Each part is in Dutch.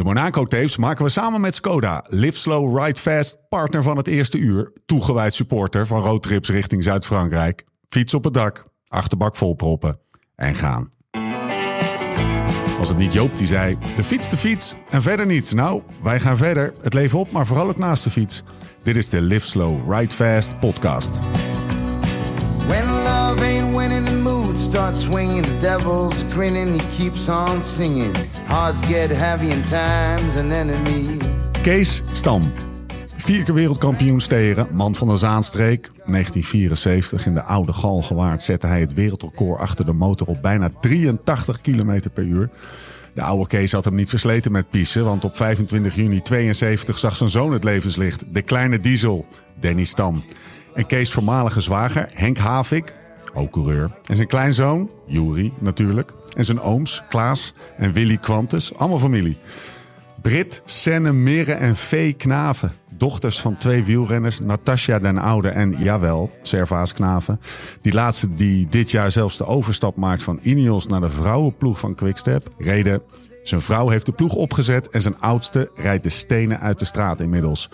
De Monaco Tapes maken we samen met Skoda. Live slow, ride fast, partner van het eerste uur. Toegewijd supporter van roadtrips richting Zuid-Frankrijk. Fiets op het dak, achterbak volproppen en gaan. Was het niet Joop die zei, de fiets, de fiets en verder niets. Nou, wij gaan verder, het leven op, maar vooral ook naast de fiets. Dit is de Live Slow, Ride Fast podcast. Starts swinging. The devil's he keeps on singing. Get heavy time's. Kees Stam. Vier keer wereldkampioen steren, man van de Zaanstreek. 1974 in de Oude Galgenwaard zette hij het wereldrecord achter de motor op bijna 83 km per uur. De oude Kees had hem niet versleten met piezen, want op 25 juni 72 zag zijn zoon het levenslicht. De kleine diesel, Danny Stam. En Kees' voormalige zwager, Henk Havik, ook coureur. En zijn kleinzoon, Juri natuurlijk. En zijn ooms, Klaas en Willy Quantus, allemaal familie. Brit, Senne, Mirre en Vee Knaven. Dochters van twee wielrenners, Natasja den Oude en, jawel, Servaas Knaven. Die laatste die dit jaar zelfs de overstap maakt van Ineos naar de vrouwenploeg van Quickstep. Reden, zijn vrouw heeft de ploeg opgezet en zijn oudste rijdt de stenen uit de straat inmiddels.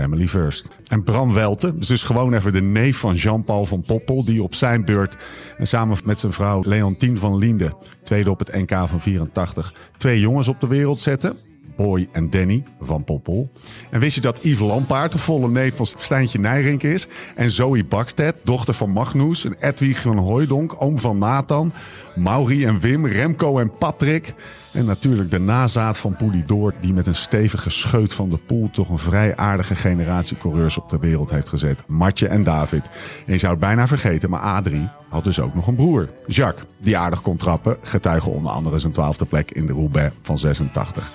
Family first. En Bram Welte, dus gewoon even de neef van Jean-Paul van Poppel... die op zijn beurt en samen met zijn vrouw Leontien van Linde... tweede op het NK van 84, twee jongens op de wereld zetten... Boy en Danny van Poppel. En wist je dat Yves Lampaard de volle neef van Stijntje Nijrink is? En Zoe Bakstedt, dochter van Magnus. En Edwig van Hooijdonk, oom van Nathan. Mauri en Wim, Remco en Patrick. En natuurlijk de nazaat van Poelidoort... die met een stevige scheut van de poel... toch een vrij aardige generatie coureurs op de wereld heeft gezet. Martje en David. En je zou het bijna vergeten, maar Adrie had dus ook nog een broer. Jacques, die aardig kon trappen. Getuige onder andere zijn twaalfde plek in de Roubaix van 86.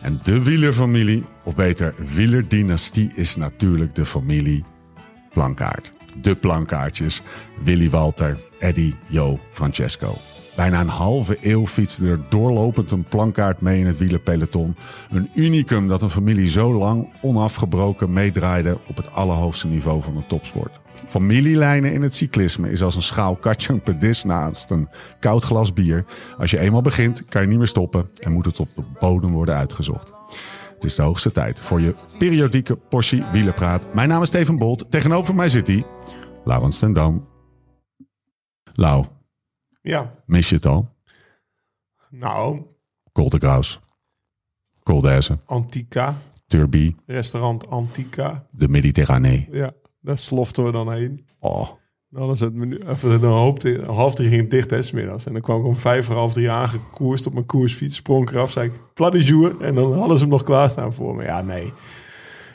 En de wielerfamilie, of beter wielerdynastie, is natuurlijk de familie Plankaart. De Plankaartjes, Willy Walter, Eddy, Jo, Francesco. Bijna een halve eeuw fietste er doorlopend een plankaart mee in het wielerpeloton. Een unicum dat een familie zo lang onafgebroken meedraaide op het allerhoogste niveau van de topsport. Familielijnen in het cyclisme is als een schaal katjang pedis naast een koud glas bier. Als je eenmaal begint, kan je niet meer stoppen en moet het op de bodem worden uitgezocht. Het is de hoogste tijd voor je periodieke portie wielerpraat. Mijn naam is Steven Bolt. Tegenover mij zit hij, Laurens ten Dam. Lau, Ja, mis je het al? nou, Col d'Azur, Antica, Turbie, restaurant Antica. de Mediterranee. Ja, daar sloften we dan heen. Oh, Dan, is het menu, even, dan hoopte, half drie ging het dicht, hè, 's middags. En dan kwam ik om vijf voor half drie aangekoerst op mijn koersfiets. Sprong eraf, zei ik, plat de jour. En dan hadden ze hem nog klaarstaan voor me. Ja, nee.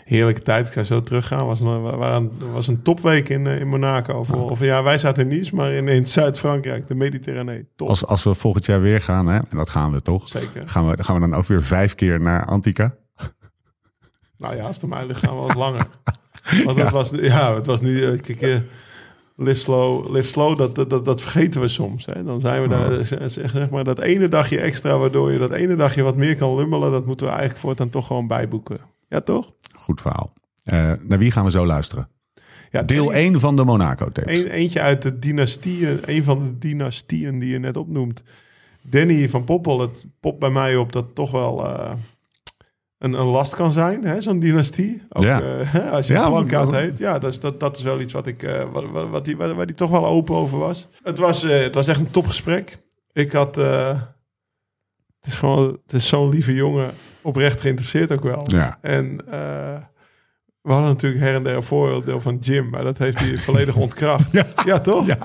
Heerlijke tijd. Ik zou zo teruggaan. Was een, waren, was een topweek in, eh, in Monaco. Of, of ja, wij zaten in Nice, maar in, in Zuid-Frankrijk, de Mediterranee. Top. als, als we volgend jaar weer gaan, hè, en dat gaan we toch? Zeker. Gaan we, gaan we dan ook weer vijf keer naar Antica? Nou ja, als mij ligt, gaan we wat langer. Want het was, ja, het was nu, eh, kijk, eh, live slow, live slow, dat, dat, dat, vergeten we soms. Hè. Dan zijn we daar, zeg- zeg maar, dat ene dagje extra, waardoor je dat ene dagje wat meer kan lummelen, dat moeten we eigenlijk voortaan toch gewoon bijboeken. Ja, toch? Goed verhaal. Eh, naar wie gaan we zo luisteren? Ja, Deel een, 1 van de Monaco-tapes. een- eentje uit de dynastieën, een van de dynastieën die je net opnoemt. Danny van Poppel, het popt bij mij op dat toch wel eh, een, een last kan zijn, hè, zo'n dynastie. Ook, Ja. eh, als je Ja, Plankaart dat- heet. Ja, dat is, dat, dat is wel iets wat ik, wat, wat, wat die, waar, waar die toch wel open over was. Het was, het was echt een topgesprek. Ik had... het is gewoon, het is zo'n lieve jongen, oprecht geïnteresseerd ook wel. Ja. En eh, we hadden natuurlijk her en der een voordeel van Jim, maar dat heeft hij volledig ontkracht. Ja, toch? Ja.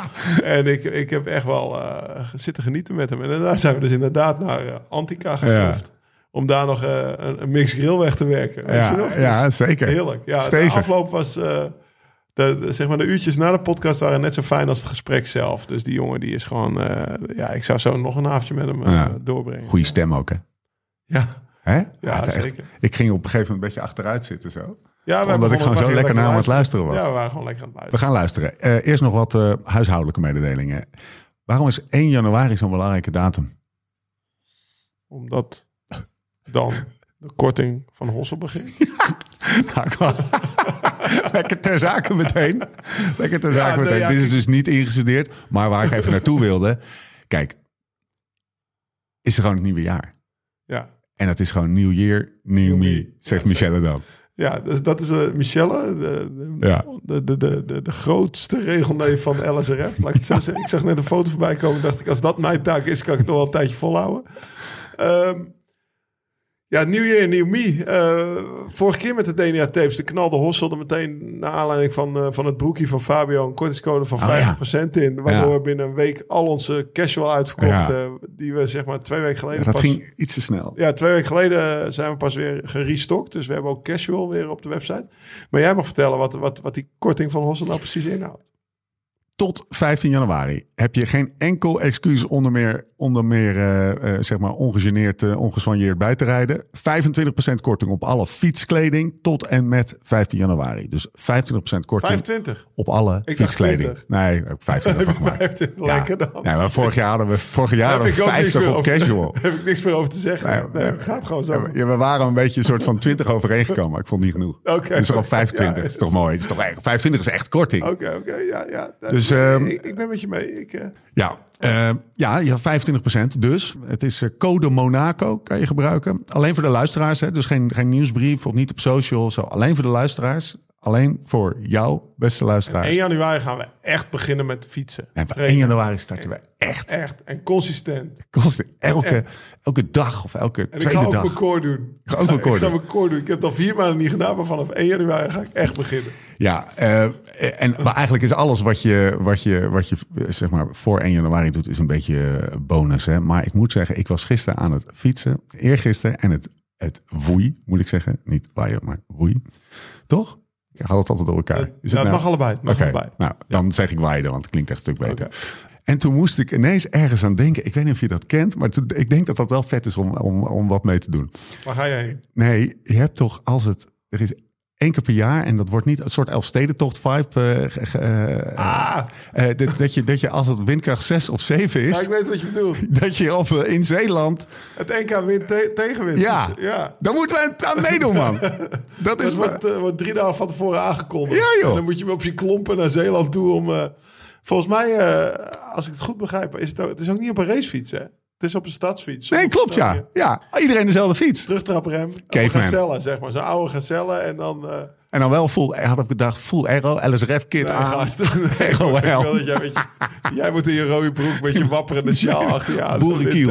En ik, ik heb echt wel eh, zitten genieten met hem. En daarna zijn we dus inderdaad naar eh, Antica geschoft. Om daar nog een, een mix grill weg te werken. Weet Ja, je nog? ja, Dus zeker. Heerlijk. Ja, Stevig. de afloop was... de, de- zeg maar de uurtjes na de podcast waren net zo fijn als het gesprek zelf. Dus die jongen die is gewoon... ja, ik zou zo nog een avondje met hem Ja. doorbrengen. Goeie stem ook, hè? Ja, Hè? Ja, echt-. Ik ging op een gegeven moment een beetje achteruit zitten zo. ja we Omdat ik gewoon zo lekker naar hem aan het luisteren was. Ja, we waren gewoon lekker aan het We luisteren. gaan luisteren. Eh, eerst nog wat eh, huishoudelijke mededelingen. Waarom is 1 januari zo'n belangrijke datum? Omdat dan de korting van Hossel begint. Nou, Lekker ter zake meteen. Lekker ter zake meteen. ja, Dit is dus niet ingestudeerd. Maar waar ik even naartoe wilde. Kijk, is er gewoon het nieuwe jaar. En het is gewoon New Year, New Me, Me. zegt Ja, Michelle dan. Ja, dus dat is eh, Michelle, de, de, Ja. de, de, de, de, de grootste regelneef van LSRF. Laat ik het zo zeggen. Ik zag net een foto voorbij komen. dacht ik, als dat mijn taak is, kan ik het nog wel een tijdje volhouden. Ehm, ja, New Year, New Me. Eh, vorige keer met de DNA tapes, de knalde Hossel er meteen naar aanleiding van, eh, van het broekje van Fabio een kortingscode van Oh, ja. 50% in. Waardoor Ja. we binnen een week al onze casual uitverkocht, Ja. eh, die we zeg maar twee weken geleden dat pas... ging iets te snel. Ja, twee weken geleden zijn we pas weer gerestockt. Dus we hebben ook casual weer op de website. Maar jij mag vertellen wat, wat, wat die korting van Hossel nou precies inhoudt. Tot 15 januari heb je geen enkel excuus onder meer, onder meer eh, eh, zeg maar ongegeneerd, ongesoigneerd bij te rijden. 25% korting op alle fietskleding tot en met 15 januari. Dus 25% korting 25. op alle fietskleding. 20. Nee, heb ik 25 van gemaakt. 25, Ja. lekker dan. Ja, maar vorig jaar hadden we, vorig jaar Heb hadden ik we ook niks 50 meer op over- casual. Daar heb ik niks meer over te zeggen. Nee, Nee, gaat gewoon zo. Ja, we- waren een beetje een soort van 20 overeengekomen. maar Ik vond niet genoeg. Oké. Dus gewoon 25. Ja, is toch mooi? Is toch echt, 25 is echt korting. Oké, oké, ja, ja. Dus, ehm, ik, ik ben met je mee. Ik, eh, Ja, eh, ja, ja, 25% dus. Het is code Monaco, kan je gebruiken. Alleen voor de luisteraars, hè? dus geen, geen nieuwsbrief of niet op social. Zo. Alleen voor de luisteraars. Alleen voor jou, beste luisteraars. 1 januari gaan we echt beginnen met fietsen. en voor 1 Trainen. januari starten we echt. Echt. En consistent. Kost elke, elke dag of elke En ik tweede ga ook dag. mijn core doen. ga ook mijn ik ga doen. mijn core doen. Ik heb het al vier maanden niet gedaan, maar vanaf 1 januari ga ik echt beginnen. Ja, eh, en maar eigenlijk is alles wat je, wat je, wat je zeg maar voor 1 januari doet, is een beetje bonus. Hè? Maar ik moet zeggen, ik was gisteren aan het fietsen, eergisteren, en het, het woei, moet ik zeggen. Niet waaien, maar woei. Toch? Ik haal het altijd door elkaar. Is het nou- mag allebei. Mag allebei. nou, dan zeg ik waaien, want het klinkt echt een stuk beter. En toen moest ik ineens ergens aan denken. Ik weet niet of je dat kent, maar toen- ik denk dat dat wel vet is om, om, om wat mee te doen. Waar ga jij heen? Nee, je hebt toch als het. Er is één keer per jaar en dat wordt niet een soort Elfstedentocht vibe. ge- ge- eh, Ah, eh, dat, dat, je, dat je als het windkracht 6 of 7 ja, is, ik weet wat je bedoelt. dat je eh, in Zeeland. Het NK wint te- tegenwind. Ja, ja. dan moeten we aan meedoen, man. Dat is Het wordt, wordt drie dagen van tevoren aangekondigd. Ja, joh. En dan moet je op je klompen naar Zeeland toe om... volgens mij, als ik het goed begrijp, is het, ook, het is ook niet op een racefiets, hè? Het is op een stadsfiets. Nee, klopt ja. Ja, iedereen dezelfde fiets. Terugtraprem. Gazelle, zeg maar. Zo'n oude gazelle en dan... eh En dan wel full, had ik bedacht, full aero, LSRF kit nee, aan. gast. Nee, dat jij, met je, jij moet in je rode broek met je wapperende sjaal achter je aan. Boerenkiel.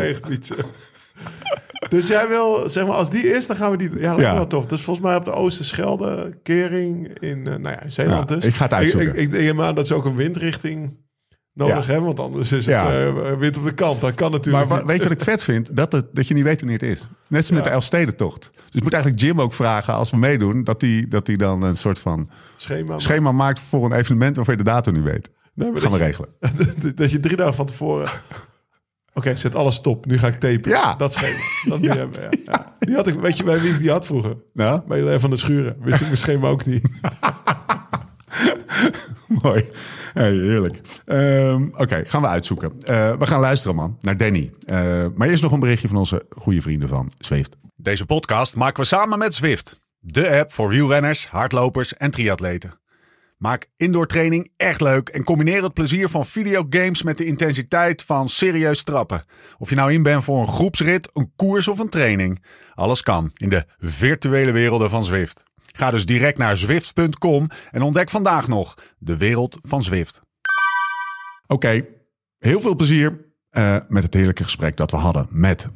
Dus jij wil, zeg maar, als die is, dan gaan we die... Ja, dat Ja. wel tof. Dus volgens mij op de Oosterschelde, Kering, in, eh, nou ja, in Zeeland Ja, dus. ik ga het uitzoeken. Ik, ik, ik neem aan dat ze ook een windrichting nodig Ja. hebben, want anders is het Ja. eh, wind op de kant. Dat kan Maar natuurlijk niet. weet je wat ik vet vind? Dat, het, dat je niet weet wanneer het is. Net als met de Elfstedentocht. Dus ik moet eigenlijk Jim ook vragen als we meedoen... dat hij dat die dan een soort van Schema. schema maakt voor een evenement... waarvan je de datum niet weet. Nee, maar gaan we regelen. je- dat je drie dagen van tevoren... Oké, zet alles stop. Nu ga ik tapen. Ja. Dat schema. Dat ja. Ja. Die had ik, weet je bij wie ik die had vroeger? Nou, Bij van de Schuren. Wist ik mijn schema ook niet. mooi. Heerlijk. Ehm, Oké, gaan we uitzoeken. Eh, we gaan luisteren, man, naar Danny. Eh, maar eerst nog een berichtje van onze goede vrienden van Zwift. Deze podcast maken we samen met Zwift. De app voor wielrenners, hardlopers en triatleten. Maak indoor training echt leuk en combineer het plezier van videogames met de intensiteit van serieus trappen. Of je nou in bent voor een groepsrit, een koers of een training. Alles kan in de virtuele werelden van Zwift. Ga dus direct naar zwift.com en ontdek vandaag nog de wereld van Zwift. Oké, heel veel plezier eh, met het heerlijke gesprek dat we hadden met.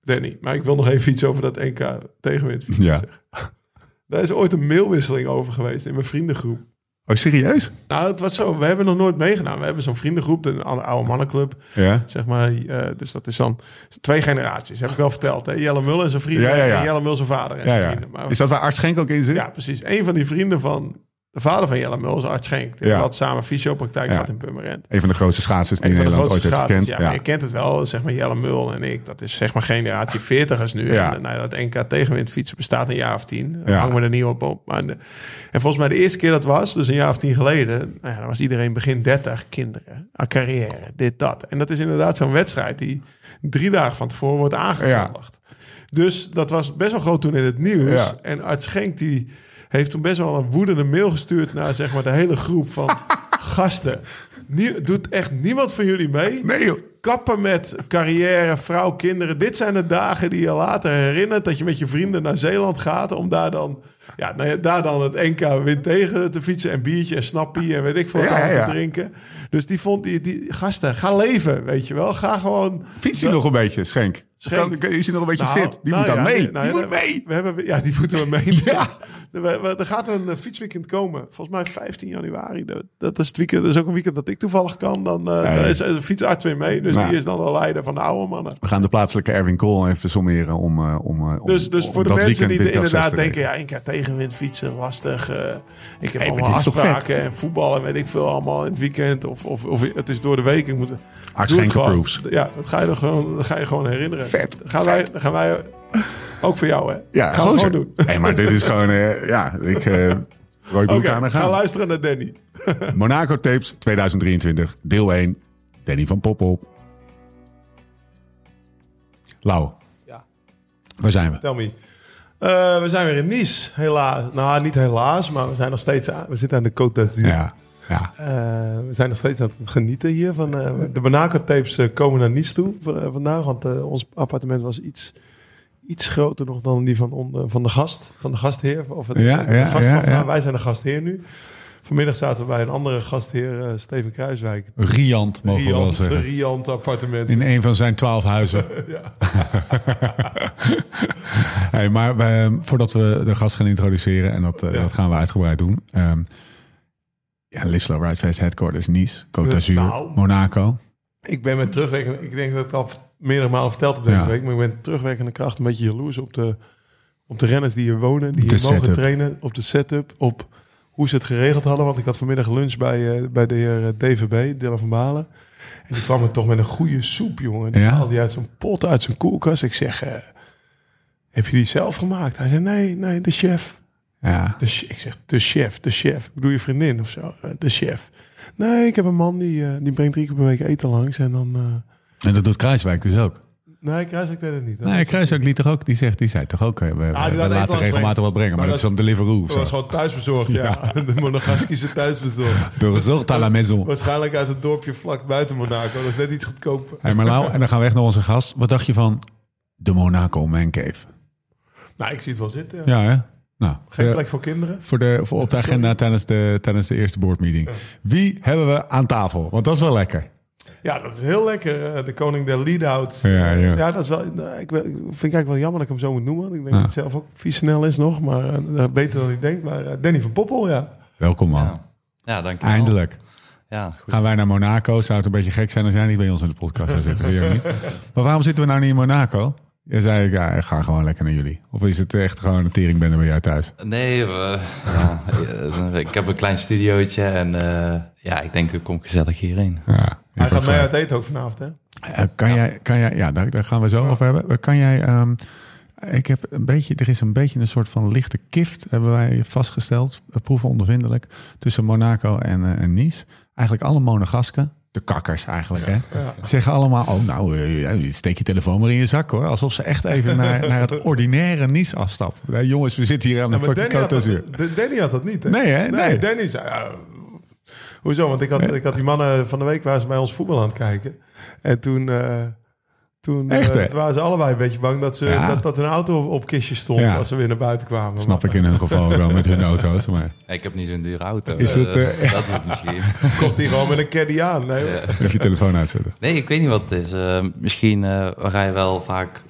Danny, maar ik wil nog even iets over dat NK tegenwind Ja. zeggen. Daar is ooit een mailwisseling over geweest in mijn vriendengroep. Oh, serieus? Nou, het was zo. We hebben nog nooit meegedaan. We hebben zo'n vriendengroep, de oude mannenclub. Ja. Zeg maar, eh, dus dat is dan twee generaties. Heb ik wel verteld. Hè? Jelle Mul en zijn vrienden. Ja, ja, ja. En Jelle Mul zijn vader en zijn vrienden. Maar, Is dat waar Art Schenk ook in zit? ja, precies. Een van die vrienden van de vader van Jelle Mul is Art Schenk. Die had samen fysiopraktijk gehad in Purmerend. Een van de grootste schaatsers die de Nederland ooit heeft gekend. Ja, je kent het wel, zeg maar Jelle Mul en ik. Dat is zeg maar generatie 40ers nu. Ja. En, nou, ja, dat NK tegenwind fietsen bestaat een jaar of tien. Dan Ja. hangen we er niet op op. Maar de- en volgens mij de eerste keer dat was, dus een jaar of tien geleden... Nou ja, dan was iedereen begin 30, kinderen, een carrière, dit, dat. En dat is inderdaad zo'n wedstrijd die drie dagen van tevoren wordt aangekondigd. Dus dat was best wel groot toen in het nieuws. Ja. En Art Schenk die heeft toen best wel een woedende mail gestuurd... naar zeg maar de hele groep van gasten. Nie- doet echt niemand van jullie mee? Nee joh. kappen met carrière, vrouw, kinderen. Dit zijn de dagen die je later herinnert dat je met je vrienden naar Zeeland gaat om daar dan, ja, nou ja, daar dan het NK wind tegen te fietsen en biertje en snappie en weet ik veel wat Ja, ja. te drinken. Dus die vond die, die gasten, ga leven, weet je wel. Ga gewoon. Fiets hij nog een beetje, Schenk? Schenk. Kan, kan- is hij nog een beetje Nou, fit? Die nou moet dan ja, mee. die- nou die ja, moet mee. We hebben, ja, die moeten we mee. Ja. We- Er gaat een eh, fietsweekend komen. Volgens mij 15 januari. Dat- Dat is, het weekend, dat is ook een weekend dat ik toevallig kan. Dan eh Nee. daar is de fietsarts weer mee. Dus Nou. die is dan de leider van de oude mannen. We gaan de plaatselijke Erwin Kool even sommeren om, eh, om, eh, Dus, dus om voor de mensen die windkracht inderdaad denken... ja, één keer tegenwind fietsen, lastig. eh, ik heb maar allemaal afspraken en voetbal en weet ik veel allemaal in het weekend. Of, of, of het is door de week. Ik moet, Arts Schenk approves. Ja, dat ga je, er gewoon, dat ga je gewoon herinneren. Vet, gaan, Wij, gaan wij... Ook voor jou, hè? Ja, gaan we gozer. doen. Hey, maar dit is gewoon... eh, ja, ik... Roy de ga luisteren naar Danny. Monaco Tapes 2023, deel 1. Danny van Poppel. Lau. Ja. Waar zijn we? Tell me. Eh, we zijn weer in Nice, helaas. Nou, niet helaas, maar we zijn nog steeds aan, we zitten aan de Côte d'Azur. Ja. Ja. Eh, we zijn nog steeds aan het genieten hier. Van, eh, de Monaco-tapes eh, komen naar Nice toe vandaag. Want ons appartement was iets, iets groter nog dan die van, on- van de gast. Van de gastheer. Of het, Ja, de ja, gast van. Wij zijn de gastheer nu. Vanmiddag zaten we bij een andere gastheer, Steven Kruiswijk. Riant, mogen we wel Riant, zeggen. Riant appartement. In een van zijn twaalf huizen. Ja. hey, maar voordat we de gast gaan introduceren, en dat, dat gaan we uitgebreid doen. ehm ja, Live Slow Ride Fest Headquarters Nice, Côte d'Azur, Nou. Monaco. Ik ben met terugwerkende... Ik denk dat ik het al meerdere malen verteld heb deze Ja. week. Maar ik ben terugwerkende kracht een beetje jaloers op de, op de renners die hier wonen. Die De hier mogen trainen. Op de setup. Op hoe ze het geregeld hadden. Want ik had vanmiddag lunch bij, eh, bij de heer eh, DVB, Dylan van Balen. En die kwam er toch met een goede soep, jongen. Die Ja? haalde hij uit zo'n pot, uit zijn koelkast. Ik zeg, eh, heb je die zelf gemaakt? Hij zei, nee, nee, de chef. Ja. De, ik zeg, de chef, de chef. Ik bedoel je vriendin of zo? Eh, De chef. Nee, ik heb een man die, eh, die brengt drie keer per week eten langs. En dan... eh, En dat doet Kruiswijk dus ook. Nee, Kruiswijk deed het niet. Dat Nee, Kruiswijk liet toch ook, die zegt, die zei toch ook, we, die we laten regelmatig wat brengen, maar, Maar dat is dan Deliveroo. of Dat was gewoon thuisbezorgd, ja. De Monegaskische thuisbezorgd. Resort à la maison. Waarschijnlijk uit het dorpje vlak buiten Monaco. Dat is net iets goedkoper. Hey, maar Lau, en dan gaan we echt naar onze gast. Wat dacht je van de Monaco Man Cave? Nou, ik zie het wel zitten. Ja. Ja, hè? Nou, Geen eh, plek voor kinderen. voor de, voor op de agenda tijdens de, tijdens de eerste boardmeeting. Wie hebben we aan tafel? Want dat is wel lekker. Ja, dat is heel lekker. eh, De koning der lead-outs. Ja, ja. Ja, dat is wel. nou, Ik, ik vind het eigenlijk wel jammer dat ik hem zo moet noemen. Ik denk Ja. dat hij zelf ook vies snel is nog. Maar eh, beter dan ik denk. Maar eh, Danny van Poppel, ja. Welkom man. Ja, ja dankjewel. Eindelijk. Ja, goed. Gaan wij naar Monaco? Zou het een beetje gek zijn als jij niet bij ons in de podcast zou zitten? Weet je ook niet. Maar waarom zitten we nou niet in Monaco? Je zei, ja, ik ga gewoon lekker naar jullie. Of is het echt gewoon een teringbende bij jou thuis? Nee, we- ja, eh, ik heb een klein studiootje en eh, ja, ik denk ik kom gezellig hierheen. Ja, Hij gaat ook uit eten ook vanavond, hè? Eh, kan, jij, kan jij, ja, daar, daar gaan we zo over hebben. Kan jij, ehm, ik heb een beetje, er is een beetje een soort van lichte kift, hebben wij vastgesteld, proeven ondervindelijk, tussen Monaco en, en Nice. Eigenlijk alle monegasken, de kakkers eigenlijk, hè, zeggen allemaal, oh nou, eh, steek je telefoon maar in je zak hoor. Alsof ze echt even naar, naar het ordinaire Nice afstappen. Ja, jongens, we zitten hier aan de Ja, fucking Danny had, dat, Danny had dat niet, hè? Nee, hè? Nee. Danny zei... hoezo? Want ik had, ik had die mannen van de week waren ze bij ons voetbal aan het kijken. En toen... eh, toen, eh, Echt, toen waren ze allebei een beetje bang dat, ze, Ja. dat, dat hun auto op, op kistjes stond Ja. als ze weer naar buiten kwamen. Snap Maar, ik in hun geval wel met hun auto's. Maar Ik heb niet zo'n dure auto. Is eh, het, eh, dat is het misschien. eh, Komt hij gewoon met een caddy aan. Nee, even je telefoon uitzetten. Nee, ik weet niet wat het is. Eh, misschien eh rij je wel vaak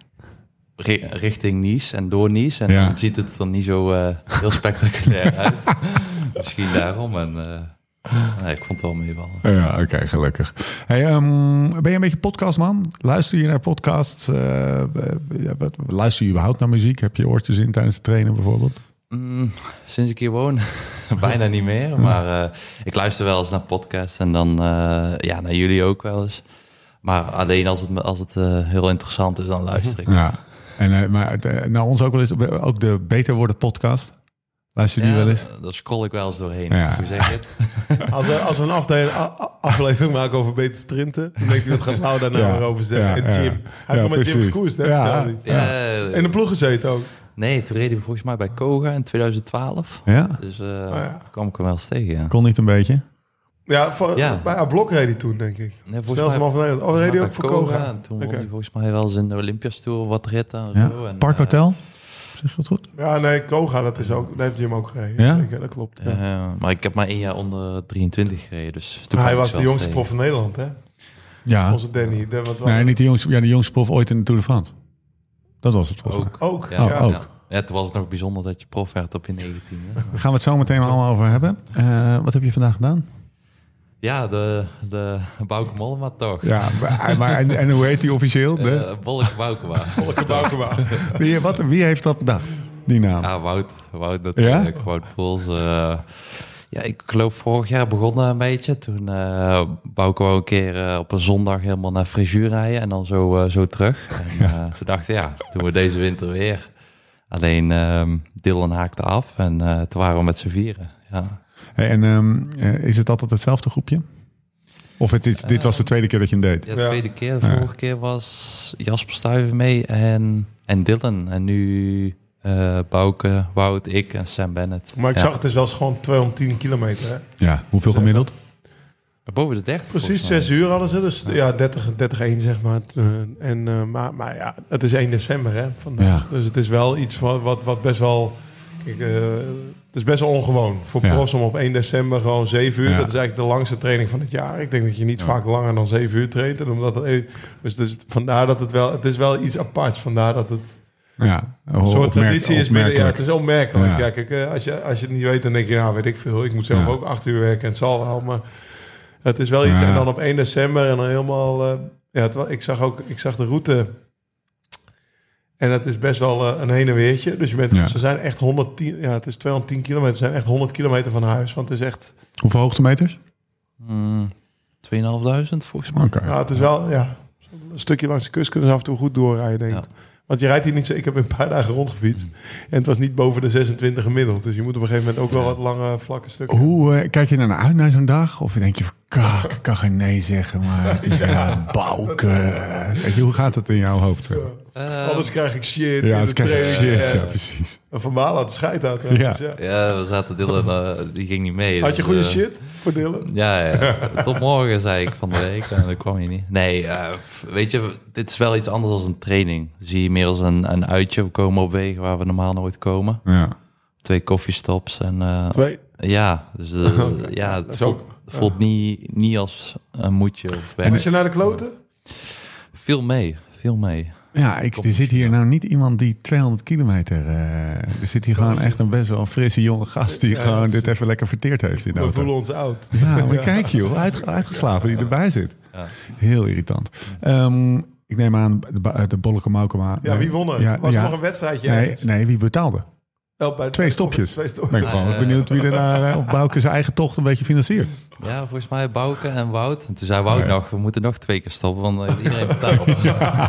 ri- richting Nice en door Nice. En Ja. dan ziet het er niet zo eh, heel spectaculair uit. misschien daarom. En, eh, nee, ik vond het wel meevallen. Ja, oké, gelukkig. Hey, ehm, ben je een beetje podcastman? Luister je naar podcasts? Eh, eh, luister je überhaupt naar muziek? Heb je oortjes in tijdens het trainen bijvoorbeeld? Mm, sinds ik hier woon, bijna niet meer. Maar eh, ik luister wel eens naar podcasts en dan ja, naar jullie ook wel eens. Maar alleen als het, als het heel interessant is, dan luister ik. Ja. En, maar naar ons ook wel eens, ook de Beter Worden podcast. Luister je die Ja, wel eens? Daar scroll ik wel eens doorheen. Ja. Hoe zeg je het? Als, we, als we een aflevering maken over beter sprinten, dan denkt hij wat gaat Lau daar nou Ja. over zeggen. Ja, en ja. Jim. Hij nog met Jim gekoerst, hè? Ja. In de ploeg gezeten ook. Nee, toen reden we volgens mij bij Koga in 2012. Ja? Dus eh ja. toen kwam ik hem wel eens tegen, ja. Kon niet een beetje? Ja, voor, Ja. bij haar blok reed hij toen, denk ik. Nee, man van Nederland. Oh, reed hij ook voor Koga? En toen won hij volgens mij wel eens in de Olympias Tour wat ritten. en Ja. zo. En, Parkhotel? Zeg je dat goed? Ja, nee, Koga, dat is ook, dat heeft Jim ook gereden. Ja? Zeker, dat klopt. Ja. maar ik heb maar één jaar onder 23 gereden. Dus toen hij was de jongste tegen. prof van Nederland, hè? Ja. Onze Danny. De, wat Nee, niet de jongste, ja, de jongste prof ooit in de Tour de France. Dat was het volgens mij. Ook. Ook, Ja, ja. Oh, ook. Ja. Ja, toen was het nog bijzonder dat je prof werd op je 19. Hè? Daar gaan we het zo meteen allemaal over hebben. Eh, wat heb je vandaag gedaan? Ja, de, de Bauke Mollema toch? Ja, maar, maar- en, en hoe heet die officieel? De, Eh, Bolleke Baukema. Baukema. wie, wat, wie heeft dat bedacht? Die naam. Ja, Wout. Wout natuurlijk. Wout Poels. eh, ja, ik geloof vorig jaar begonnen een beetje. Toen eh wou een keer eh, op een zondag helemaal naar Frisuur rijden. En dan zo, eh, zo terug. En eh, toen dachten we, ja, doen we deze winter weer. Alleen ehm Dylan haakte af. En eh, toen waren we met z'n vieren. Ja. Hey, en ehm, eh, is het altijd hetzelfde groepje? Of het is, dit was de tweede keer dat je hem deed? Ja, de Ja. tweede keer. De vorige keer was Jasper Stuyven mee en, en Dylan. En nu eh Bouke, Wout, ik en Sam Bennett. Maar ik Ja. zag het is wel eens gewoon 210 kilometer, hè? Ja, hoeveel gemiddeld? Boven de 30 Precies, volgens mij. zes uur hadden ze. Dus ja, 30, 30 1 zeg maar. Het, eh, en, eh, maar, maar ja, het is 1 december hè, vandaag. Dus het is wel iets wat, wat, wat best wel... Kijk, eh, het is best wel ongewoon voor profs om op 1 december gewoon 7 uur... Dat is eigenlijk de langste training van het jaar. Ik denk dat je niet vaak langer dan 7 uur traint. En omdat het, dus, dus vandaar dat het wel... Het is wel iets aparts. Vandaar dat het Ja, een soort traditie is binnen... Ja, het is opmerkelijk. Ja. Kijk, eh, als, je, als je het niet weet, dan denk je... Ja, weet ik veel. Ik moet zelf Ja. ook 8 uur werken en het zal wel. Maar het is wel iets. Ja. En dan op 1 december en dan helemaal... eh, ja, het, ik zag ook ik zag de route... En het is best wel eh, een heen en weertje. Dus je bent, Ja. ze zijn echt 110... Ja, het is 210 kilometer. Ze zijn echt 100 kilometer van huis. Want het is echt... Hoeveel hoogtemeters? Hmm, 2500 volgens mij. Ja, het is wel... Ja, een stukje langs de kust kunnen ze af en toe goed doorrijden, denk ik. Ja. Want je rijdt hier niet zo... Ik heb een paar dagen rondgefietst. En het was niet boven de 26 gemiddeld. Dus je moet op een gegeven moment ook wel wat lange vlakke stukken. Hoe eh, kijk je er naar uit naar zo'n dag? Of denk je van, kak, ik kan geen nee zeggen, maar het is ja, bouken. Weet je, hoe gaat het in jouw hoofd? Eh, Anders krijg ik shit Ja, de krijg training. shit. Ja. Ja, precies. Een vermaal had de scheid uit. Ja. Ja. ja, we zaten Dylan, eh, die ging niet mee. Had je dus, goede eh, shit voor Dylan? Ja, ja. tot morgen zei ik van de week en dan kwam je niet. Nee, eh, weet je, dit is wel iets anders dan een training. Zie je meer als een, een uitje. We komen op wegen waar we normaal nooit komen. Ja. Twee koffiestops en eh, Twee. ja, dus ja, Dat het is voelt, niet, niet als een moedje of En was je naar de kloten? Veel mee, veel mee. Ja, ik, er zit hier nou niet iemand die 200 kilometer... eh, er zit hier gewoon echt een best wel frisse jonge gast... die Ja, gewoon precies. dit even lekker verteerd heeft in de We auto. voelen ons oud. Ja, maar kijk joh, uit, uitgeslapen die erbij zit. Ja. Heel irritant. Ehm, ik neem aan de, de Bolleke Maukema. Ja, wie won er? Ja, was er ja. nog een wedstrijdje? Nee, nee, wie betaalde? Oh, bij Twee stopjes. Twee Ben stopjes. ik gewoon benieuwd wie er naar, eh, op Bouke zijn eigen tocht een beetje financiert. Ja, volgens mij Bouke en Wout. En toen zei Wout Oh, ja. nog, we moeten nog twee keer stoppen, want heeft iedereen betaald. ja,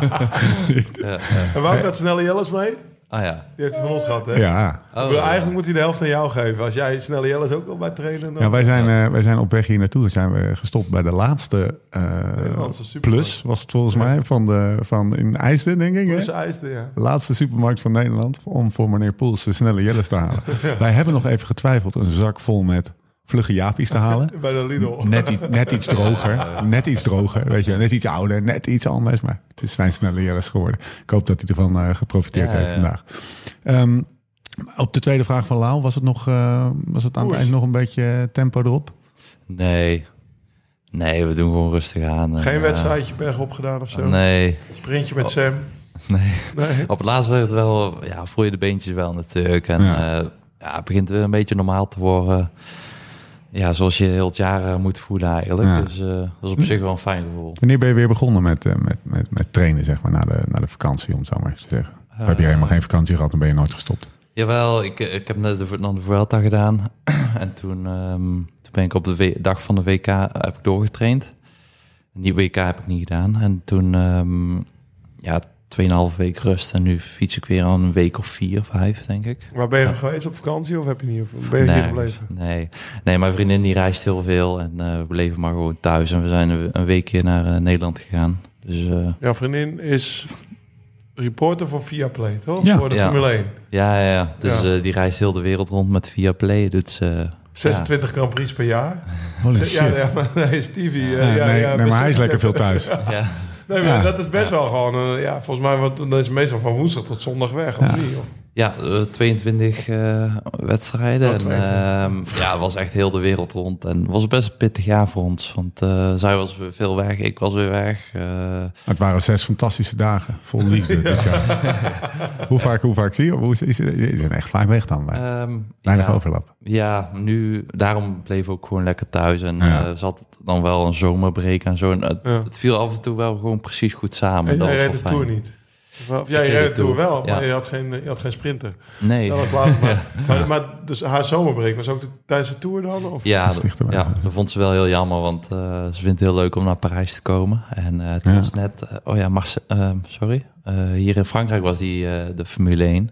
ja. En Wouter had snelle Jelles mee? Ah ja. Die heeft hij van ons gehad, hè? Ja, Oh, ja. Eigenlijk moet hij de helft aan jou geven. Als jij snelle Jelles ook al bij trainen... Dan... ja wij, zijn, eh, wij zijn op weg hier naartoe. Zijn we gestopt bij de laatste eh, Nederlandse supermarkt. plus, was het volgens mij, van, de, van in IJsden, denk ik. hè? Plus IJsden, ja. De laatste supermarkt van Nederland om voor meneer Poels de snelle Jelles te halen. Wij hebben nog even getwijfeld een zak vol met vlugge japies te halen. Bij de Lidl. Net, iets- net iets droger. Net iets droger. Weet je, net iets ouder. Net iets anders. Maar het is zijn snelle Jelles geworden. Ik hoop dat hij ervan eh, geprofiteerd Ja, heeft ja. vandaag. Ehm, op de tweede vraag van Lau, was het, nog, eh, was het aan het eind nog een beetje tempo erop? Nee. Nee, we doen gewoon rustig aan. En, Geen eh, wedstrijdje bergop gedaan of zo? Nee, Sprintje met Sam? nee. Nee. Op het laatst werd het wel, ja, voel je de beentjes wel natuurlijk. En ja het begint weer een beetje normaal te worden. Ja, zoals je heel het jaar eh, moet voelen eigenlijk. Ja. Dus eh, dat is op zich wel een fijn gevoel. Wanneer ben je weer begonnen met, eh, met, met, met trainen, zeg maar, na de, na de vakantie, om het zo maar even te zeggen? Heb je helemaal geen vakantie gehad en ben je nooit gestopt? Jawel, ik, ik heb net de, dan de Vuelta gedaan. en toen, ehm, toen ben ik op de W- dag van de WK heb ik doorgetraind. Die WK heb ik niet gedaan. En toen, ehm ja, 2,5 week rust. En nu fiets ik weer al een week of vier, vijf, denk ik. Maar ben je geweest op vakantie of heb je niet? Ben je hier Nee, gebleven? Nee. nee, mijn vriendin die reist heel veel. En eh, we bleven maar gewoon thuis. En we zijn een, weekje naar eh, Nederland gegaan. Dus eh, Jouw vriendin is reporter voor Viaplay, toch? Ja. Voor de Ja. Formule 1. ja, ja, ja. Dus Ja. eh, die reist heel de wereld rond met Viaplay. Doet ze 26 Grand Prix per jaar. Holy Ja, shit. ja, maar nee, Stevie. eh, Ja, ja, nee, ja, nee, maar hij is lekker veel thuis. Ja. Nee, maar dat is best wel gewoon... eh, ja, volgens mij want dan is het meestal van woensdag tot zondag weg, of niet? Of, Ja, eh, 22 eh, wedstrijden. Oh, en, 22. ehm, ja, het was echt heel de wereld rond. En het was best een pittig jaar voor ons. Want eh, zij was weer veel weg, ik was weer weg. eh, Het waren zes fantastische dagen. Vol liefde dit jaar. hoe, vaak, hoe vaak zie je? Hoe is, is, is er echt vaak weg dan? ehm, Weinig ja, overlap. Ja, nu, daarom bleef ik ook gewoon lekker thuis. En Ja. eh, zat het dan wel een zomerbreak en zo. En het, Ja. het viel af en toe wel gewoon precies goed samen. en dat jij was reed de wel Tour fijn. niet? Of, of jij reed Tour Tour, wel, ja. maar je had, geen, je had geen sprinter. Nee. Dat was later. Maar, maar, maar dus haar zomerbreak was ook de, tijdens de Tour dan? Of? Ja, Dat ja, dat vond ze wel heel jammer, want eh, ze vindt het heel leuk om naar Parijs te komen. En eh toen Ja. was net, eh, oh ja, Marse, eh, sorry, Eh, hier in Frankrijk was die eh, de Formule 1.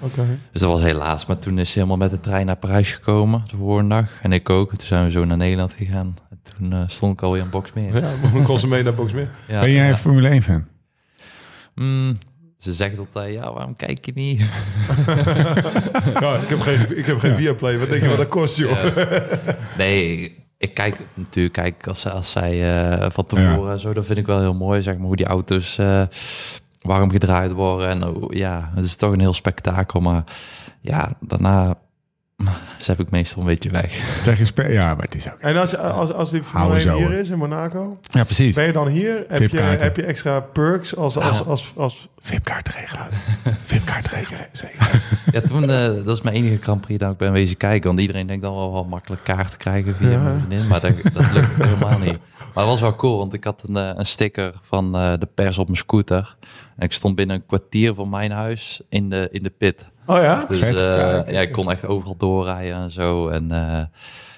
Oké. Dus dat was helaas, maar toen is ze helemaal met de trein naar Parijs gekomen, de volgende dag. En ik ook, en toen zijn we zo naar Nederland gegaan. En toen stond ik alweer in Boxmeer. Ja, kon ze mee naar Boxmeer. Ja, ben jij ja. een Formule 1 fan? Mm, ze zegt altijd, ja, waarom kijk je niet? Ja, ik heb geen, ik heb geen Viaplay. Wat denk je wat dat kost, joh? Ja. Nee, ik kijk natuurlijk kijk als, als zij eh, van tevoren zo, dat vind ik wel heel mooi, zeg maar, hoe die auto's eh, warm gedraaid worden. En oh, ja, het is toch een heel spektakel, maar ja, daarna zet ik meestal een beetje weg. Krijg je spe- ja, maar het is ook... En als, als, als die Formule 1 zo, hier is in Monaco, Ja, precies. ben je dan hier? Heb je, heb je extra perks als, als, als, als, VIP-kaart regelen. VIP-kaart regelen. zeker. Ja, toen, eh, dat is mijn enige Grand Prix dat ik ben wezen kijken. Want iedereen denkt dan wel wel makkelijk kaart te krijgen via Ja. mijn vriendin. Maar dat, dat lukt helemaal niet. Maar het was wel cool, want ik had een, eh, een sticker van eh, de pers op mijn scooter. En ik stond binnen een kwartier van mijn huis in de, in de pit. Oh ja? Dus eh, Ja, ja, ik kon echt overal doorrijden en zo. En eh,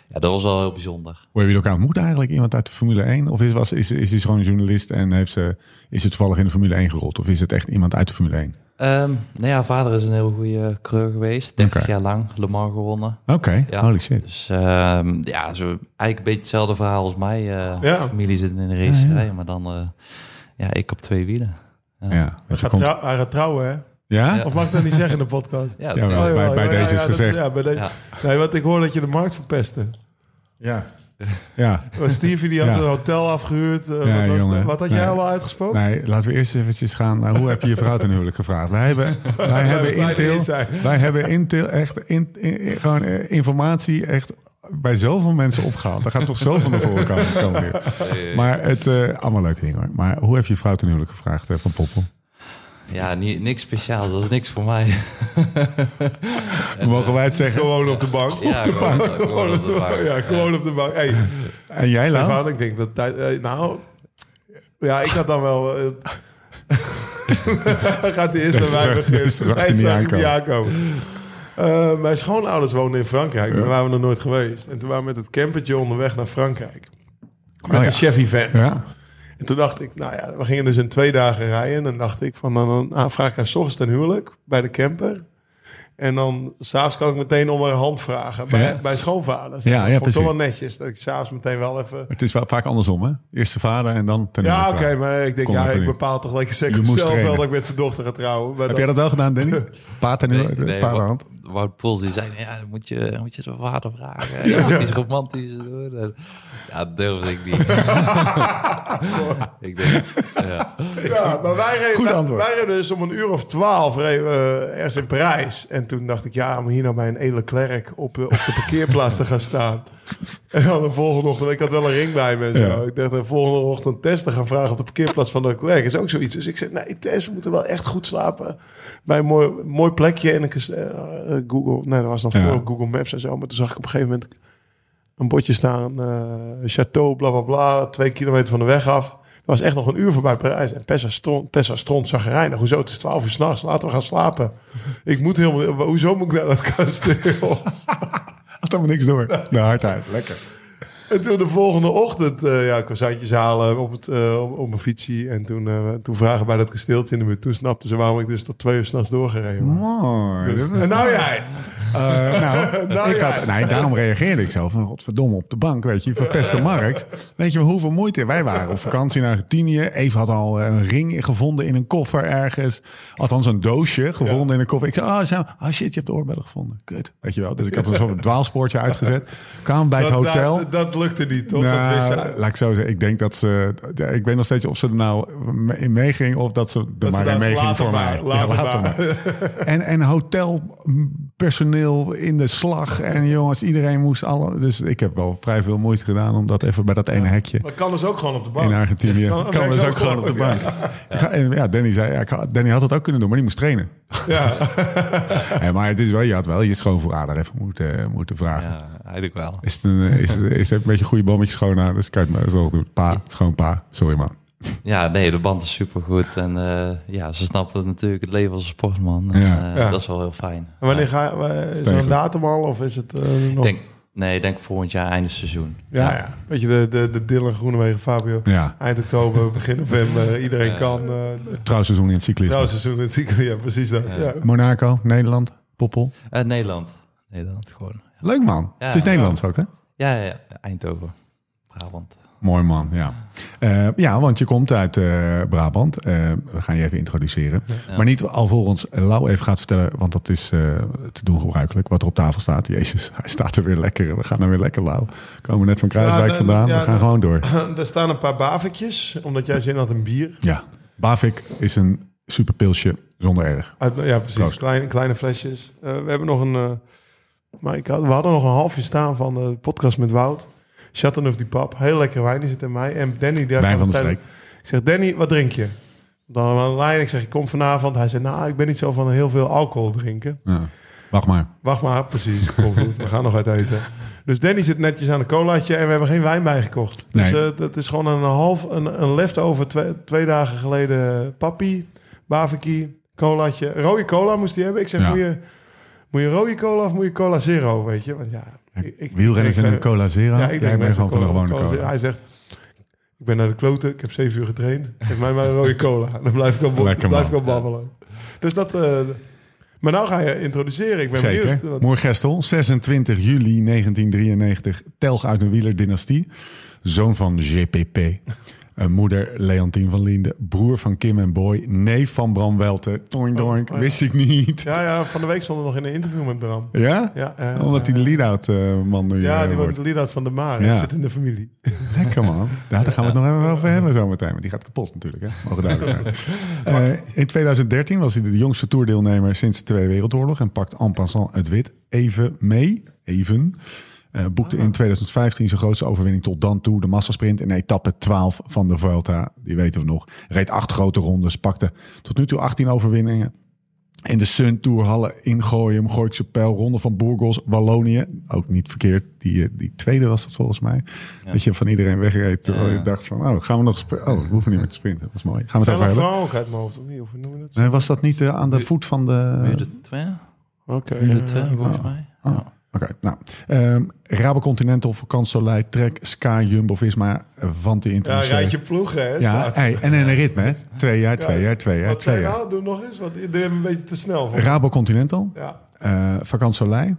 ja, dat was wel heel bijzonder. Hoe hebben jullie elkaar ontmoet eigenlijk? Iemand uit de Formule 1? Of is, was, is, is hij gewoon een journalist en heeft ze, is het toevallig in de Formule 1 gerold? Of is het echt iemand uit de Formule 1? Ehm nou ja, vader is een heel goede coureur geweest. 30 Oké. jaar lang Le Mans gewonnen. Oké, Ja. holy shit. Dus ehm, ja, zo, eigenlijk een beetje hetzelfde verhaal als mij. eh Ja. Familie zit in de racerij, maar dan eh, ja, ik op twee wielen. Ja, Ja, Hij gaat, komt, hij gaat trouwen, hè? ja? Of mag ik dat niet zeggen in de podcast? ja, Ja, dat- wel. bij- bij deze is gezegd. Ja, bij de- Ja. Nee, want ik hoor dat je de markt verpestte. Ja. Ja. Stevie die had Ja. een hotel afgehuurd. eh, Ja, wat, was- jongen. wat had Nee. jij al uitgesproken? Nee, laten we eerst eventjes gaan naar hoe heb je je vrouw ten huwelijk gevraagd? Wij hebben, wij hebben Intel, wij hebben Intel echt in, in- in- gewoon eh, informatie echt bij zoveel mensen opgehaald. Daar gaat toch zoveel naar voren komen. komen weer. Maar het, eh, allemaal leuke dingen hoor. Maar hoe heb je vrouw ten huwelijk gevraagd eh, van Poppel? ja, niet, niks speciaals. Dat is niks voor mij. Mogen wij het zeggen? Gewoon op de bank. Ja, gewoon, gewoon op de bank. Ja, gewoon op de bank. Hey, En jij Lau? Stefan, ik denk dat tijd... eh, nou, ja, ik had dan wel... gaat hij eerst bij mij beginnen. hij niet zag ik niet aankomen. Eh, mijn schoonouders woonden in Frankrijk. Daar waren we nog nooit geweest. En toen waren we met het campertje onderweg naar Frankrijk. Met Oh ja. een Chevy van. Ja? En toen dacht ik, nou ja, we gingen dus in twee dagen rijden. En dan dacht ik van, dan, dan ah, vraag ik haar 's ochtends ten huwelijk bij de camper. En dan s'avonds kan ik meteen om haar hand vragen bij, Ja. bij schoonvaders. Ja, dat ja, vond ik toch wel netjes. Dat ik s'avonds meteen wel even... Het is wel vaak andersom hè? Eerst de vader en dan ten Ja, oké, maar ik denk, ja, ik bepaal toch lekker Je zeker zelf wel dat ik met zijn dochter ga trouwen. Maar Heb jij dat wel gedaan, Danny? Pa ten Nee, huwelijk, nee, hand. Wout Poels die zei, ja, dan moet je, dan moet je de vader vragen. Ja, moet iets romantisch doen. En, ja, dat durfde ik niet. ik denk, ja. Ja, maar wij reden, Goed wij- antwoord. wij reden dus om een uur of twaalf reden we ergens in Parijs. En toen dacht ik, ja, om hier nou bij een edele klerk op, de- op de parkeerplaats te gaan staan. En dan de volgende ochtend, ik had wel een ring bij me en zo. Ja. Ik dacht, de volgende ochtend Tess te gaan vragen op de parkeerplaats van de klerk is ook zoiets. Dus ik zei, nee Tess, we moeten wel echt goed slapen. Bij een mooi, mooi plekje. En ik, eh, Google, nee, dat was nog Ja. voor Google Maps en zo. Maar toen zag ik op een gegeven moment een bordje staan. eh château, bla bla bla. Twee kilometer van de weg af. Dat was echt nog een uur voorbij Parijs. En Tessa stond, Tessa stond zagrijnig. Hoezo? Het is twaalf uur s'nachts. Laten we gaan slapen. Ik moet helemaal... Hoezo moet ik naar dat kasteel? Had helemaal niks door. De hardheid. Lekker. en toen de volgende ochtend... eh ja, croissantjes halen op, het, eh, op, op mijn fietsie. En toen, eh, toen vragen bij dat kasteeltje in de buurt. Toen snapten ze waarom ik dus tot twee uur s'nachts doorgereden was. Mooi. Dus- en nou jij. Eh, nou, Nou ik had, nee, daarom reageerde ik zo van, godverdomme, op de bank, weet je, verpeste markt. Weet je hoeveel moeite? Wij waren op vakantie in Argentinië. Eve had al een ring gevonden in een koffer ergens. Althans een doosje gevonden in een koffer. Ik zei, oh, zo, oh shit, je hebt de oorbellen gevonden. Kut, weet je wel. Dus ik had een soort dwaalspoortje uitgezet. Kwamen bij het Dat- hotel. Dat, dat lukte niet, toch? dat wist Nou, laat ik zo zeggen. Ik denk dat ze... Ik weet nog steeds of ze er nou in meeging... of dat ze er maar in meeging voor mij. later Ja, maar. En, en hotelpersoneel in de slag. En jongens, iedereen moest alle... Dus ik heb wel vrij veel moeite gedaan... om dat even bij dat ene hekje Maar kan dus ook gewoon op de bank. in Argentinië... Kan- dus ook ook gewoon op de bank. En Ja, Danny zei... Ja, ik had- Danny had het ook kunnen doen, maar die moest trainen. Ja. Ja, maar het is wel, je had wel je schoonvoorrader even moeten, moeten vragen. Ja, eigenlijk wel. Is het, een, is, het- is het een beetje goede bommetjes schoon Dus kan je het maar zo doen. Pa, schoonpa. Sorry man. Ja, nee, de band is supergoed. En eh, ja, ze snappen het natuurlijk het leven als een sportman. En, Ja. eh, Ja. Dat is wel heel fijn. En wanneer ga je, wa- is er een datum al of is het eh, nog? Ik denk, nee, ik denk volgend jaar einde seizoen. ja, ja. Weet je, de, de, de Dylan Groenewegen, Fabio. Ja, Eind oktober, begin november. Iedereen kan. eh trouwseizoen in het cyclisme. trouwens, seizoen in het cyclus. Ja, precies dat. Ja. Monaco, Nederland, Poppel. Eh, Nederland. Nederland gewoon. Leuk man. Ja. het is Nederlands ook hè? Ja, ja, ja. Eindhoven. Brabant. Mooi man, ja. Eh, ja, want je komt uit eh, Brabant. Eh, we gaan je even introduceren. Maar niet alvorens Lau even gaat vertellen, want dat is eh, te doen gebruikelijk, wat er op tafel staat. Jezus, hij staat er weer lekker. We gaan er weer lekker Lau. We komen net van Kruiswijk Ja, vandaan. ja, we gaan gewoon door. Er staan een paar bavikjes, omdat jij zin had in bier. Ja, Bavik is een superpilsje zonder erg. Uit, ja, precies. Proost. Kleine, kleine flesjes. Eh, we hebben nog een... eh, maar ik had, we hadden nog een halfje staan van de podcast met Wout. Chateau of die pap. Heel lekker wijn, die zit in mij. En Danny... Die Wijn van de streek. Ik zeg, Danny, wat drink je? Dan de lijn, ik zeg, ik kom vanavond. Hij zei, nou, ik ben niet zo van heel veel alcohol drinken. Ja. Wacht maar. Wacht maar, precies. Komt goed. We gaan nog uit eten. Dus Danny zit netjes aan een colaatje en we hebben geen wijn bijgekocht. Dus Nee. eh, dat is gewoon een half, een, een leftover twee, twee dagen geleden papi, barbecue, colaatje. Rode cola moest hij hebben. Ik zeg, Ja. moet, je, moet je rode cola of moet je cola zero, weet je? Want ja, ik, ik, Wielrenners en een cola zero. Ja, ik Jij denk bent gewoon van de gewone cola. Hij zegt, ik ben naar de kloten, ik heb zeven uur getraind. Geef mij maar een rode cola. Dan blijf ik al, blijf ik al babbelen. Dus dat... eh, maar nou ga je introduceren. Ik ben Zeker. benieuwd. wat- Moergestel, 26 juli 1993. Telg uit een wielerdynastie. Zoon van GPP. Eh, moeder Leontien van Linde. Broer van Kim en Boy. Neef van Bram Welten. Toink, doink. oh. Wist ik niet. Ja, ja, van de week stond er nog in een interview met Bram. Ja? Ja, eh, Omdat hij de lead-out eh, man nu Ja, eh, die wordt de lead-out van de Maar. Ja. Het zit in de familie. Lekker man. Ja, daar gaan we het nog even over hebben zometeen. Want die gaat kapot natuurlijk. Hè? Mogen duidelijk zijn. Eh, in 2013 was hij de jongste toerdeelnemer sinds de Tweede Wereldoorlog. En pakt en passant het wit even mee. Even. Eh, boekte in 2015 zijn grootste overwinning tot dan toe. De massasprint in etappe 12 van de Vuelta. Die weten we nog. Reed acht grote rondes. Pakte tot nu toe 18 overwinningen. In de Sun Tour Hallen in Gooien, Gooikse Pijl, Ronde van Burgos, Wallonië. Ook niet verkeerd. Die, eh, die tweede was dat volgens mij. Dat je van iedereen wegreed. Terwijl je dacht van, oh, gaan we nog? Oh, we hoeven niet meer te sprinten. Dat is mooi. Gaan we het over hebben? vrouw ook uit mijn hoofd, of niet? Of hoe noem je dat? Nee, was dat niet eh, aan de voet van de... De twee? Oké. De ja, twee, volgens mij. Oh, Ja. Oké, nou. ehm Rabo Continental, Vakant Soleil, Trek, Sky, Jumbo-Visma, eh, Vanti Ja, International. rijtje ploegen, hè? Ja, hey, en een ritme, hè? Twee jaar, twee jaar, twee jaar, twee jaar. nou? Doe nog eens, want ik hem een beetje te snel. Voor. Rabo Continental, Ja. Soleil,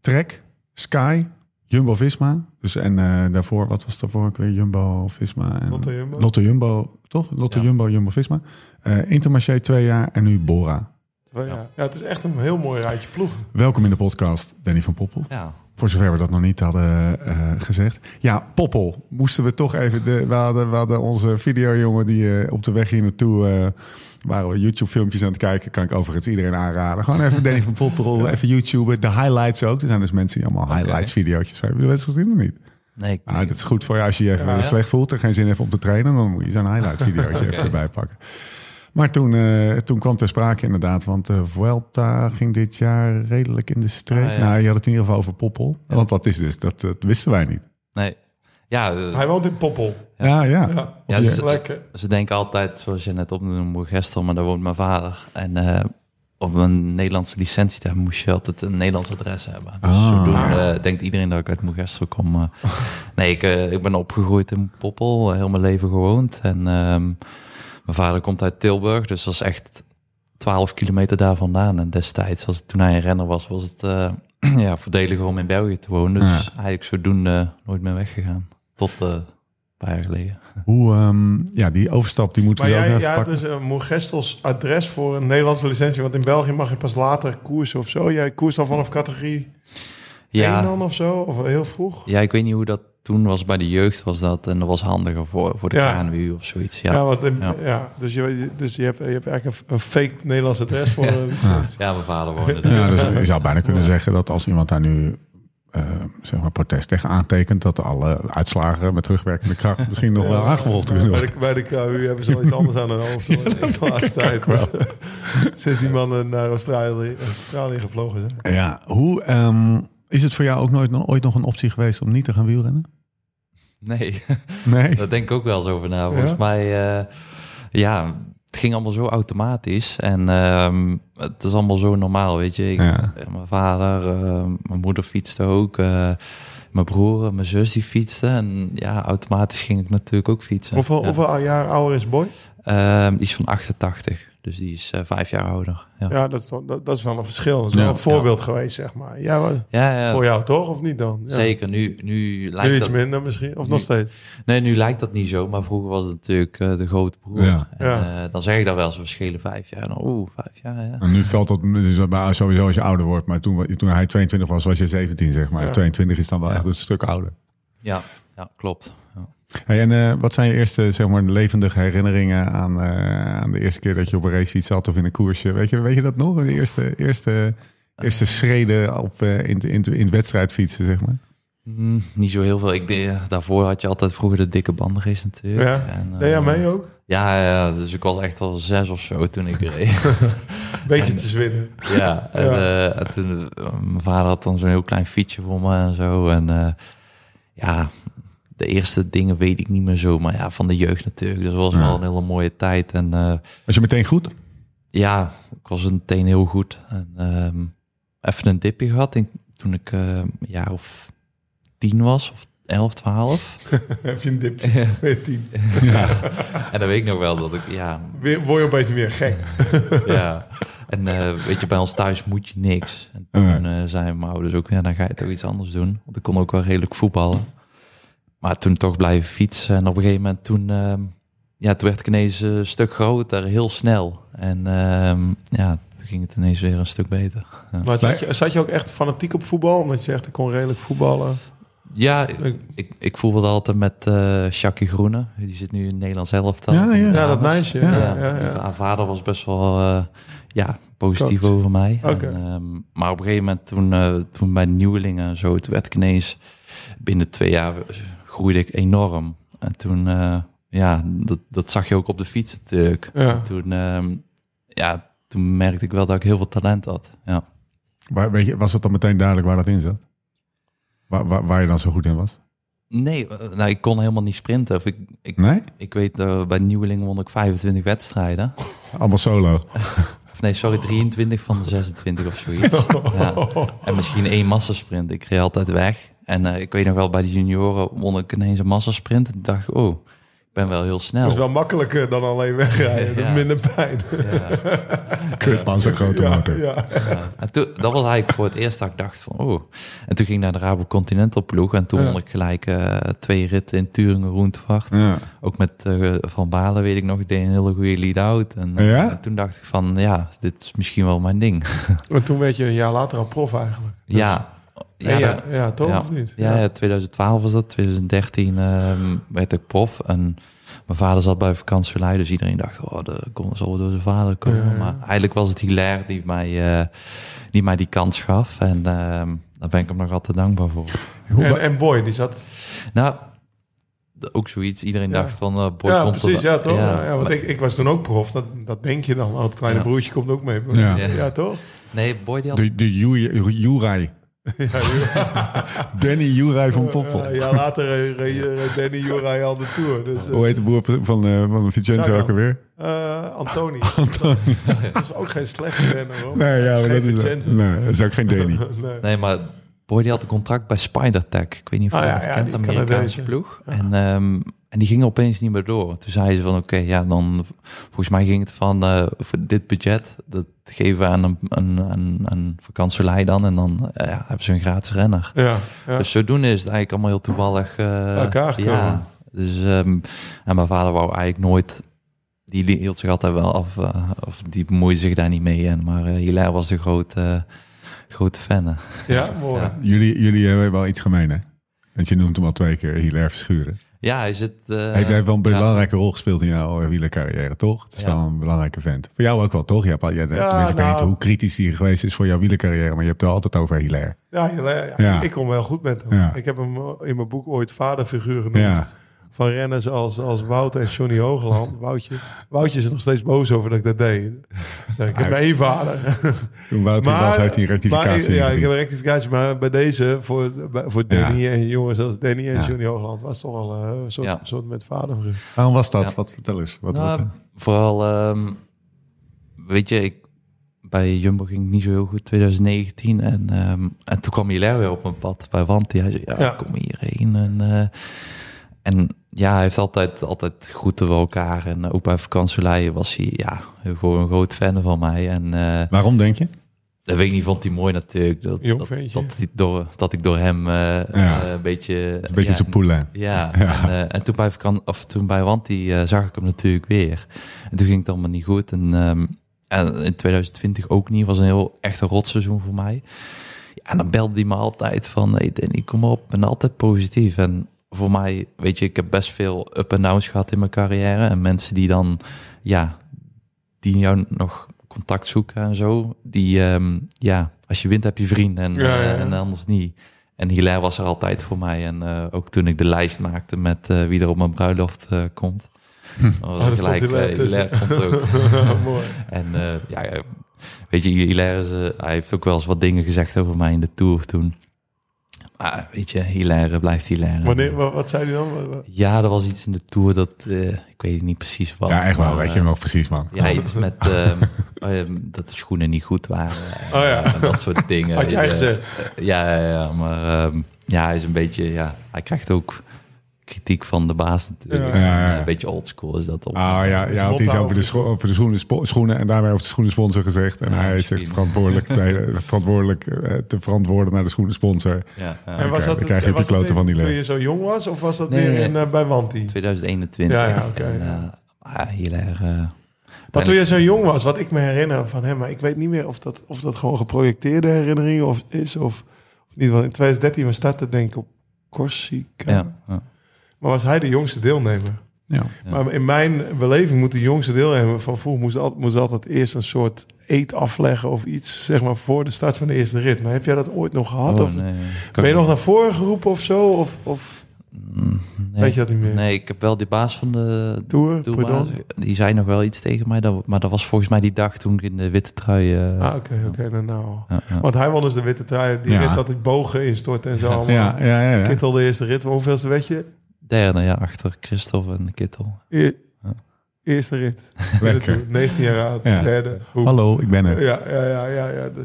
Trek, Sky, Jumbo-Visma. Dus, en eh, daarvoor, wat was daarvoor ook weer? Jumbo-Visma. En Lotto Jumbo. Lotto Jumbo, toch? Lotto Ja. Jumbo, Jumbo-Visma. Eh Intermarché twee jaar en nu Bora. Twee jaar. Ja, het is echt een heel mooi rijtje ploegen. Welkom in de podcast, Danny van Poppel. Ja. Voor zover we dat nog niet hadden eh, gezegd. Ja, Poppel. Moesten we toch even... De, we, hadden, we hadden onze videojongen die eh, op de weg hier naartoe... eh, waren we YouTube-filmpjes aan het kijken. Kan ik overigens iedereen aanraden. Gewoon even Danny van Poppel, even YouTube. De highlights ook. Er zijn dus mensen die allemaal highlights-video's hebben. Hebben we het gezien of niet? Nee, ik- Ah, dat is goed voor je als je je even Ja. slecht voelt en geen zin hebt om te trainen. Dan moet je zo'n highlight-videootje even erbij pakken. Maar toen, eh, toen kwam ter sprake inderdaad, want de Vuelta ging dit jaar redelijk in de streek. Ah, ja. Nou, je had het in ieder geval over Poppel. Want dat is dus, dat, dat wisten wij niet. nee. Ja, eh, Hij woont in Poppel. Ja, ja. Ja, ze- lekker. Ze denken altijd, zoals je net opnoemde, Gestel, maar daar woont mijn vader. En eh om een Nederlandse licentie te hebben, moest je altijd een Nederlands adres hebben. Dus Ah. zodoende eh, denkt iedereen dat ik uit Moegestel kom. eh. nee, ik, eh, ik ben opgegroeid in Poppel, eh, heel mijn leven gewoond. En ehm, mijn vader komt uit Tilburg, dus dat is echt 12 kilometer daar vandaan. En destijds, als, toen hij een renner was, was het eh, ja, voordeliger om in België te wonen. Dus Ja. eigenlijk zodoende nooit meer weggegaan. Tot eh, een paar jaar geleden. Hoe, ehm, ja, die overstap die moeten Maar we ook jij, even pakken. dus een Moergestels adres voor een Nederlandse licentie. Want in België mag je pas later koersen of zo. Jij koerst al vanaf categorie 1 Ja, dan of zo? Of heel vroeg? ja, ik weet niet hoe dat toen was. Bij de jeugd was dat. En dat was handiger voor, voor de Ja. KNWU of zoiets. Ja, Ja, want in- Ja. ja. dus, je, dus je, hebt, je hebt eigenlijk een, een fake Nederlands adres voor een licentie. ja mijn vader woonde daar. Ja, dus je zou bijna kunnen zeggen dat als iemand daar nu eh, zeg maar protest tegen aantekent, dat alle uitslagen met terugwerkende kracht misschien nog wel aangevolgd kunnen Bij worden. de, bij de KU hebben ze wel iets anders aan hun hoofd. in de laatste tijd. Sinds die mannen naar Australië, Australië gevlogen zijn. Ja, hoe ehm, is het voor jou ook nooit, ooit nog een optie geweest om niet te gaan wielrennen? Nee, Nee. daar denk ik ook wel eens over na. Volgens Ja? mij, eh, ja, het ging allemaal zo automatisch. En ehm, het is allemaal zo normaal, weet je. Ik, Ja. eh, Mijn vader, eh, mijn moeder fietste ook. eh, mijn broer, en mijn zus die fietsten. En ja, automatisch ging ik natuurlijk ook fietsen. Hoeveel, ja. hoeveel jaar ouder is Boy? Ehm, is van 88, dus die is eh, vijf jaar ouder. Ja, dat is, toch- dat, dat is wel een verschil. Dat is wel Ja. een voorbeeld geweest, zeg maar. Ja, maar ja, voor jou toch, of niet dan? Ja. zeker. Nu, nu Nu lijkt iets dat, minder misschien, of Nu- nog steeds? nee, nu lijkt dat niet zo, maar vroeger was het natuurlijk eh, de grote broer. Ja. En, Ja. eh, dan zeg ik dat wel we schelen vijf jaar. Dan, Oeh, vijf jaar, ja. En nu valt dat dus bij- sowieso als je ouder wordt. Maar toen, toen hij 22 was, was je 17, zeg maar. Ja. 22 is dan wel echt een stuk ouder. Ja, ja klopt. Ja. Hey, en eh, wat zijn je eerste zeg maar, levendige herinneringen aan, eh, aan de eerste keer dat je op een racefiets zat of in een koersje? Weet je, weet je dat nog? De eerste, eerste, eerste schreden op, eh, in, in, in het wedstrijdfietsen, zeg maar. Mm, niet zo heel veel. Ik, daarvoor had je altijd vroeger de dikke bandenrace natuurlijk. Ja. En, Nee, ja, eh, mij ook. Ja, ja, dus ik was echt al zes of zo toen ik reed. Beetje te zwinnen. ja, en, Ja. eh, en toen, eh, mijn vader had dan zo'n heel klein fietsje voor me en zo. En eh, ja, de eerste dingen weet ik niet meer zo, maar ja, van de jeugd natuurlijk. Dus dat was Ja. wel een hele mooie tijd. En eh, Was je meteen goed? ja, ik was meteen heel goed. En ehm, even een dipje gehad in, toen ik eh, een jaar of tien was, of elf, twaalf. Heb je een dipje met tien. en dan weet ik nog wel dat ik, ja, Weer, word je een beetje meer gek. ja. En eh, weet je, bij ons thuis moet je niks. En toen eh zeiden mijn ouders ook, ja, dan ga je toch iets anders doen. Want ik kon ook wel redelijk voetballen. Maar toen toch blijven fietsen. En op een gegeven moment toen, ehm, ja, toen werd ik ineens een stuk groter, heel snel. En ehm, ja, toen ging het ineens weer een stuk beter. Ja, Maar zat je, zat je ook echt fanatiek op voetbal? Omdat je zegt, ik kon redelijk voetballen. ja ik, ik, ik voetbalde altijd met eh Jackie Groene. Die zit nu in Nederlands elftal. Ja, ja. Ja, dat meisje. Ja. Ja, ja, ja. Haar vader was best wel eh, ja, positief Coach. over mij. Oké. En, ehm, maar op een gegeven moment toen, eh, toen bij de nieuwelingen en zo, toen werd ik ineens binnen twee jaar groeide ik enorm. En toen, eh, ja, dat, dat zag je ook op de fiets natuurlijk. Ja. En Toen, ehm, ja, toen merkte ik wel dat ik heel veel talent had. Ja. Waar, weet je, was het dan meteen duidelijk waar dat in zat? Waar, waar, waar je dan zo goed in was? Nee, eh, nou, ik kon helemaal niet sprinten. Of ik, ik, Nee? ik weet, eh, bij nieuwelingen won ik 25 wedstrijden. Allemaal solo. Of nee, sorry, 23 van de 26 of zoiets. Ja. En misschien één massasprint. Ik reed altijd weg. En eh, ik weet nog wel, bij de junioren won ik ineens een massasprint. En dacht ik, oh, ik ben wel heel snel. Dat is wel makkelijker dan alleen wegrijden. Ja. minder pijn. Kut, man, zo'n grote Ja, motor. ja. Ja. En toen, dat was eigenlijk voor het eerst dat ik dacht van, oh. En toen ging ik naar de Rabo Continental ploeg. En toen Ja. won ik gelijk eh, twee ritten in Turingen Roentvaart. Ja. Ook met eh, Van Balen weet ik nog, ik deed een hele goede lead-out. En, Ja? en toen dacht ik van, ja, dit is misschien wel mijn ding. En toen werd je een jaar later al prof eigenlijk. ja. Ja, ja, dat- ja, toch ja. of niet? Ja, ja, 2012 was dat. 2013 ehm, werd ik prof. En mijn vader zat bij vakantielui. Dus iedereen dacht, oh, de kon zal wel door zijn vader komen. Maar eigenlijk was het Hilaire die mij, eh, die, mij die kans gaf. En ehm, daar ben ik hem nog altijd dankbaar voor. Hoe, En, en Boy, die zat... Nou, ook zoiets. Iedereen Ja. dacht van, eh boy, ja, komt precies. Ja, toch? Ja, Ja, want maar- ik, ik was toen ook prof. Dat, dat denk je dan. Oh, het kleine Ja. broertje komt ook mee. Ja. ja toch? Nee, boy die had... de de Ju- Juraj. Danny Juraj van Poppel. Ja, later reed, reed- reed Danny Juraj al de Tour. Dus, eh, Hoe heet de boer van, eh van Vincenzo ook alweer? eh, Antoni. Dat is ook geen slechte renner, hoor. Nee, ja, Het is maar geen dat is, Vincenzo. nee, dat is ook geen Danny. Nee. Nee, maar Boy die had een contract bij SpiderTech. Ik weet niet of Ah, je ja, dat ja, kent, die Amerikaanse ploeg. En ehm, en die gingen opeens niet meer door. Toen zei ze van, oké, ja, dan... Volgens mij ging het van, eh, voor dit budget, dat geven we aan een, een, een, een vakantielei dan. En dan eh, ja, hebben ze een gratis renner. Ja, ja. Dus zodoende is het eigenlijk allemaal heel toevallig... eh, elkaar gekomen. Ja, dus... ehm, en mijn vader wou eigenlijk nooit... Die hield zich altijd wel af, of die bemoeide zich daar niet mee. En, maar uh, Hilaire was de grote, grote fan. ja, mooi. Ja. Jullie, jullie hebben wel iets gemeen, hè? Want je noemt hem al twee keer Hilaire Verschuren. Ja, hij zit... eh, Hij heeft wel een ja. belangrijke rol gespeeld in jouw wielercarrière, toch? Het is Ja. wel een belangrijke vent. Voor jou ook wel, toch? Je hebt, al- ja, ik weet nou- niet hoe kritisch hij geweest is voor jouw wielercarrière, maar je hebt het altijd over Hilaire. Ja, ja, ja, Ja. ik kom wel goed met hem. Ja. Ik heb hem in mijn boek ooit vaderfiguur genoemd. Ja, Van renners als, als Wout en Johnny Hoogland. Woutje, Woutje is er nog steeds boos over dat ik dat deed. Zeg ik, heb maar één vader. toen Wouter was, heeft hij een rectificatie maar, Ja, ik heb een rectificatie. Maar bij deze, voor, voor Danny en jongens als Danny en Ja. Johnny Hoogland... was toch al eh, een soort, Ja. soort met vaderfiguur. Waarom was dat? Ja. Wat, vertel eens. Wat, Nou, wat, vooral, ehm, weet je, ik, bij Jumbo ging het niet zo heel goed 2019. En, ehm, en toen kwam Hilaire weer op mijn pad bij Wanti. Hij zei, ja, Ja. kom hierheen. En, eh, en ja, hij heeft altijd, altijd goed bij elkaar. En ook bij vakantieleien was hij ja, gewoon een groot fan van mij. En eh, waarom denk je? dat weet ik niet, vond hij mooi natuurlijk. Dat, dat, dat, hij door, dat ik door hem eh, eh, een beetje... Een beetje ja, zijn poelen. ja, Ja. En, eh, en toen bij, vakan- of toen bij Wanti eh, zag ik hem natuurlijk weer. En toen ging het allemaal niet goed. En, ehm, en in 2020 ook niet. was een heel echt een rotseizoen voor mij. Ja, en dan belde hij me altijd van, hey Danny, kom op. En altijd positief. En voor mij, weet je, ik heb best veel up en downs gehad in mijn carrière. En mensen die dan, ja, die jou nog contact zoeken en zo. Die, ehm, ja, als je wint heb je vrienden en, Ja, ja, ja. eh, en anders niet. En Hilaire was er altijd voor mij. En eh, ook toen ik de lijst maakte met eh, wie er op mijn bruiloft komt. was Oh, daar stond gelijk, Hilaire komt ook. mooi. En ja, weet je, Hilaire is, hij heeft ook wel eens wat dingen gezegd over mij in de Tour toen. Maar weet je, Hilaire blijft Hilaire. Wanneer, wat, wat zei hij dan? Ja, er was iets in de Tour dat, eh, ik weet het niet precies wat. Ja, echt wel. maar, Weet je eh, hem wel precies, man. Ja, iets met ehm, ehm, dat de schoenen niet goed waren. En, Oh ja. en dat soort dingen. Had jij Eh, gezegd? Ja, ja, ja, maar ehm, ja, hij is een beetje, ja, hij krijgt ook kritiek van de baas natuurlijk. Ja. Ja, ja, ja. Een beetje oldschool is dat op. Ah ja, je had iets over de, scho- over de schoenen, schoenen en daarbij over de schoenensponsor gezegd. En Ja, hij misschien. zegt verantwoordelijk, nee, verantwoordelijk eh, te verantwoorden naar de schoenensponsor. ja, ja. En was dat, dan krijg je kloten van die in- Toen leer. je zo jong was? Of was dat Nee, nee. in, eh, bij Wanti? 2021. Ja, ja, oké, ja. eh, eh, Maar toen je zo jong was, wat ik me herinner van hem, maar ik weet niet meer of dat, of dat gewoon geprojecteerde herinneringen of is of, of niet. Want in 2013 we starten denk ik op Corsica. ja, ja. Maar was hij de jongste deelnemer? Ja. Ja. Maar in mijn beleving moet de jongste deelnemer van vroeg moest, altijd, moest altijd eerst een soort eet afleggen of iets, zeg maar, voor de start van de eerste rit. Maar heb jij dat ooit nog gehad? Oh, of, nee. ben je nog naar voren geroepen of zo? Of, of Mm, nee. weet je dat niet meer? Nee, ik heb wel die baas van de Tour, tourbaas? Die zei nog wel iets tegen mij, dat, maar dat was volgens mij die dag toen ik in de witte trui... eh, Ah, oké, oké, nou, nou. ja, ja. Want hij won dus de witte trui. Die Ja. rit dat ik bogen instortte en zo ja, ja. ja. Kittel de eerste rit. Hoeveelste weet je? Derde, ja, achter Christophe en Kittel. E- Ja. Eerste rit. Lekker. 19 jaar oud. Ja. Derde. Hallo, ik ben er. Ja, ja, ja, ja. ja. De-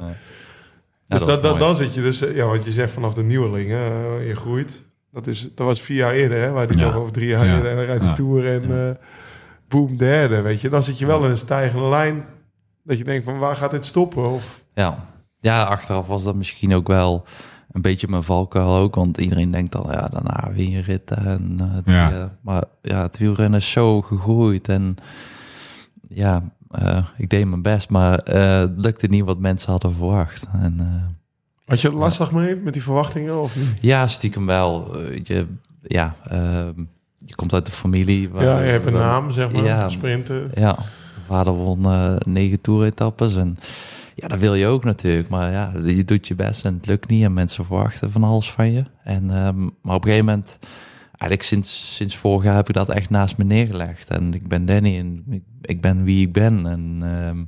Ja. Dus dat, dat, mooi. dan zit je dus, eh, ja, wat je zegt vanaf de nieuwelingen, eh, je groeit. Dat, is, dat was vier jaar eerder, hè, waar die Ja. nog over drie jaar eerder en dan rijdt de Ja. Tour en eh boem, derde, weet je. Dan zit je wel in een stijgende lijn, dat je denkt van waar gaat dit stoppen? Of, Ja. ja, achteraf was dat misschien ook wel een beetje mijn valkuil ook. Want iedereen denkt dan, ja, daarna rit. En, eh, die, Ja. eh, maar ja, het wielrennen is zo gegroeid. En ja, eh, ik deed mijn best, maar eh, het lukte niet wat mensen hadden verwacht. En eh, had je het lastig mee met die verwachtingen? Of niet? ja, stiekem wel. Eh, je, ja, ehm, je komt uit de familie. waar- ja, je hebt een naam, zeg maar, Ja. sprinten. Ja, vader won eh, negen toeretappes en ja, dat wil je ook natuurlijk. Maar ja, je doet je best en het lukt niet en mensen verwachten van alles van je. En, ehm, maar op een gegeven moment, eigenlijk sinds, sinds vorig jaar heb ik dat echt naast me neergelegd. En ik ben Danny en ik, ben wie ik ben. En ehm,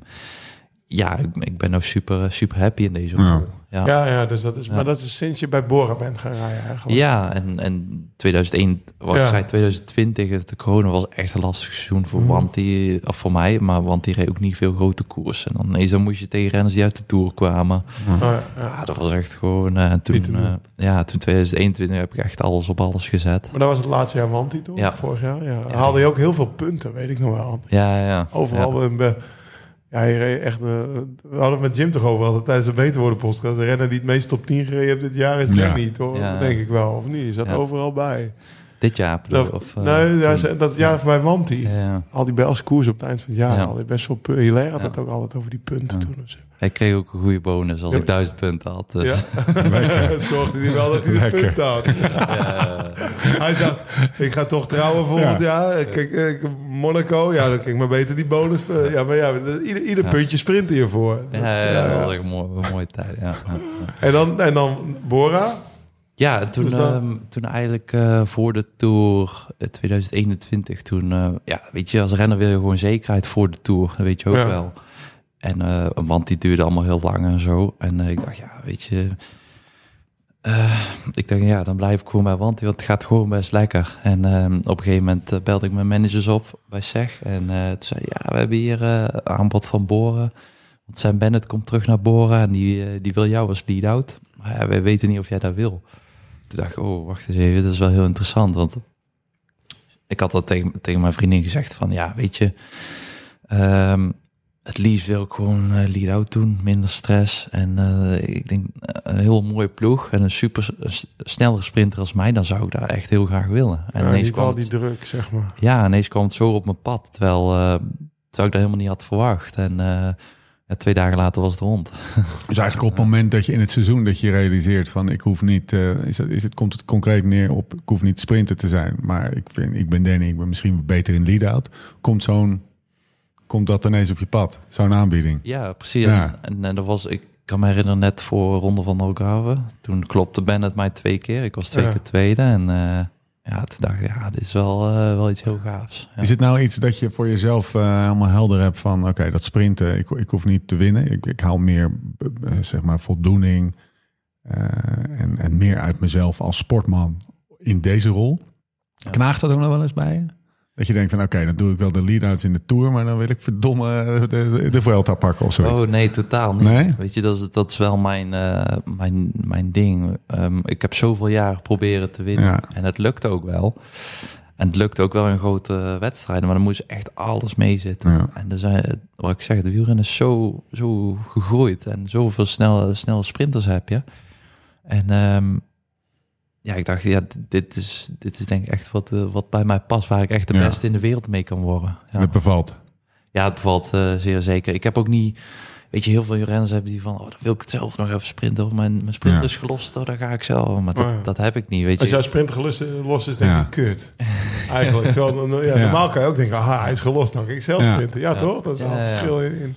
ja, ik, ik ben nou super, super happy in deze Ja. rol. Ja. Ja, ja, dus dat is, Ja. maar dat is sinds je bij Bora bent gaan rijden eigenlijk. Ja, en, en 2001, wat Ja. ik zei, 2020, de corona was echt een lastig seizoen voor Mhm. Wanty, of voor mij, maar want die reed ook niet veel grote koersen. En dan, ineens dan moest je tegen renners die uit de Tour kwamen. Oh, ja, ja. Ja, dat was echt gewoon, eh, te toen, doen. eh, ja, toen 2021 heb ik echt alles op alles gezet. Maar dat was het laatste jaar Wanty toch? Ja. Vorig jaar. Ja. Haalde je ook heel veel punten, weet ik nog wel. Ja, ja. Overal. Ja. Ja, je reed echt... eh, we hadden het met Jim toch over altijd tijdens de Beter Worden podcast. De renner die het meest top 10 gereden heeft dit jaar is Ja. ja. niet, hoor. Ja. Denk ik wel, of niet? Je zat Ja. overal bij. Dit jaar bedoel Dat, je, of, eh, nee, ja, toen? ze- dat jaar bij Wanty. Ja. Al die Belgische koers op het eind van het jaar. Ja. Al die best wel pu- Hilaire had Ja. het ook altijd over die punten Ja. toen. of zo. Ik kreeg ook een goede bonus als Ja. ik duizend punten had. Dus. Ja. Zorgde hij wel dat hij de Lekker. punten had. Hij zegt, ik ga toch trouwen volgend jaar. Kijk, ik, Monaco, ja, dan kan ik maar beter die bonus... eh, Ja, maar ja, ieder, ieder Ja. puntje sprinten hiervoor. Ja, ja, dat was een mooie, mooie tijd. Ja, ja. En, dan, en dan Bora. Ja, toen, ehm, toen eigenlijk eh, voor de Tour eh, 2021, toen, eh, ja, weet je, als renner wil je gewoon zekerheid voor de Tour, dat weet je ook Ja. wel. En, eh, want die duurde allemaal heel lang en zo. En eh, ik dacht, ja, weet je, eh, ik dacht, ja, dan blijf ik gewoon bij Wanty, want het gaat gewoon best lekker. En ehm, op een gegeven moment eh, belde ik mijn managers op bij SEG. En eh, toen zei ja, we hebben hier eh, aanbod van Boren. Want Sam Bennett komt terug naar Boren en die, eh, die wil jou als lead-out. Maar ja, wij weten niet of jij dat wil. Toen dacht ik, oh, wacht eens even, dat is wel heel interessant. Want ik had dat tegen, tegen mijn vriendin gezegd van, ja, weet je... ehm, het liefst wil ik gewoon eh, lead-out doen, minder stress. En eh, ik denk, eh, een heel mooie ploeg en een super snellere sprinter als mij, dan zou ik daar echt heel graag willen. En Ja, ineens kwam al die het, druk, zeg maar. ja, ineens kwam het zo op mijn pad, terwijl, terwijl ik dat helemaal niet had verwacht. En ja, twee dagen later was het rond. Dus eigenlijk op het moment dat je in het seizoen dat je realiseert van ik hoef niet, eh, is het, is het, komt het concreet neer op ik hoef niet sprinter te zijn, maar ik vind ik ben Danny, ik ben misschien beter in lead-out. Komt zo'n, komt dat ineens op je pad, zo'n aanbieding. Ja, precies. Ja. En, en dat was, ik kan me herinneren, net voor Ronde van Algarve. Toen klopte Bennett mij twee keer. Ik was twee Ja. keer tweede. En eh, ja, toen dacht ik, ja, dit is wel, eh, wel iets heel gaafs. Ja. Is het nou iets dat je voor jezelf helemaal helder hebt van oké, dat sprinten, ik, ik hoef niet te winnen, ik, ik haal meer eh, zeg maar voldoening en, en meer uit mezelf als sportman in deze rol. Ja. Knaagt dat ook nog wel eens bij je? Dat je denkt van oké, dan doe ik wel de lead-outs in de Tour, maar dan wil ik verdomme de, de, de Vuelta pakken of zoiets. Oh nee, totaal niet. Nee? Weet je, dat is, dat is wel mijn, eh, mijn, mijn ding. Ehm, ik heb zoveel jaar proberen te winnen. Ja. En het lukt ook wel. En het lukt ook wel in grote wedstrijden. Maar dan moet je echt alles meezitten. Ja. En er zijn, wat ik zeg, de wielrennen is zo, zo gegroeid. En zoveel snelle, snelle sprinters heb je. En ehm, ja, ik dacht, ja, dit is, dit is denk ik echt wat, eh, wat bij mij past. Waar ik echt de Ja. beste in de wereld mee kan worden. Ja. Het bevalt. Ja, het bevalt eh, zeer zeker. Ik heb ook niet... Weet je, heel veel renners hebben die van... Oh, dan wil ik het zelf nog even sprinten. Of mijn, mijn sprinter Ja. is gelost, oh, dan ga ik zelf. Maar dat, Oh ja. dat heb ik niet, weet Als je. jouw sprint gelost los is, denk Ja. ik, kut. Eigenlijk. Terwijl, normaal kan je ook denken, aha, hij is gelost, dan kan ik zelf Ja. sprinten. Ja, Ja. toch? Dat is wel een ja, ja. verschil in. in.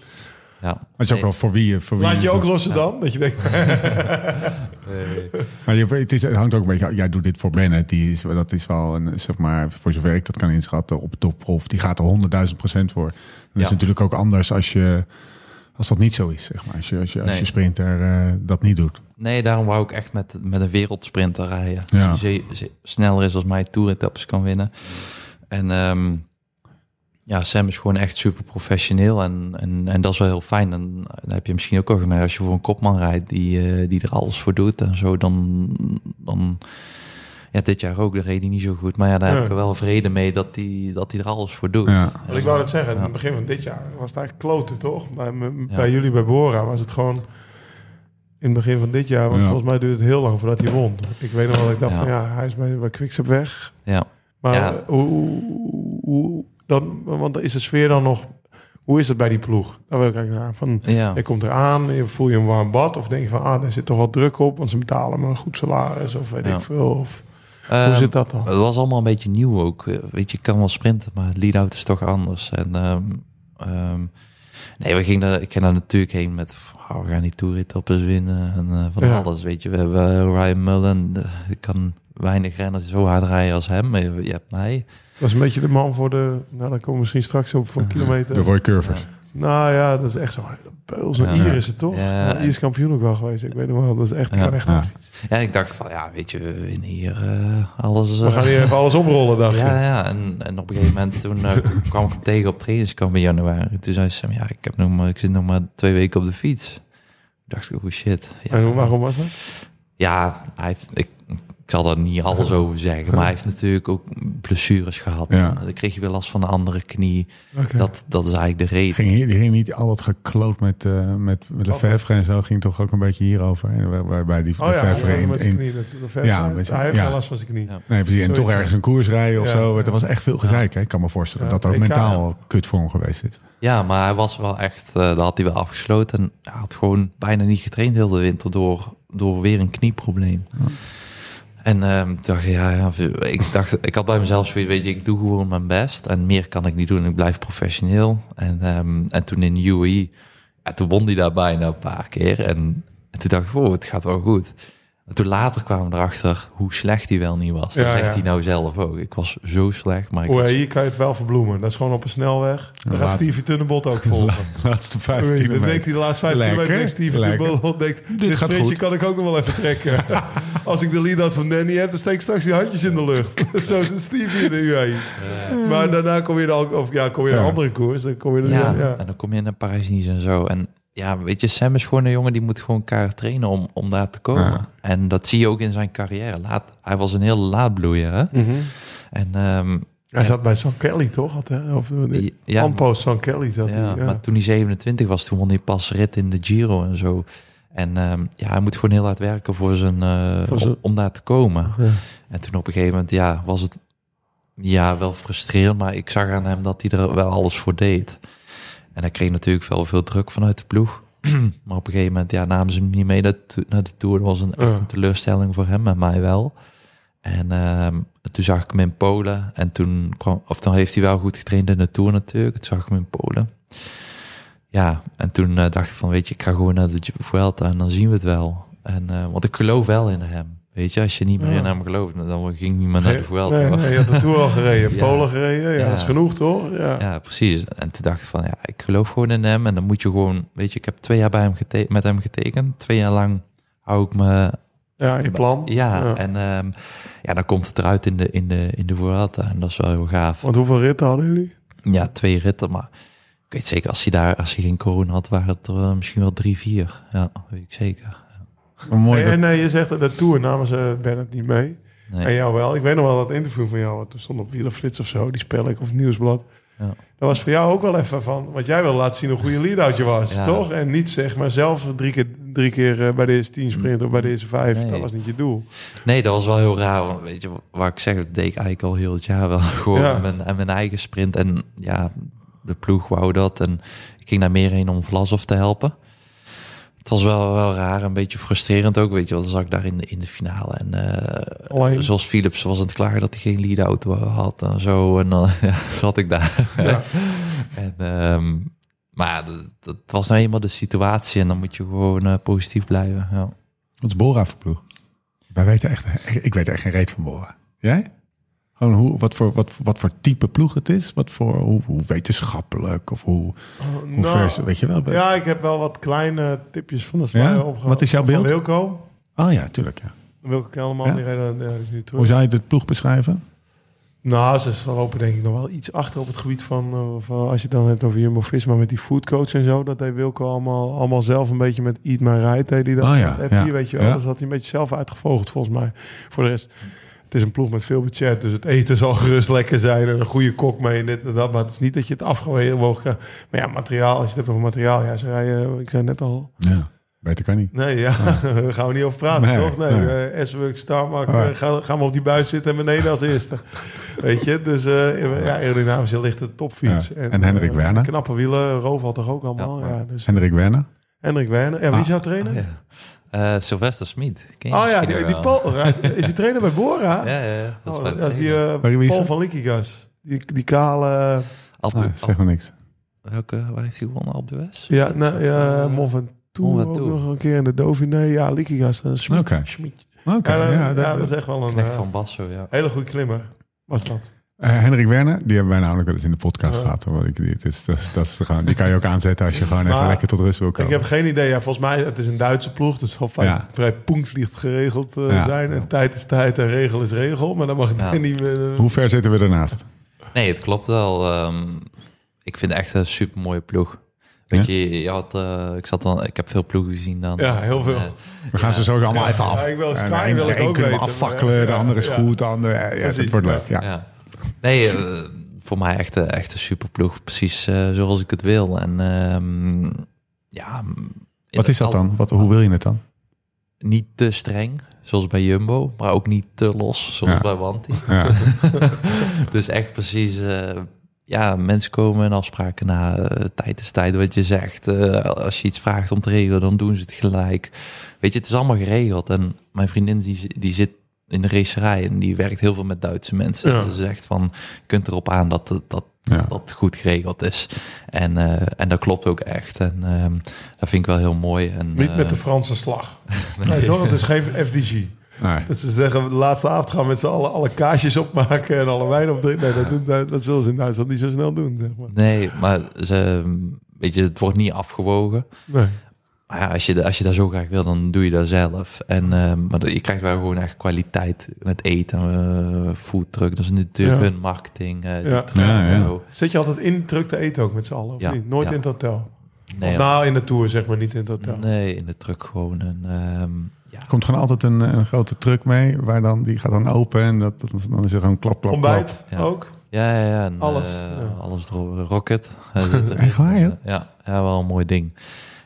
Ja. Maar het is ook wel voor wie je... Voor wie Laat je ook lossen dan? Dat je denkt, Maar je, het, is, het hangt ook een beetje... Jij doet dit voor Bennett. Die is, dat is wel, een, zeg maar, voor zover ik dat kan inschatten, op topprof. Die gaat er honderdduizend procent voor. Dat is natuurlijk ook anders als je... Als dat niet zo is, zeg maar. Als je, als je, als Nee. je sprinter eh, dat niet doet. Nee, daarom wou ik echt met, met een wereldsprinter rijden. Ja. Die ze- ze- sneller is als mij toeretappes kan winnen. En ehm, ja, Sam is gewoon echt super professioneel. En, en, en dat is wel heel fijn. En dan heb je misschien ook al gemerkt, als je voor een kopman rijdt die, eh, die er alles voor doet en zo, dan, dan ja, dit jaar ook, de reed hij niet zo goed. Maar ja, daar heb ik er wel vrede mee dat hij dat hij er alles voor doet. Ja. Want ik wou dat zeggen, in het begin van dit jaar was het eigenlijk kloten, toch? Bij, bij jullie bij Bora was het gewoon... In het begin van dit jaar, want Ja. volgens mij duurde het heel lang voordat hij won. Ik weet nog wel, dat ik dacht Ja. van ja, hij is bij, bij Quickstep weg. Ja. Maar Ja. hoe, hoe, hoe- dan, want is de sfeer dan nog... Hoe is het bij die ploeg? Daar wil ik eigenlijk naar. Van, Ja. je komt eraan, je voel je een warm bad... of denk je van, ah, daar zit toch wel druk op... want ze betalen me een goed salaris of weet Ja. ik veel. Of, hoe Ehm, zit dat dan? Het was allemaal een beetje nieuw ook. Eh, Weet je, ik kan wel sprinten, maar het lead-out is toch anders. En ehm, ehm, nee, we gingen daar, ik ging daar natuurlijk heen met, oh, we gaan die toeretappes winnen en eh, van Ja. alles. Weet je, we hebben eh, Ryan Mullen, ik kan weinig renners zo hard rijden als hem. Maar je, hebt mij. Dat is een beetje de man voor de... Nou, dan komen we misschien straks op voor Mhm. kilometer. De Roy Curvers. Nou ja, dat is echt zo'n hele beul. Zo'n Ja. Ier is het toch? Ja. Ja, Ier is kampioen ook wel geweest. Ik weet nog wel. Dat is echt, Ja. kan echt Ja. Ja, ik dacht van, ja, weet je, we winnen hier eh, alles. We eh, gaan hier even alles omrollen, dacht je. Ja, ja. En, en op een gegeven moment toen eh, kwam ik hem tegen op trainingskamp in januari. Toen zei ze, ja, ik, heb nog maar, ik zit nog maar twee weken op de fiets. Toen dacht ik, oh shit. Ja, En hoe- waarom was dat? ja hij heeft, ik, ik zal daar niet alles over zeggen, maar hij heeft natuurlijk ook blessures gehad. Ja. Dan kreeg je weer last van de andere knie. Dat, dat is eigenlijk de reden. Ging, hier, ging niet al dat gekloot met, eh met, met Lefevre en zo, ging toch ook een beetje hierover. En waar- Waarbij die Oh ja, in, met in, knie. Dat- dat- Ja, hij heeft ja. wel last van zijn knie. Ja. Nee, precies. En Zoiets, toch ergens een koers rijden of Ja. zo. Er was echt veel gezeik. hè. Ik kan me voorstellen Ja, dat dat mentaal kut voor hem geweest is. Ja, maar hij was wel echt, uh, daar had hij wel afgesloten. En hij had gewoon bijna niet getraind heel de winter door, door weer een knieprobleem. En ehm, toen dacht ja, ja, ik dacht, ik had bij mezelf zoiets, weet je, ik doe gewoon mijn best. En meer kan ik niet doen. Ik blijf professioneel. En, ehm, en toen in UAE, ja, toen won hij daar bijna een paar keer. En, en toen dacht ik, oh, het gaat wel goed. En toen later kwamen we erachter hoe slecht hij wel niet was. Dat Ja, zegt ja. hij nou zelf ook. Ik was zo slecht, maar ik Oh, was- hier kan je het wel verbloemen. Dat is gewoon op een snelweg. Dan gaat Stevie Tunnebot ook volgen. Laatste vijf Oei, Dan kilometer. denkt hij de laatste vijf Lekker, kilometer... Stevie lekker. Tunnebot denkt... Dit, gaat sprintje goed. kan ik ook nog wel even trekken. Als ik de lead-out van Danny heb... dan steek ik straks die handjes in de lucht. Zo zit Stevie in de UAE. Maar daarna kom je dan... Of ja, kom je in een andere koers. Dan kom je. Ja, Ja, ja. en dan kom je naar Parijs-Nice en zo. En ja, weet je, Sam is gewoon een jongen die moet gewoon elkaar trainen om, om daar te komen. Ja. En dat zie je ook in zijn carrière. Laat, hij was een heel laatbloeier, hè? Mhm. En ehm, Hij zat bij San Kelly, toch? Had, hè? Of uh, ja, San Kelly zat ja, hij. Ja. maar toen hij 27 was, toen won hij pas rit in de Giro en zo. En ehm, ja, hij moet gewoon heel hard werken voor zijn, eh, Voor zijn- om, om daar te komen. Ja. En toen op een gegeven moment, ja, was het ja, wel frustrerend, maar ik zag aan hem dat hij er wel alles voor deed. En hij kreeg natuurlijk wel veel druk vanuit de ploeg. maar op een gegeven moment, ja, namen ze hem niet mee naar de, Tour. Dat was een, echt een teleurstelling voor hem en mij wel. En ehm, toen zag ik hem in Polen. En toen kwam, of dan heeft hij wel goed getraind in de Tour natuurlijk. Toen zag ik hem in Polen. Ja, en toen eh, dacht ik van, weet je, ik ga gewoon naar de Vuelta en dan zien we het wel. En, eh, want ik geloof wel in hem. Weet je, als je niet meer in hem gelooft, dan ging meer naar de Vuelta. Nee, je had de Tour al gereden. Polen gereden. Ja, dat is genoeg, toch? Ja. Ja, precies. En toen dacht ik van, ja, ik geloof gewoon in hem. En dan moet je gewoon, weet je, ik heb twee jaar bij hem gete- met hem getekend. Twee jaar lang hou ik me, Ja, je plan. ja, en ehm, ja, dan komt het eruit in de, in de, in de Vuelta. En dat is wel heel gaaf. Want hoeveel ritten hadden jullie? Ja, twee ritten, maar ik weet zeker, als hij daar, als hij geen corona had, waren het er misschien wel drie, vier. Ja, weet ik zeker. Mooi en je zegt dat de Tour namen ze Bennett niet mee. Nee. En jou wel. Ik weet nog wel dat interview van jou. Toen stond op Wielerflits of zo. Die spel ik of Nieuwsblad. Ja. Dat was voor jou ook wel even van... Want jij wil laten zien hoe goede lead-out je was, Ja. toch? En niet zeg maar zelf drie keer, drie keer eh, bij deze tien sprint of bij deze vijf. Nee. Dat was niet je doel. Nee, dat was wel heel raar. Want weet je, waar ik zeg, dat deed ik eigenlijk al heel het jaar wel. Gewoon Ja. aan, mijn, aan mijn eigen sprint. En ja, de ploeg wou dat. En ik ging daar meer heen om Vlasov te helpen. Het was wel, wel raar, een beetje frustrerend ook. Weet je, want dan zag ik daar in de, in de finale. En eh, zoals Philips was het klaar dat hij geen lead-auto had en zo. En dan ja, zat ik daar. Ja. en, ehm, maar dat was nou eenmaal de situatie. En dan moet je gewoon eh, positief blijven. Ja. wat is Bora voor ploeg? Wij weten echt, ik weet echt geen reet van Bora. Jij? Gewoon hoe, wat, voor, wat, wat voor type ploeg het is? Wat voor, hoe, hoe wetenschappelijk of hoe, hoe Nou, vers, weet je wel? Ja, ik heb wel wat kleine tipjes van de Ja? slide opgehaald. Wat is jouw Van beeld? Wilco. Oh ja, tuurlijk. Ja. Wilco Kelderman, Ja? die, reden, ja, is nu terug. Hoe zou je de ploeg beschrijven? Nou, ze lopen denk ik nog wel iets achter op het gebied van, eh, van als je het dan hebt over Jumbo-Visma met die foodcoach en zo. Dat deed Wilco allemaal, allemaal zelf een beetje met Eat My Ride. deed hij dat. Oh ja, Heb ja, je, weet je wel. ja. Dat had hij een beetje zelf uitgevogeld volgens mij. Voor de rest, het is een ploeg met veel budget. Dus het eten zal gerust lekker zijn en een goede kok mee en dit en dat. Maar het is niet dat je het afgewogen krijgt. Maar ja, materiaal, als je het hebt over materiaal. Ja, ze rijden, ik zei net al. Ja, beter kan niet. Nee, ja, daar gaan we niet over praten, Nee, toch? Nee, nee. eh, S-Work, Starmark, Ja. eh, gaan, gaan we op die buis zitten en beneden als eerste. Weet je, dus eh ja, aerodynamisch ligt de topfiets. Ja. En Hendrik Werner? Knappe wielen, Roof had toch ook allemaal? Ja. Ja, dus Hendrik Werner? Hendrik Werner. Ja, wie is jouw Oh, trainer? Eh, Sylvester Smit. Ken je Oh ja, die? Paul, is die trainer bij Bora? Ja, ja, ja. Dat is Oh, mijn dat is die eh, Paul van Likigas. Die, die kale... Alpe- Nee, zeg maar niks. welke, waar heeft hij gewonnen? Alpe d'Huez? Ja, nou, ja, Eh, Mont Ventoux Mont ook Ventoux. nog een keer in de Dauphiné. Ja, Likigas. Uh, Oké. Schmid. Oké, Ja, ja, ja, dat, is echt wel een Knecht eh, van Basso, ja. hele goede klimmer. Was dat? Eh, Hendrik Werner, die hebben wij namelijk wel eens in de podcast gehad. Hoor. Ik, dit is, dat dat is die kan je ook aanzetten als je gewoon even Maar lekker tot rust wil Ik komen. heb geen idee. Ja, volgens mij het is een Duitse ploeg. Dus het zal vrij, Ja. vrij geregeld eh, Ja. zijn. En tijd is tijd en regel is regel. Maar dan mag het Ja. niet meer... Hoe ver zitten we ernaast? Nee, het klopt wel. Ehm, ik vind het echt een super mooie ploeg. Weet je, je had, eh, ik, zat dan, ik heb veel ploegen gezien dan. Ja, heel veel. Eh, We gaan ze zo allemaal even af. Ja, ik wil En wil ik de een ook kunnen we afvakkelen, de ander is ja. goed, de ander... Ja, Precies, het wordt ja. leuk, ja. Nee, eh, voor mij echt, een- echt een superploeg. Precies eh, zoals ik het wil. En ehm, ja... Wat is dat dan? Wat, hoe wil je het dan? Niet te streng, zoals bij Jumbo. Maar ook niet te los, zoals Ja. bij Wanti. Ja. dus echt precies... eh, ja, mensen komen en afspraken na. eh, tijd is tijd, wat je zegt. Eh, als je iets vraagt om te regelen, dan doen ze het gelijk. Weet je, het is allemaal geregeld. En mijn vriendin die, die zit in de racerij en die werkt heel veel met Duitse mensen. Ja. Dus ze zegt van, je kunt erop aan dat dat, Ja. dat goed geregeld is. En, eh, en dat klopt ook echt. En ehm, dat vind ik wel heel mooi. En, Niet met de eh, Franse slag. Nee, toch? Het is geen FDG. Nee. Dat ze zeggen, de laatste avond gaan we met z'n allen alle kaasjes opmaken en alle wijn opdrinken. Nee, dat, doen, dat, dat zullen ze in Duitsland niet zo snel doen, zeg maar. Nee, maar ze, weet je, het wordt niet afgewogen. Nee. Maar ja, als je, als je dat zo graag wil, dan doe je dat zelf. En, eh, maar je krijgt wel gewoon echt kwaliteit met eten, uh, foodtruck. Dat is natuurlijk Ja. hun marketing. eh, die Ja. truck Ja. Zit je altijd in de truck te eten ook met z'n allen, of Ja, niet? Nooit ja. in het hotel? Nee, of nou, in de tour, zeg maar, niet in het hotel. nee, in de truck gewoon. En, ehm, ja. Er komt gewoon altijd een, een grote truck mee, waar dan, die gaat dan open en dat, dat- dan is er gewoon klap, klap, Ontbijt Ja. ook? Ja, ja, ja. En, Alles, eh, ja. alles erop. Rocket. eh. Echt waar? Ja, ja, wel een mooi ding.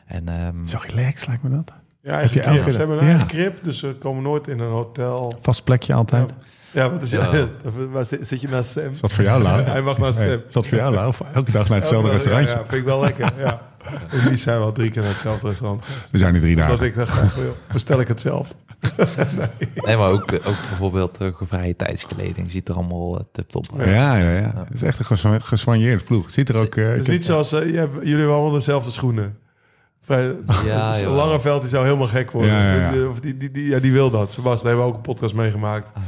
En, ehm, klap. Zo relaxed lijkt me dat. Ja, je elke- Ze hebben een Ja. eigen dus ze komen nooit in een hotel. Vast plekje altijd. Ja, wat is je? Ja. Waar zit, zit je naast Sam? Is dat voor jou, Lau? Hij mag naast Hey, Sam. is dat voor jou, Lau? Elke dag naar hetzelfde restaurantje? Ja, vind ik wel lekker. Ja. En die zijn wel drie keer naar hetzelfde restaurant. We zijn nu drie Dat dagen. ik dacht, bestel ik hetzelfde. nee, maar ook, ook bijvoorbeeld uh, vrije tijdskleding ziet er allemaal uh, tip-top uit. Ja, ja, ja. Het is echt een geswa- geswanjeerde ploeg. Ziet er ook... eh, Het is heb- niet zoals, eh, je hebt, jullie hebben allemaal dezelfde schoenen. Vrij, Ja, dus. Langeveld die zou helemaal gek worden. Ja, ja, ja. Die, of die, die, die, ja, die wil dat. Sebas, daar hebben we ook een podcast meegemaakt. Ah,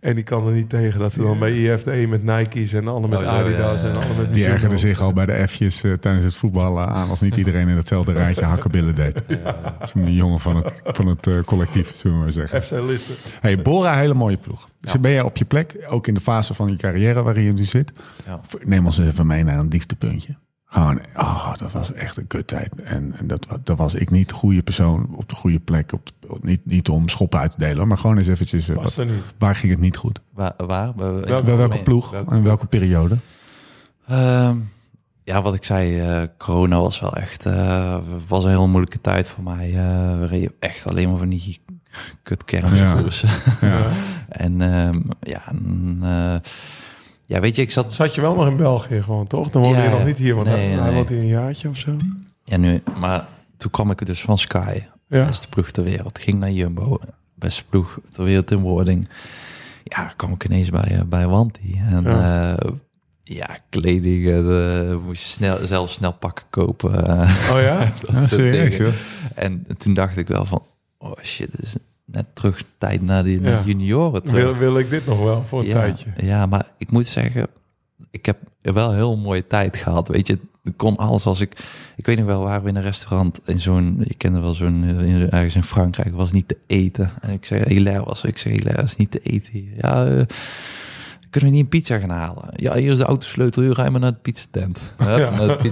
En die kan er niet tegen dat ze dan bij IF de een met Nike's en de ander met Oh, Adidas ja, ja. en de ander met Die Mizuno. ergerde zich al bij de F'jes eh, tijdens het voetballen aan... als niet iedereen in hetzelfde rijtje hakkenbillen deed. Dat is een jongen van het, van het eh, collectief, zullen we maar zeggen. FC Lisse. Hey, Bora, hele mooie ploeg. Dus ben je op je plek, ook in de fase van je carrière waarin je nu zit. Ja. Neem ons even mee naar een dieptepuntje. Gewoon, oh, dat was echt een kuttijd. En, en dat, dat was ik niet de goede persoon op de goede plek. Op de- niet, niet om schoppen uit te delen, maar gewoon eens eventjes... eh, Was wat- er niet. waar ging het niet goed? Waar? waar? Bij, Welke- Bij welke ploeg Welke- en welke periode? Ehm, ja, wat ik zei, eh, corona was wel echt eh, was een heel moeilijke tijd voor mij. Eh, we reden echt alleen maar van die kut kermiskoersen. Ja. en ehm, ja, en, eh, ja, weet je, ik zat Zat je wel nog in België gewoon, toch? Dan woonde Ja, je nog niet hier, want Nee, hij, nee. woont hier een jaartje of zo. ja nu, maar toen kwam ik dus van Sky, Ja. beste ploeg ter wereld. Ging naar Jumbo, beste ploeg ter wereld in wording. Ja, kwam ik ineens bij, eh, bij Wanti. En Ja. ja, ja kleding, eh, moest je snel, zelf snel pakken kopen. eh, Oh ja? dat Ja, serieus. En toen dacht ik wel van, oh shit, dit is net terug tijd naar die naar Ja. junioren terug. Wil, wil ik dit nog wel voor een ja, tijdje? Ja, maar ik moet zeggen, ik heb wel een heel mooie tijd gehad. Weet je, ik kon alles als ik... Ik weet nog wel, waren we in een restaurant in zo'n... Je kende wel zo'n... in- Ergens in Frankrijk was niet te eten. En ik zei, Hilaire was Ik zei, Hilaire is niet te eten hier. Ja, eh, kunnen we niet een pizza gaan halen? Ja, hier is de autosleutel. Hier rijden we naar de pizzatent. Ja,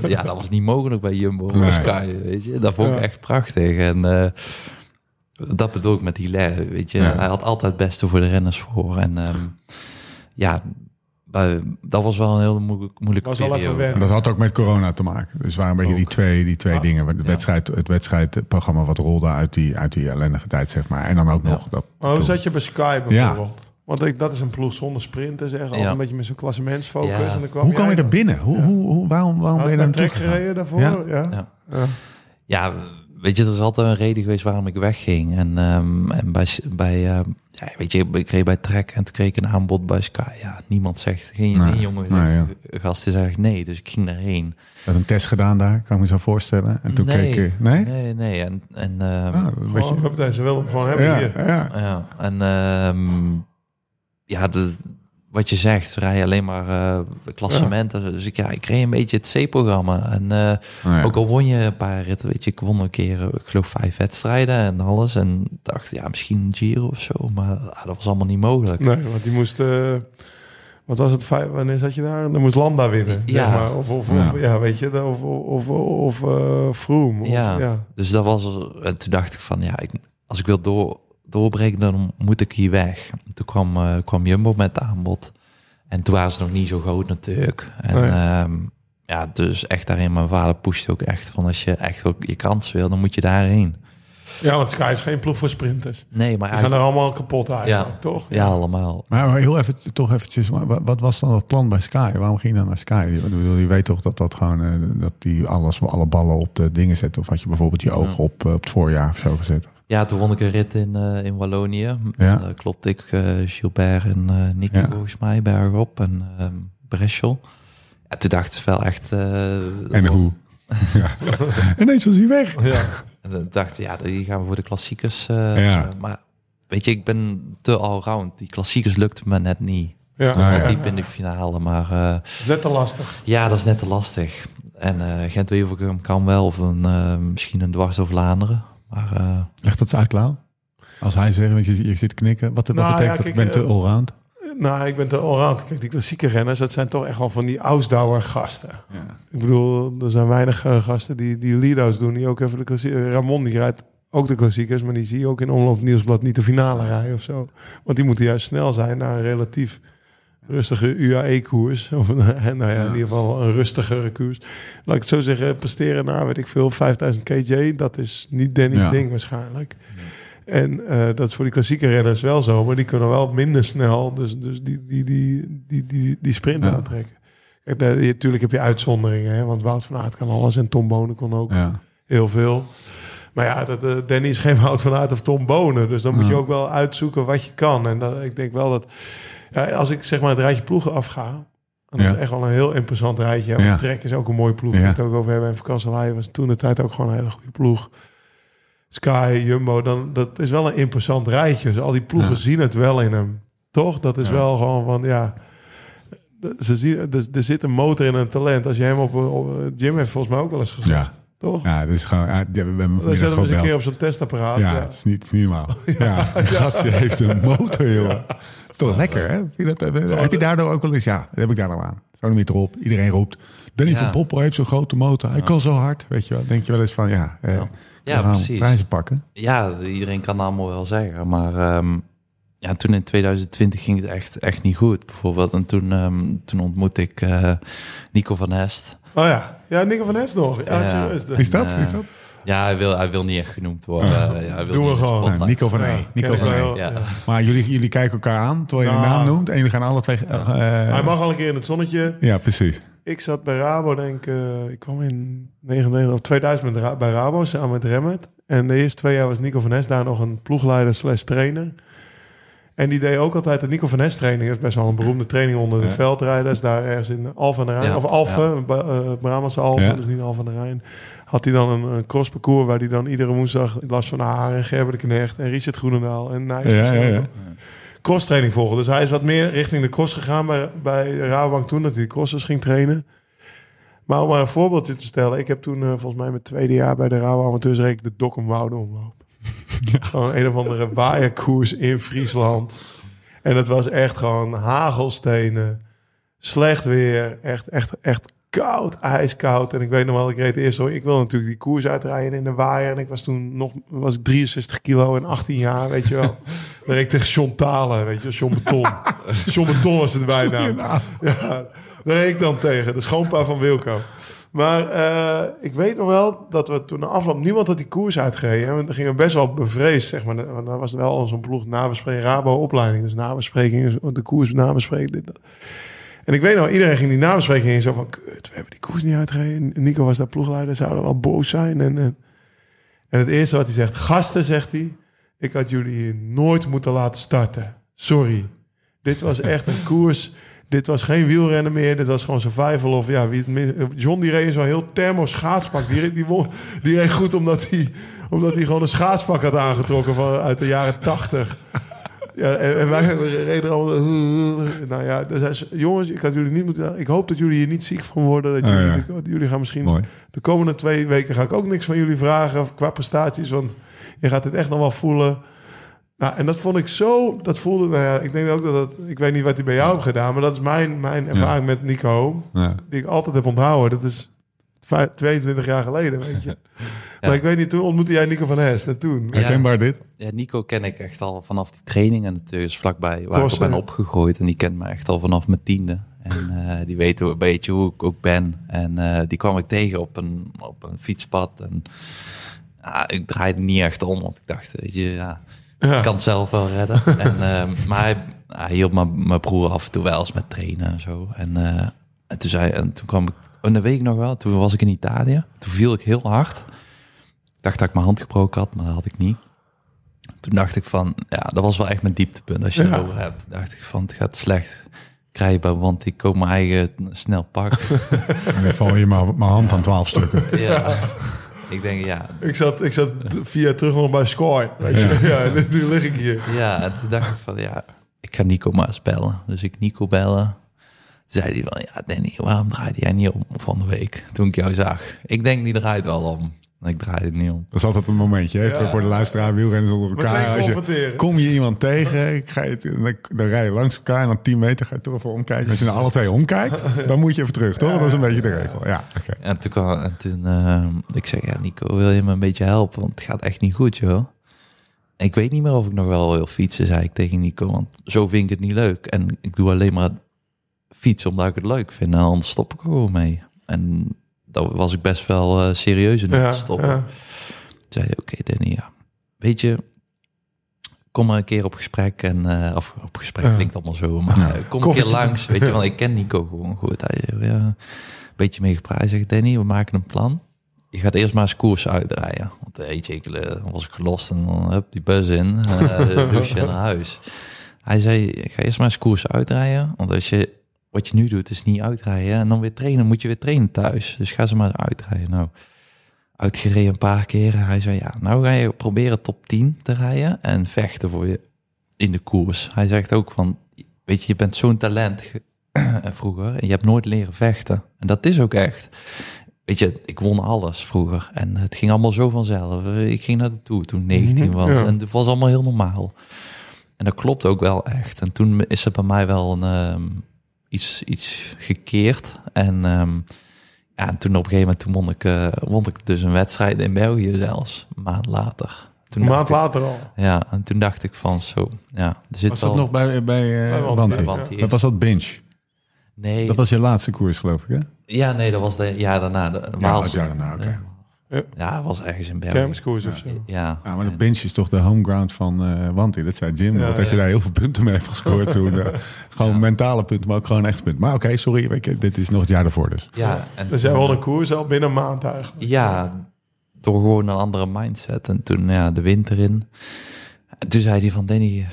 Ja. dat was niet mogelijk bij Jumbo of Nee. Sky, weet je. Dat vond ik Ja. echt prachtig. En... eh, dat bedoel ik met Hilaire, weet je. Ja. Hij had altijd het beste voor de renners voor. En ehm, ja, dat was wel een heel moeilijk, moeilijke Was wel even periode. dat had ook met corona te maken. Dus waren een beetje die twee, die twee Ja. dingen. Het, Ja. wedstrijd, het wedstrijdprogramma wat rolde uit die, uit die ellendige tijd, zeg maar. En dan ook Ja. nog dat... Maar hoe zat je bij Sky Ja. bijvoorbeeld? Want ik, dat is een ploeg zonder sprinters, zeg. Altijd Ja. een beetje met zo'n klassementsfocus. Ja. En dan kwam Hoe kwam je er binnen? Hoe, hoe, hoe, waarom waarom ben je naartoe trek gereden daarvoor? Ja. Ja. Weet je, er is altijd een reden geweest waarom ik wegging. En, ehm, en bij, bij eh, ja, weet je, ik kreeg bij Trek en toen kreeg ik een aanbod bij Sky. Ja, niemand zegt, geen, Nee, geen jonge nee, ja. gast is eigenlijk nee. Dus ik ging daarheen. Je had een test gedaan daar, kan ik me zo voorstellen. En toen nee, keek je... Nee? Nee, nee. En, en ehm, Ah, een beetje- Gewoon, huppatee, ze hem gewoon hebben ja, hier. ja. Ja, en ehm, ja, de, wat je zegt, ze rijden alleen maar eh, klassementen. Dus ik, ja, ik kreeg een beetje het C-programma. En eh, ja. ook al won je een paar ritten, weet je, ik won een keer, eh, ik geloof vijf wedstrijden en alles. En dacht, ja, misschien een Giro of zo. Maar ah, dat was allemaal niet mogelijk. Nee, want die moest... eh, wat was het? Vijf, wanneer zat je daar? Dan moest Landa winnen. Ja. Zeg maar. Of, of, of, ja, weet je. Of, of, of, of Froome. Of, Ja. ja. Dus dat was, en toen dacht ik van, ja, ik, als ik wil door, doorbreken, dan moet ik hier weg. Toen kwam, eh, kwam Jumbo met het aanbod. En toen waren ze nog niet zo groot natuurlijk. En Nee. ehm, ja, dus echt daarin, mijn vader pusht ook echt van, als je echt ook je kans wil, dan moet je daarheen. ja, want Sky is geen ploeg voor sprinters. Nee, maar Die gaan er allemaal kapot eigenlijk, Ja. toch? ja, allemaal. Maar heel even, toch eventjes, maar wat, was dan het plan bij Sky? Waarom ging je dan naar Sky? Ik bedoel, je weet toch dat dat gewoon, eh, dat die alles, alle ballen op de dingen zetten? Of had je bijvoorbeeld je oog op, eh, op het voorjaar of zo gezet? Ja, toen won ik een rit in, eh, in Wallonië. Ja. Dat klopt, ik, eh Gilbert en eh Nicky Ja. volgens mij, bergop en ehm Breschel. Ja, toen dachten ze wel echt... eh, En hoe? ja. Ineens was hij weg. Ja. En dan dacht ik, ja, die gaan we voor de klassiekers. eh, Ja. Maar weet je, ik ben te allround. Die klassiekers lukte me net niet. Ja. Ah, ja. Diep in de finale, maar eh, is net te lastig. ja, dat is net te lastig. En eh Gent-Wevelgem kan wel, of een, eh, misschien een dwars over Vlaanderen. Maar eh, dat eens uit, Lau. Als hij zegt, want je, je zit knikken. Wat, wat Nou, betekent ja, dat? ik ben te eh, allround. Nou, ik ben te allround. Kijk, die klassieke renners, dat zijn toch echt wel van die Ausdauer gasten. Ik bedoel, er zijn weinig eh, gasten die, die Lido's doen. Die ook even de klassieke... Ramon, die rijdt ook de klassiekers. Maar die zie je ook in Omloop Nieuwsblad niet de finale rijden of zo. Want die moeten juist snel zijn naar een relatief rustige UAE-koers. Of een, nou ja, in ieder geval een rustigere koers. Laat ik het zo zeggen, presteren naar, weet ik veel, 5000 kj. Dat is niet Dennis Ja. ding waarschijnlijk. En eh, dat is voor die klassieke renners wel zo, maar die kunnen wel minder snel, dus, dus die, die, die, die, die, die sprint Ja. aantrekken. Kijk, daar- je- Natuurlijk heb je uitzonderingen, hè, want Wout van Aert kan alles en Tom Bonen kon ook Ja. heel veel. Maar ja, dat, eh, Danny is geen Wout van Aert of Tom Bonen, dus dan moet je ook wel uitzoeken wat je kan. En dat, ik denk wel dat, ja, als ik zeg maar het rijtje ploegen afga, dan is Ja. het echt wel een heel imposant rijtje. Ja. Ja. Trek is ook een mooie ploeg. Ja. Ja. het ook over hebben. En vakantielei was toen de tijd ook gewoon een hele goede ploeg. Sky, Jumbo, dan, dat is wel een imposant rijtje. Dus al die ploegen Ja. zien het wel in hem. Toch? Dat is Ja. wel gewoon van, ja... Ze zien, er, er zit een motor in een talent. Als je hem op, op Jim heeft volgens mij ook wel eens gezegd. Toch? Ja, dus gewoon, ja, we hebben vanmiddag zetten we eens een keer op zo'n testapparaat. Ja, Ja. het is niet, het is niet normaal. Ja, de gastje heeft een motor, joh. Toch lekker, hè? Vind je dat, heb je daardoor ook wel eens... Ja, dat heb ik daar nou aan. Zo niet erop. Iedereen roept. Danny Ja. van Poppel heeft zo'n grote motor. Hij kan zo hard. Weet je wel. Denk je wel eens van, ja... Eh, Ja. precies. prijzen pakken. ja, iedereen kan dat allemaal wel zeggen. Maar ehm, ja, toen in 2020 ging het echt, echt niet goed, bijvoorbeeld. En toen, ehm, toen ontmoette ik eh, Nico van Hest. Oh ja. Ja, Nico van Hest nog. Ja. Wie is dat? Wie is dat? Ja, hij wil, hij wil niet echt genoemd worden. Ja, hij wil Doen we gewoon. spotlight. Nico van Ja, E. Nico van E. Ja. ja. Maar jullie, jullie kijken elkaar aan terwijl je de naam noemt. En jullie gaan alle twee... eh, Hij mag al een keer in het zonnetje. Ja, precies. Ik zat bij Rabo, denk ik. eh, ik kwam in 99 of 2000 met Ra- bij Rabo samen met Remmet. En de eerste twee jaar was Nico van Nes daar nog een ploegleider slash trainer. En die deed ook altijd de Nico van Nes training. Dat is best wel een beroemde training onder de veldrijders. Daar ergens in Alphen aan de Rijn. Of Alphen, eh, Brabantse Alphen, Ja. dus niet Alphen aan de Rijn. Had hij dan een, een crossparcours waar hij dan iedere woensdag Lars van Haar en Gerber de Knecht en Richard Groenendaal en Nijs Ja, ja, ja. cross training volgen. Dus hij is wat meer richting de cross gegaan bij, bij Rabobank toen, dat hij de crossers ging trainen. Maar om maar een voorbeeldje te stellen. Ik heb toen eh, volgens mij mijn tweede jaar bij de Rabo Amateurs de Dokkenwoude omloop. Gewoon een of andere waaierkoers in Friesland. En het was echt gewoon hagelstenen, slecht weer, echt, echt, echt koud, ijskoud. En ik weet nog wel, ik reed eerst, ik wil natuurlijk die koers uitrijden in de waaier. En ik was toen nog, was ik 63 kilo en 18 jaar, weet je wel. Dan reed ik tegen John Talen, weet je, John Beton. John Beton was het bijnaam. Ja, daar reed ik dan tegen, de schoonpa van Wilco. Maar eh, ik weet nog wel dat we toen na afloop niemand had die koers uitgereden. En we gingen best wel bevreesd, zeg maar. Want dan was wel zo'n ploeg nabespreking, Rabo-opleiding. Dus nabespreking, is de koers nabespreken. Dit. En ik weet nog, iedereen ging die nabespreking in zo van... Kut, we hebben die koers niet uitgereden. En Nico was daar ploegleider, zouden wel boos zijn. En, en, en het eerste wat hij zegt, gasten, zegt hij... Ik had jullie hier nooit moeten laten starten. Sorry. Dit was echt een koers... Dit was geen wielrennen meer. Dit was gewoon survival of ja, wie het mis- John die reed zo'n heel thermo schaatspak. Die, reed- die, won, die reed goed omdat hij, omdat hij gewoon een schaatspak had aangetrokken van, uit de jaren tachtig. Ja, en, en wij reden allemaal... Nou ja, ze, jongens, ik, had jullie niet moeten, ik hoop dat jullie hier niet ziek van worden. Dat jullie, ja. jullie gaan misschien... Mooi. De komende twee weken ga ik ook niks van jullie vragen qua prestaties. Want je gaat het echt nog wel voelen. Nou, en dat vond ik zo... Dat voelde... Nou ja, ik denk ook dat dat... Ik weet niet wat hij bij jou heeft gedaan. Maar dat is mijn, mijn ervaring met Nico. Ja. Die ik altijd heb onthouden. Dat is vijf- 22 jaar geleden, weet je. Maar ik weet niet, toen ontmoette jij Nico van Hest. En toen... Herkenbaar dit? Ja, Nico ken ik echt al vanaf die training. En natuurlijk is vlakbij waar ik op ben opgegroeid. En die kent me echt al vanaf mijn tiende. En eh, die weet hoe- een beetje hoe ik ook ben. En eh, die kwam ik tegen op een, op een fietspad. En ja, ik draaide niet echt om. Want ik dacht, weet je, ja, Ja. ik kan het zelf wel redden. en, ehm, maar hij, hij hielp mijn, broer af en toe wel eens met trainen en zo. En, eh, en, toen, zei, en toen kwam ik, en dat weet ik nog wel, toen was ik in Italië. Toen viel ik heel hard. Ik dacht dat ik mijn hand gebroken had, maar dat had ik niet. Toen dacht ik van, ja, dat was wel echt mijn dieptepunt. Als je Ja. het over hebt, dacht ik van, het gaat slecht krijgen, want ik koop mijn eigen snel pak. Ieder geval je mijn mijn hand aan twaalf stukken. ja. Ik denk, ja, Ik zat, ik zat via terug nog bij Score. Weet je? Ja, en nu, nu lig ik hier. Ja, en toen dacht ik van, ja, ik ga Nico maar eens bellen. Dus ik Nico bellen. Toen zei hij van, ja Danny, waarom draaide jij niet om van de week? Toen ik jou zag. Ik denk, die draait wel om. Ik draaide niet om. Dat is altijd een momentje hè? Ja. voor de luisteraar, wielrenners onder elkaar. Als je, kom je iemand tegen, ik ga je, dan, dan rij je langs elkaar en dan 10 meter ga je toch even omkijken. Als je naar alle twee omkijkt, dan moet je even terug, toch? Dat is een beetje de regel. Ja, oké. En toen, kwam, en toen eh, ik zei, ja Nico, wil je me een beetje helpen? Want het gaat echt niet goed, joh. Ik weet niet meer of ik nog wel wil fietsen, zei ik tegen Nico. Want zo vind ik het niet leuk. En ik doe alleen maar fietsen omdat ik het leuk vind. En anders stop ik er gewoon mee. En daar was ik best wel eh, serieus in Ja, te stoppen. ja. Toen zei hij, oké Danny, ja. Weet je, kom maar een keer op gesprek. En, eh, of op gesprek Ja. klinkt allemaal zo. Maar eh, kom een keer langs. Weet je, want ik ken Nico gewoon goed. Hij zei, ja, een beetje mee gepraat. Zegt, Danny, we maken een plan. Je gaat eerst maar eens koers uitdraaien. Want weet je, ik, dan was ik gelost en dan hup, die bus in. eh douche naar huis. Hij zei, ga eerst maar eens koers uitdraaien. Want als je, wat je nu doet, is niet uitrijden. En dan weer trainen, moet je weer trainen thuis. Dus ga ze maar uitrijden. Nou, uitgereden een paar keren. Hij zei, ja, nou ga je proberen top 10 te rijden. En vechten voor je in de koers. Hij zegt ook van, weet je, je bent zo'n talent ge- vroeger. En je hebt nooit leren vechten. En dat is ook echt. Weet je, ik won alles vroeger. En het ging allemaal zo vanzelf. Ik ging naar de toe toen ik 19 was. Ja. En het was allemaal heel normaal. En dat klopt ook wel echt. En toen is er bij mij wel een, ehm, iets, iets gekeerd. En, ehm, ja, en toen op een gegeven moment toen won, ik, eh, won ik dus een wedstrijd in België zelfs. Een maand later. Toen Een maand ik- later al. Ja, en toen dacht ik van zo. Ja, er zit Was dat nog bij, bij, Bij uh, Wanty, Wanty? Dat was dat binge. Nee. Dat was je laatste koers, geloof ik, hè? Ja, nee, dat was de jaar daarna. De, Ja, dat jaar daarna, oké. Ja. Was ergens in België. Kermiskoers of zo. Ja. Ja, maar de binge is toch de homeground van eh Wanty. Dat zei Jim. Ja, want dat je ja. daar heel veel punten mee heeft gescoord toen. eh, gewoon mentale punten, maar ook gewoon echt punten. Maar oké, sorry, weet je, dit is nog het jaar ervoor dus. Ja, en Dus jij won een koers al binnen een maand eigenlijk. Ja, door gewoon een andere mindset. En toen ja, de winter in. En toen zei hij van Danny,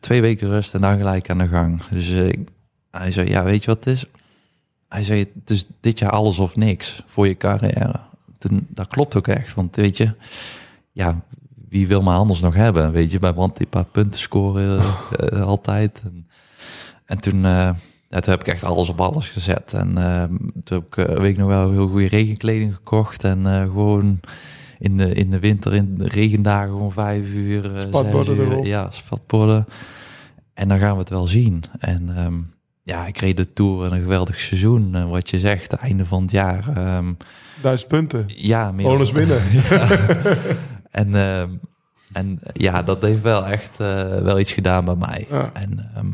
twee weken rust en dan gelijk aan de gang. Dus eh, ik- hij zei, ja, weet je wat het is? Hij zei, het is dit jaar alles of niks voor je carrière. Toen, dat klopt ook echt, want weet je, ja, wie wil me anders nog hebben? Weet je, bij want die paar punten scoren eh, altijd. En, en toen, eh, ja, toen heb ik echt alles op alles gezet. En eh, toen heb ik, weet ik nog wel, heel goede regenkleding gekocht. En gewoon in de, in de winter, in de regendagen, gewoon vijf uur. Spatborden zes uur. erop. Ja, spatborden. En dan gaan we het wel zien. En ehm, ja, ik reed de Tour in een geweldig seizoen. En wat je zegt, einde van het jaar. ehm, Duizend punten. ja, meer Bonus binnen. en, ehm, en ja, dat heeft wel echt eh, wel iets gedaan bij mij. Ja. En, ehm,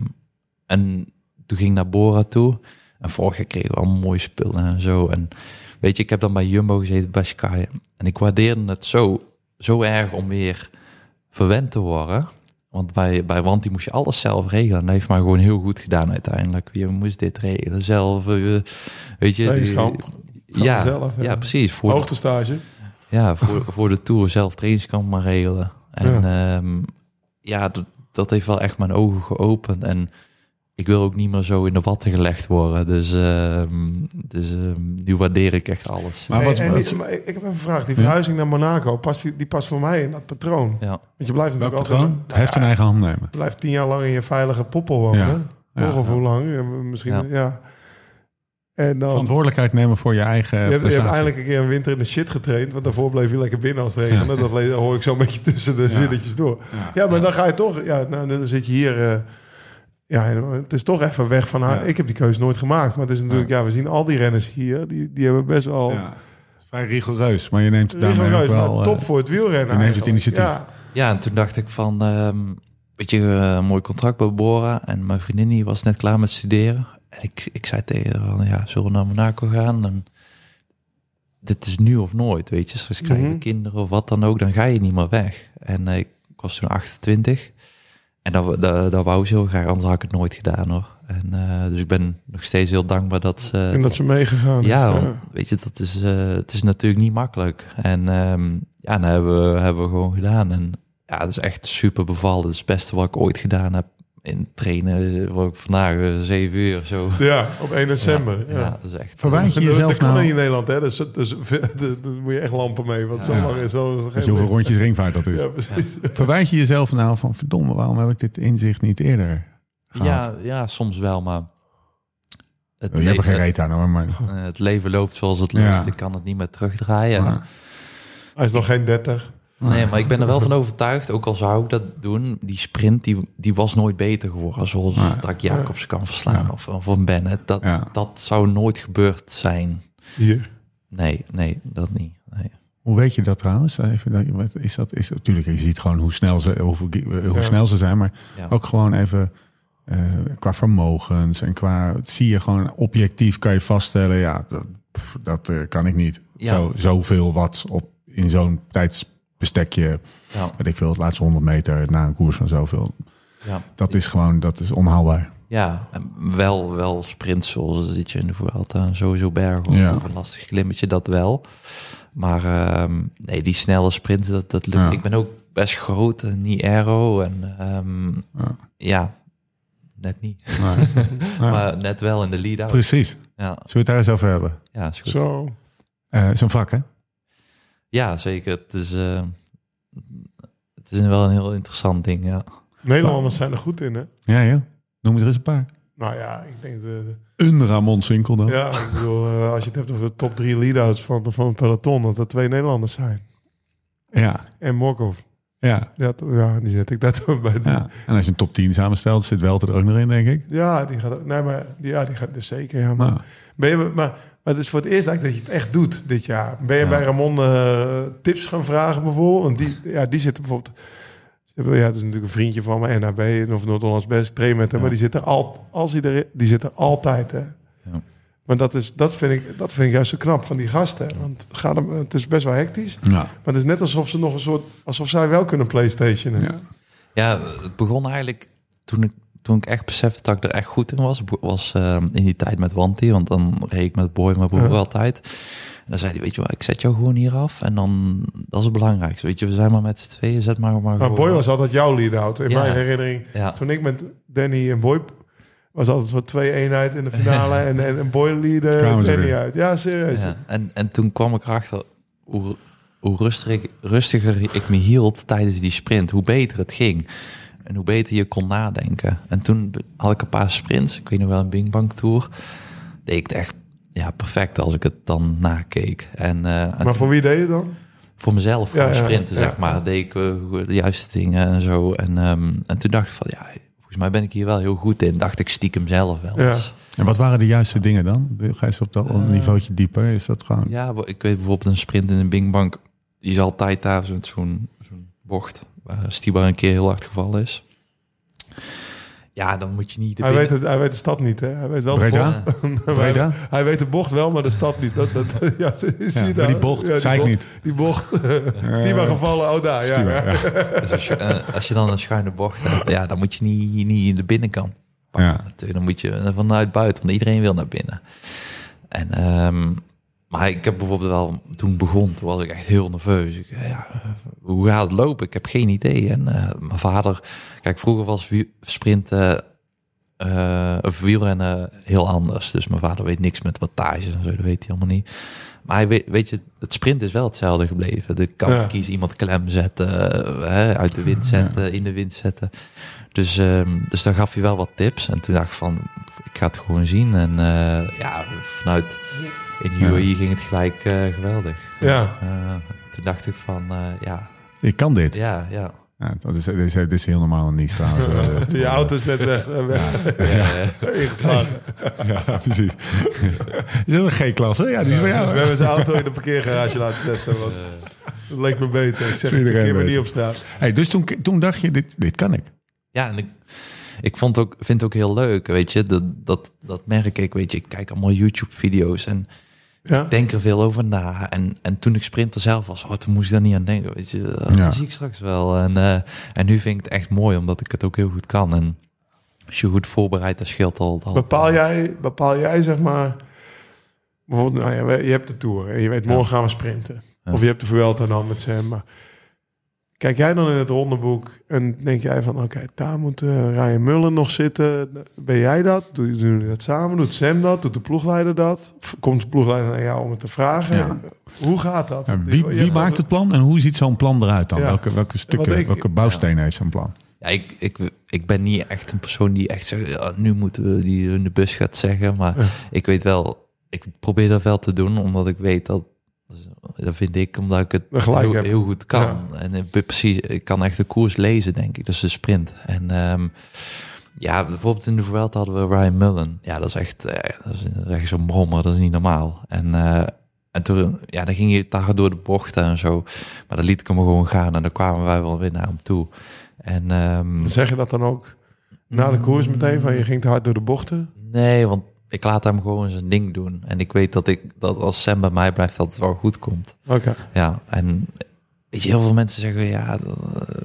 en toen ging ik naar Bora toe. En vorig jaar kregen we allemaal mooie spullen en zo. En weet je, ik heb dan bij Jumbo gezeten, bij Sky. En ik waardeerde het zo, zo erg om weer verwend te worden. Want bij, bij Wanty moest je alles zelf regelen. En dat heeft mij gewoon heel goed gedaan uiteindelijk. Je moest dit regelen zelf. eh, weet je, die- Ja, zelf, ja. ja. precies. Voor de- Hoogtestage. ja, voor, voor de Tour zelf trainingskamp maar regelen. En ja, dat, dat heeft wel echt mijn ogen geopend. En ik wil ook niet meer zo in de watten gelegd worden. Dus, ehm, dus ehm, nu waardeer ik echt alles. Maar wat, en wat- die- maar ik ik heb een vraag. Die verhuizing naar Monaco, past die, die past voor mij in dat patroon. Ja. Want je blijft welk natuurlijk patroon? altijd... Heft in eigen hand nemen. Je blijft tien jaar lang in je veilige poppel wonen. Ja. Ja. of hoe lang? Ja, Misschien, ja. Ja. En dan... Verantwoordelijkheid nemen voor je eigen Je hebt, je hebt eindelijk een keer een winter in de shit getraind. Want daarvoor bleef je lekker binnen als het regende. Dat le- hoor ik zo'n beetje tussen de zinnetjes door. Ja, maar dan ga je toch... Ja, nou, dan zit je hier... eh, ja, het is toch even weg van haar. Ja. Ik heb die keuze nooit gemaakt. Maar het is natuurlijk... Ja, we zien al die renners hier. Die, die hebben best wel... Ja. Vrij rigoureus, maar je neemt het daarmee rigoureus, ook wel... maar eh, top voor het wielrennen je neemt het initiatief. Ja, Ja, en toen dacht ik van, ehm, weet je, eh, een mooi contract bij Bora. En mijn vriendin die was net klaar met studeren. En ik, ik zei tegen haar van, ja, zullen we naar Monaco gaan? En dit is nu of nooit, weet je. Straks krijgen we Mhm. kinderen of wat dan ook, dan ga je niet meer weg. En eh, ik was toen 28. En dat, dat, dat wou ze heel graag, anders had ik het nooit gedaan hoor. En, eh, dus ik ben nog steeds heel dankbaar dat ze... en dat ze meegegaan is. Ja, weet je, dat is, eh, het is natuurlijk niet makkelijk. En ehm, ja, dat hebben we, hebben we gewoon gedaan. En ja, het is echt super bevallen. Het is het beste wat ik ooit gedaan heb in trainen. Wat ik vandaag eh, zeven uur zo. Ja, op 1 december. Ja, Ja, ja, dat is echt. Verwijt je Dat, jezelf dat kan nou... niet in Nederland, hè? Dus, dus, daar moet je echt lampen mee. Want zo lang is zo. is Weet je hoeveel rondjes ringvaart dat is? Ja, precies. Verwijt je jezelf nou van... Verdomme, waarom heb ik dit inzicht niet eerder gehad? ja, ja, soms wel, maar. Het, je hebt er geen reet aan hoor, maar... eh, het leven loopt zoals het loopt. Ja. Ik kan het niet meer terugdraaien. Maar- Hij is nog geen 30. Nee, maar ik ben er wel van overtuigd, ook al zou ik dat doen, die sprint die, die was nooit beter geworden. Zoals Ja. dat ik Jacobs kan verslaan Ja. of, of een Bennett. Dat, Ja. dat zou nooit gebeurd zijn. Hier. Nee, nee, dat niet. Nee. Hoe weet je dat trouwens? Even, dat- wat is dat? Is, natuurlijk, je ziet gewoon hoe snel ze, hoe Ja. snel ze zijn, maar Ja. ook gewoon even eh, qua vermogens en qua zie je gewoon objectief kan je vaststellen, ja, dat, dat eh, kan ik niet. Ja. Zo, zoveel wat op in zo'n tijdsbestekje, Ja, weet ik veel, het laatste 100 meter na een koers van zoveel. ja. Dat is gewoon, dat is onhaalbaar. ja en wel, wel sprints zoals zit je in de Vuelta, sowieso bergen Ja. of een lastig klimmetje, dat wel. Maar ehm, nee, die snelle sprints, dat, dat lukt. Ja. Ik ben ook best groot en niet aero. En ehm, Ja. ja, net niet. Maar, net wel in de lead-out. precies. Ja, Zullen we het daar eens over hebben? ja, is goed. Zo. Eh Zo'n vak, hè? Ja, zeker. Het is, eh, het is wel een heel interessant ding, ja. Nederlanders zijn er goed in, hè? Ja, joh. Noem er eens een paar. Nou ja, ik denk... De, Een Ramon Sinkel dan. ja, ik bedoel, eh, als je het hebt over de top drie lead-outs van, van het peloton... dat er twee Nederlanders zijn. Ja, En Morkov. ja. Ja, to- ja, die zet ik daar toch bij. Ja, ja. En als je een top 10 samenstelt, zit wel er ook nog in, denk ik. ja die gaat... ook- Nee, maar die, ja, die gaat dus zeker. Ja, maar, Nou, ben je, maar, maar het is voor het eerst eigenlijk dat je het echt doet dit jaar. Ben je Ja. bij Ramon eh, tips gaan vragen bijvoorbeeld? Want die, ja, die zit bijvoorbeeld... Ja, het is natuurlijk een vriendje van me, NHB, of Noord-Hollands Best, train met hem, Ja. maar die zit er al, als hij er, die zit er altijd, hè. Ja. Maar dat, is, dat, vind ik, dat vind ik juist zo knap van die gasten. Want het, gaat hem, het is best wel hectisch. ja. Maar het is net alsof ze nog een soort... Alsof zij wel kunnen Playstationen. Ja. Ja, het begon eigenlijk toen ik, toen ik echt besefte dat ik er echt goed in was. Was eh, in die tijd met Wanty, want dan reed ik met Boy, mijn broer Ja. altijd. En dan zei hij, weet je wat, ik zet jou gewoon hier af. En dan, dat is het belangrijkste. Weet je, we zijn maar met z'n tweeën, zet maar maar Maar gewoon Boy af. was altijd jouw lead-out. In Ja. mijn herinnering, Ja, toen ik met Danny en Boy... was altijd zo'n twee-eenheid in de finale. en, en, en Boy leadde Danny weer. uit. Ja, serieus. ja. En, en toen kwam ik erachter hoe, hoe rustiger, rustiger ik me hield tijdens die sprint. Hoe beter het ging. En hoe beter je kon nadenken. En toen had ik een paar sprints. Ik weet nog wel een Bing Bang Tour. Deed ik het echt ja, perfect als ik het dan nakeek. En, eh, en Maar voor wie deed je dan? voor mezelf Ja, gewoon ja, sprinten, ja. zeg maar. Deed ik eh, de juiste dingen en zo. En, ehm, en toen dacht ik van, ja, volgens mij ben ik hier wel heel goed in. Dacht ik stiekem zelf wel Ja. eens. En wat waren de juiste dingen dan? Ga je eens op dat Eh, niveautje dieper? Is dat gewoon... Ja, ik weet bijvoorbeeld een sprint in een Bingbank. Die is altijd daar zo- zo'n zo'n bocht. Waar Stibar een keer heel hard gevallen is. Ja, dan moet je niet... de Hij weet, het, hij weet de stad niet, hè? Hij weet wel Breda? de bocht. Breda? Hij weet de bocht wel, maar de stad niet. Dat, dat, ja, zie je Ja, maar daar? die bocht, Ja, die zei ik niet. Die bocht. Stiba gevallen, oh daar. Ja, Stibar, ja. ja. Dus als, je, eh, als je dan een schuine bocht hebt, ja, dan moet je niet, niet in de binnenkant pakken. Ja. Dan moet je vanuit buiten, want iedereen wil naar binnen. En, ehm, maar ik heb bijvoorbeeld wel, toen begon, toen was ik echt heel nerveus. Ik, ja, hoe gaat het lopen? Ik heb geen idee. En eh, mijn vader, kijk, vroeger was sprinten eh, of wielrennen heel anders. Dus mijn vader weet niks met wattage en zo, dat weet hij allemaal niet. Maar hij weet, weet je, het sprint is wel hetzelfde gebleven. De kant Ja. kiezen, iemand klem zetten, eh, hè, uit de wind zetten, in de wind zetten. Dus, ehm, dus daar gaf hij wel wat tips. En toen dacht ik van, ik ga het gewoon zien. En eh, ja, vanuit in UAE ging het gelijk eh, geweldig. Ja. Eh, toen dacht ik van, eh, ja, Ik kan dit. ja, ja. Ja, dat, is, dit, is, dit is heel normaal en niet trouwens. Eh, Je auto is net weg, weg ingeslagen. ja, precies. Is dat een G-klasse? Ja, die is van We hebben zijn auto in de parkeergarage laten zetten. Want dat leek me beter. Ik zeg, parkeer me weet. niet op straat. Hey, dus toen, toen dacht je, dit, dit kan ik. Ja, en ik, ik vond ook, vind het ook heel leuk, weet je. Dat, dat, dat merk ik, weet je. Ik kijk allemaal YouTube-video's en Ja? denk er veel over na. En, en toen ik sprinter zelf was, oh, toen moest ik daar niet aan denken, weet je. Dat Ja. zie ik straks wel. En, eh, en nu vind ik het echt mooi, omdat ik het ook heel goed kan. En als je goed voorbereidt, dat scheelt al. al Bepaal jij, bepaal jij zeg maar... Bijvoorbeeld, nou ja, je hebt de Tour en je weet, morgen gaan we sprinten. Of je hebt de Vuelta dan met Sam. Maar kijk jij dan in het rondeboek en denk jij van... Oké, daar moet eh, Ryan Mullen nog zitten. Ben jij dat? Doe- Doen jullie dat samen? Doet Sam dat? Doet de ploegleider dat? Komt de ploegleider naar jou om het te vragen? Ja. Hoe gaat dat? Ja, wie maakt het plan en hoe ziet zo'n plan eruit dan? Ja. Welke, welke stukken, ik- welke bouwstenen heeft zo'n plan? Ja, ik, ik, ik ben niet echt een persoon die echt zegt, ja, nu moeten we die in de bus gaat zeggen. Maar Ja. ik weet wel, ik probeer dat wel te doen, omdat ik weet dat, dat vind ik, omdat ik het heel, heel goed kan. En ik precies, ik kan echt de koers lezen, denk ik. Dus de sprint. En ehm, ja, bijvoorbeeld in de Vuelta hadden we Ryan Mullen. Ja, dat is echt, eh, dat is, echt zo'n brommer, dat is niet normaal. En, eh, en toen, ja, dan ging je daar door de bochten en zo. Maar dan liet ik hem gewoon gaan en dan kwamen wij wel weer naar hem toe. En ehm, Zeg je dat dan ook na de koers meteen? Van je ging te hard door de bochten? Nee, want ik laat hem gewoon zijn ding doen. En ik weet dat ik dat als Sam bij mij blijft, dat het wel goed komt. Oké. Ja, en weet je, heel veel mensen zeggen ja, eh,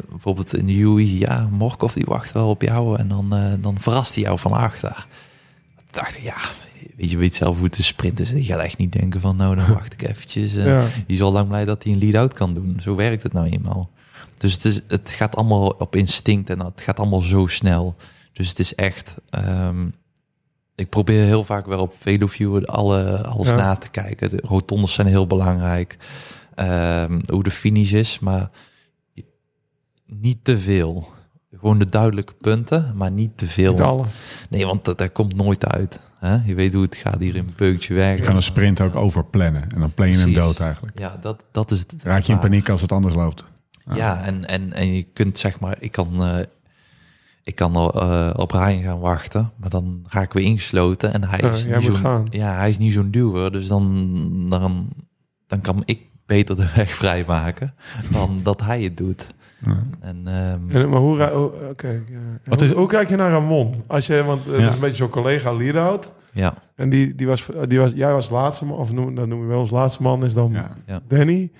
bijvoorbeeld in de UE, ja, Morkov die wacht wel op jou en dan, eh, dan verrast hij jou van achter. Toen dacht ik, ja, weet je, weet zelf hoe te sprinten is. Die gaat echt niet denken van, nou, dan wacht ik eventjes. eh, Ja. Die is al lang blij dat hij een lead-out kan doen. Zo werkt het nou eenmaal. Dus het, is, het gaat allemaal op instinct en het gaat allemaal zo snel. Dus het is echt... ehm, ik probeer heel vaak wel op Veloview alle, alles Ja. na te kijken. De rotondes zijn heel belangrijk. Ehm, hoe de finish is, maar niet te veel. Gewoon de duidelijke punten, maar niet te veel. Niet alle. Nee, want dat, dat komt nooit uit. Hè? Je weet hoe het gaat hier in Beukje Je werken. kan een sprint ook overplannen en dan plan je hem dood eigenlijk. Ja, dat, dat is het. Raak je in paniek als het anders loopt. Ja, en, en, en je kunt zeg maar, ik kan, eh, ik kan eh, op Ryan gaan wachten, maar dan raken we ingesloten en hij Ja, is niet zo'n, gaan. ja, hij is niet zo'n duwer, dus dan, dan, dan kan ik beter de weg vrijmaken dan dat hij het doet. En, ehm, En, maar hoe... Oké. ja. Wat hoe, is- hoe kijk je naar Ramon? Als je, want het Ja. is een beetje zo'n collega lead-out. ja, En die, die, was, die was... Jij was laatste man, of noem, dat noem je wel als laatste man, is dan Ja. Danny.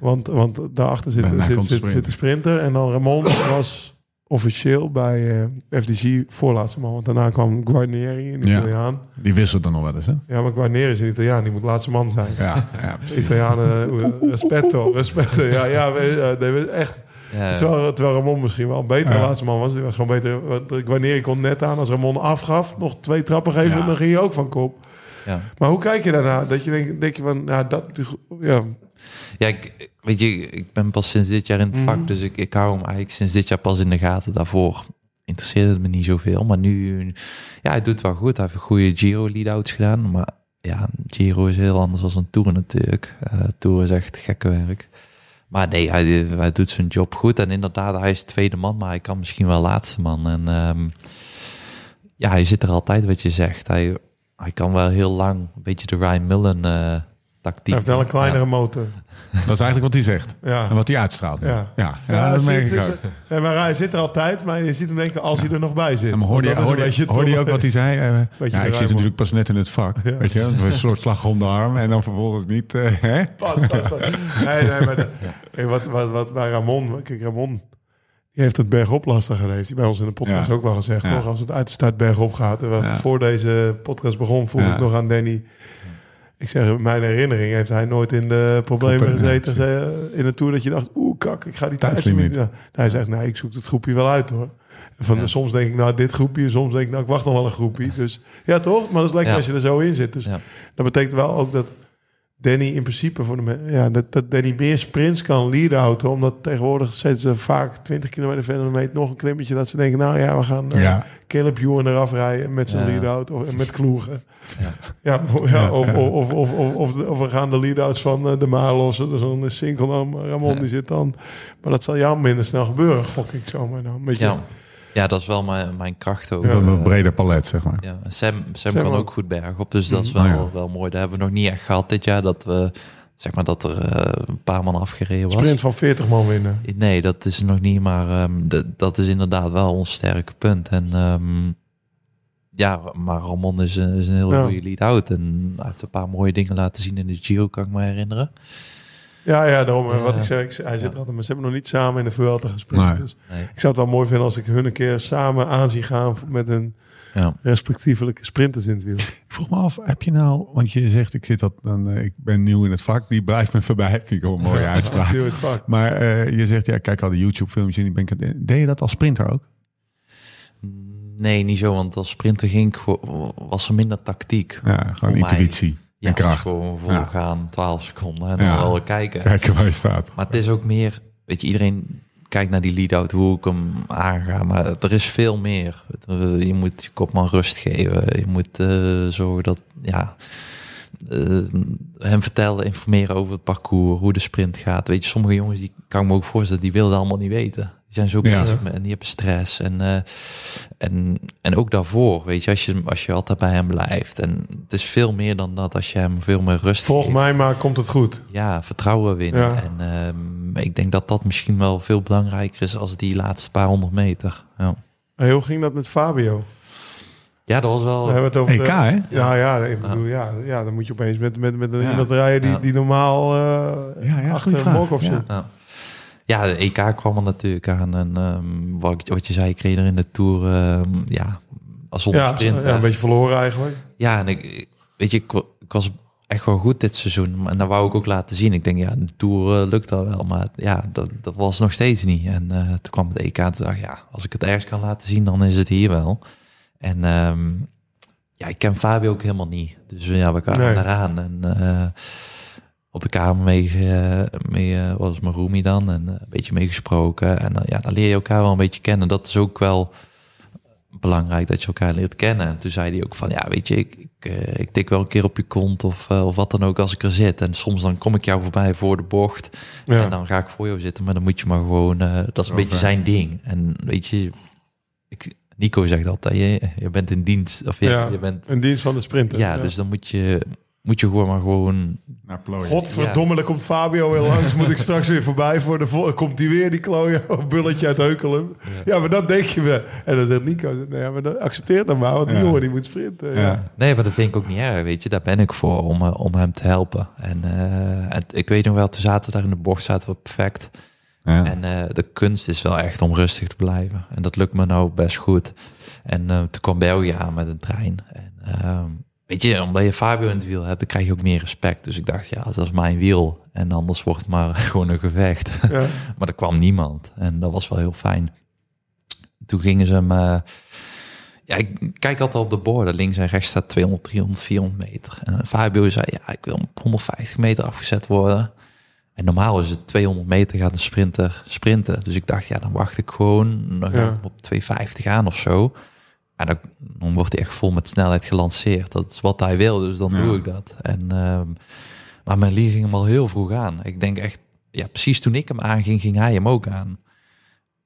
Want, want daarachter zit, zit, zit, zit de sprinter. En dan Ramon was officieel bij eh, FDG voorlaatste man. Want daarna kwam Guarneri, een Ja. Italiaan. Die wisselt dan nog wel eens, hè? Ja, maar Guarneri is een Italiaan. Die moet laatste man zijn. Ja, ja precies. Italianen, eh, respecto, respecto. Ja, ja, we, eh, echt. ja, Terwijl, terwijl Ramon misschien wel een betere Ja. laatste man was. Die was gewoon beter. want Wanneer kon net aan als Ramon afgaf, nog twee trappen geven, Ja. dan ging je ook van kop. ja. Maar hoe kijk je daarna? Dat je denkt, denk je van, ja, dat, ja, Ja, ik, weet je, ik ben pas sinds dit jaar in het Mhm. vak, dus ik, ik hou hem eigenlijk sinds dit jaar pas in de gaten. Daarvoor interesseerde het me niet zoveel, maar nu, ja, hij doet wel goed. Hij heeft een goede Giro lead-outs gedaan, maar ja, Giro is heel anders dan een Tour natuurlijk. Eh Tour is echt gekke werk. Maar nee, hij, hij doet zijn job goed en inderdaad, hij is tweede man, maar hij kan misschien wel laatste man. En ehm, ja, hij zit er altijd wat je zegt. Hij, hij kan wel heel lang een beetje de Ryan Millen eh tactiek. hij heeft wel een Ja. kleinere motor. Dat is eigenlijk wat hij zegt. Ja. En wat hij uitstraalt. Ja. Ja, dat merk ik ook. Ja, maar hij zit er altijd, maar je ziet hem denken als hij er nog bij zit. En maar hoorde, je, hoorde, je- hoorde je ook wat hij zei? Eh, ja, ik zit natuurlijk pas net in het vak. Weet je, een soort slag om de arm en dan vervolgens niet. eh, hè? Pas, pas, pas. Nee, nee, maar de- kijk, wat, wat, wat bij Ramon... Kijk, Ramon die heeft het bergop lastiger. heeft hij bij ons in de podcast ook wel gezegd. Toch? Als het uit de start bergop gaat. En we- Ja. Voor deze podcast begon, Ja. ik nog aan Danny... Ik zeg, in mijn herinnering heeft hij nooit in de problemen gezeten eh, in een tour dat je dacht, oeh kak, ik ga die Tijdslimiet. tijdslimiet. Ja. Hij zegt, nee, ik zoek het groepje wel uit hoor. En Van, Ja. Soms denk ik, nou dit groepje, soms denk ik, nou ik wacht nog wel een groepje. Dus ja toch, maar dat is lekker Ja. als je er zo in zit. Dus Ja. dat betekent wel ook dat Danny in principe voor de ja, dat, dat Danny meer sprints kan lead-outen. Omdat tegenwoordig zetten ze vaak 20 kilometer verder dan meet nog een klimmetje. Dat ze denken, nou ja, we gaan eh Ja. Caleb Ewan eraf rijden met zijn Ja. lead-out of met kloegen. Ja. Ja, ja, Ja, of, ja. Of, of, of, of, of, of we gaan de lead-outs van eh, de Maar lossen. Dus een single Ramon Ja. die zit dan. Maar dat zal jou minder snel gebeuren, gok ik zomaar dan. Weet je? Ja. dat is wel mijn, mijn kracht ook. Ja. Een Eh, breder palet, zeg maar. Ja, Sam, Sam, Sam kan ook. goed berg op, dus dat is Mhm. wel, Oh ja. wel mooi. Daar hebben we nog niet echt gehad dit jaar, dat we zeg maar dat er eh, een paar man afgereden was. Sprint van 40 man winnen. Nee, dat is nog niet, maar ehm, dat is inderdaad wel ons sterke punt. En ehm, ja, maar Ramon is, een- is een hele Ja. goede lead-out en hij heeft een paar mooie dingen laten zien in de Giro, kan ik me herinneren. Ja, ja, daarom. Wat ik zeg, ik, hij zit Ja. er altijd, maar ze hebben nog niet samen in de Vuelta gesprint. Nee. Dus Nee. ik zou het wel mooi vinden als ik hun een keer samen aan zie gaan met hun Ja. respectievelijke sprinters in het wiel. Ik vroeg me af, heb je nou, want je zegt ik zit dat, dan, eh, ik ben nieuw in het vak, die blijft me voorbij. Vind ik wel een mooie uitspraak. Doe het vak. Maar eh, je zegt, ja, ik kijk al de YouTube filmpjes en die ben ik aan het- Deed je dat als sprinter ook? Nee, niet zo, want als sprinter ging was er minder tactiek. Ja, gewoon mij. Ja, en kracht. Ja. voorgaan, 12 seconden en dan Ja. wel kijken. Kijken waar je staat. Maar het is ook meer, weet je, iedereen kijkt naar die lead-out, hoe ik hem aanga. Maar er is veel meer. Je moet je kopman rust geven. Je moet eh, zorgen dat, ja, eh, hem vertellen, informeren over het parcours, hoe de sprint gaat. Weet je, sommige jongens, die kan ik me ook voorstellen, die willen dat allemaal niet weten. Die zijn zo Ja. bezig met, en die hebben stress. En, eh, en, en ook daarvoor, weet je, als je, als je altijd bij hem blijft. En het is veel meer dan dat als je hem veel meer rust Volg geeft mij maar, komt het goed. ja, vertrouwen winnen. Ja. En ehm, ik denk dat dat misschien wel veel belangrijker is als die laatste paar honderd meter. Ja, En hoe ging dat met Fabio? ja dat was wel... We hebben het over EK, de- hè? Ja, ja, ik bedoel, ja, ja, dan moet je opeens met, met, met een Ja. iemand rijden die, Ja. die normaal eh Ja, ja, achter of Ja. zit. Ja. Ja, de EK kwam er natuurlijk aan. En ehm, wat, wat je zei, ik reed er in de Tour, ehm, ja, als Ja, sprint. ja, een beetje verloren eigenlijk. Ja, en ik, weet je, ik, ik was echt wel goed dit seizoen. En dat wou ik ook laten zien. Ik denk, ja, de Tour eh, lukt dat wel. Maar ja, dat, dat was nog steeds niet. En eh, toen kwam het EK en toen dacht ja, als ik het ergens kan laten zien, dan is het hier wel. En ehm, ja, ik ken Fabio ook helemaal niet. Dus ja, we kwamen Nee. eraan. En eh, op de kamer mee, mee eh, was mijn roomie dan. En eh, een beetje meegesproken. En eh, ja, dan leer je elkaar wel een beetje kennen. Dat is ook wel belangrijk dat je elkaar leert kennen. En toen zei hij ook van, ja, weet je, ik, ik, ik tik wel een keer op je kont of, of wat dan ook als ik er zit. En soms dan kom ik jou voorbij voor de bocht Ja. en dan ga ik voor jou zitten. Maar dan moet je maar gewoon, dat is een beetje zijn ding. En weet je, ik, Nico zegt altijd, je, je bent in dienst. Of je, Ja, je bent, een dienst van de sprinter. ja, dus dan moet je, moet je gewoon maar gewoon... Naar plooien. Godverdomme, dan komt Fabio weer langs. Moet ik straks weer voorbij voor de vol- Komt hij weer, die klooien, bulletje uit Heukelum. Ja. maar dat denk je wel. En dan zegt Nico, nee, ja, maar dat accepteer dan maar. Want die Ja. jongen die moet sprinten. Ja. Ja. Nee, maar dat vind ik ook niet erg, weet je. Daar ben ik voor, om, eh, om hem te helpen. En eh, het- ik weet nog wel, toen zaten we daar in de bocht, zaten we perfect. Ja. En eh, de kunst is wel echt om rustig te blijven. En dat lukt me nou best goed. En eh, toen kwam België aan met een trein. En ehm, weet je, omdat je Fabio in het wiel hebt, krijg je ook meer respect. Dus ik dacht, ja, dat is mijn wiel. En anders wordt het maar gewoon een gevecht. Ja. maar er kwam niemand. En dat was wel heel fijn. Toen gingen ze hem... eh, ja, ik kijk altijd op de borden. Links en rechts staat 200, 300, 400 meter. En Fabio zei, ja, ik wil op 150 meter afgezet worden. En normaal is het 200 meter gaat een sprinter sprinten. Dus ik dacht, ja, dan wacht ik gewoon. Dan ga Ja. ik op 250 aan of zo. En dan, dan wordt hij echt vol met snelheid gelanceerd. Dat is wat hij wil, dus dan Ja. doe ik dat. En, ehm, maar mijn lier ging hem al heel vroeg aan. Ik denk echt, ja, precies toen ik hem aanging, ging hij hem ook aan.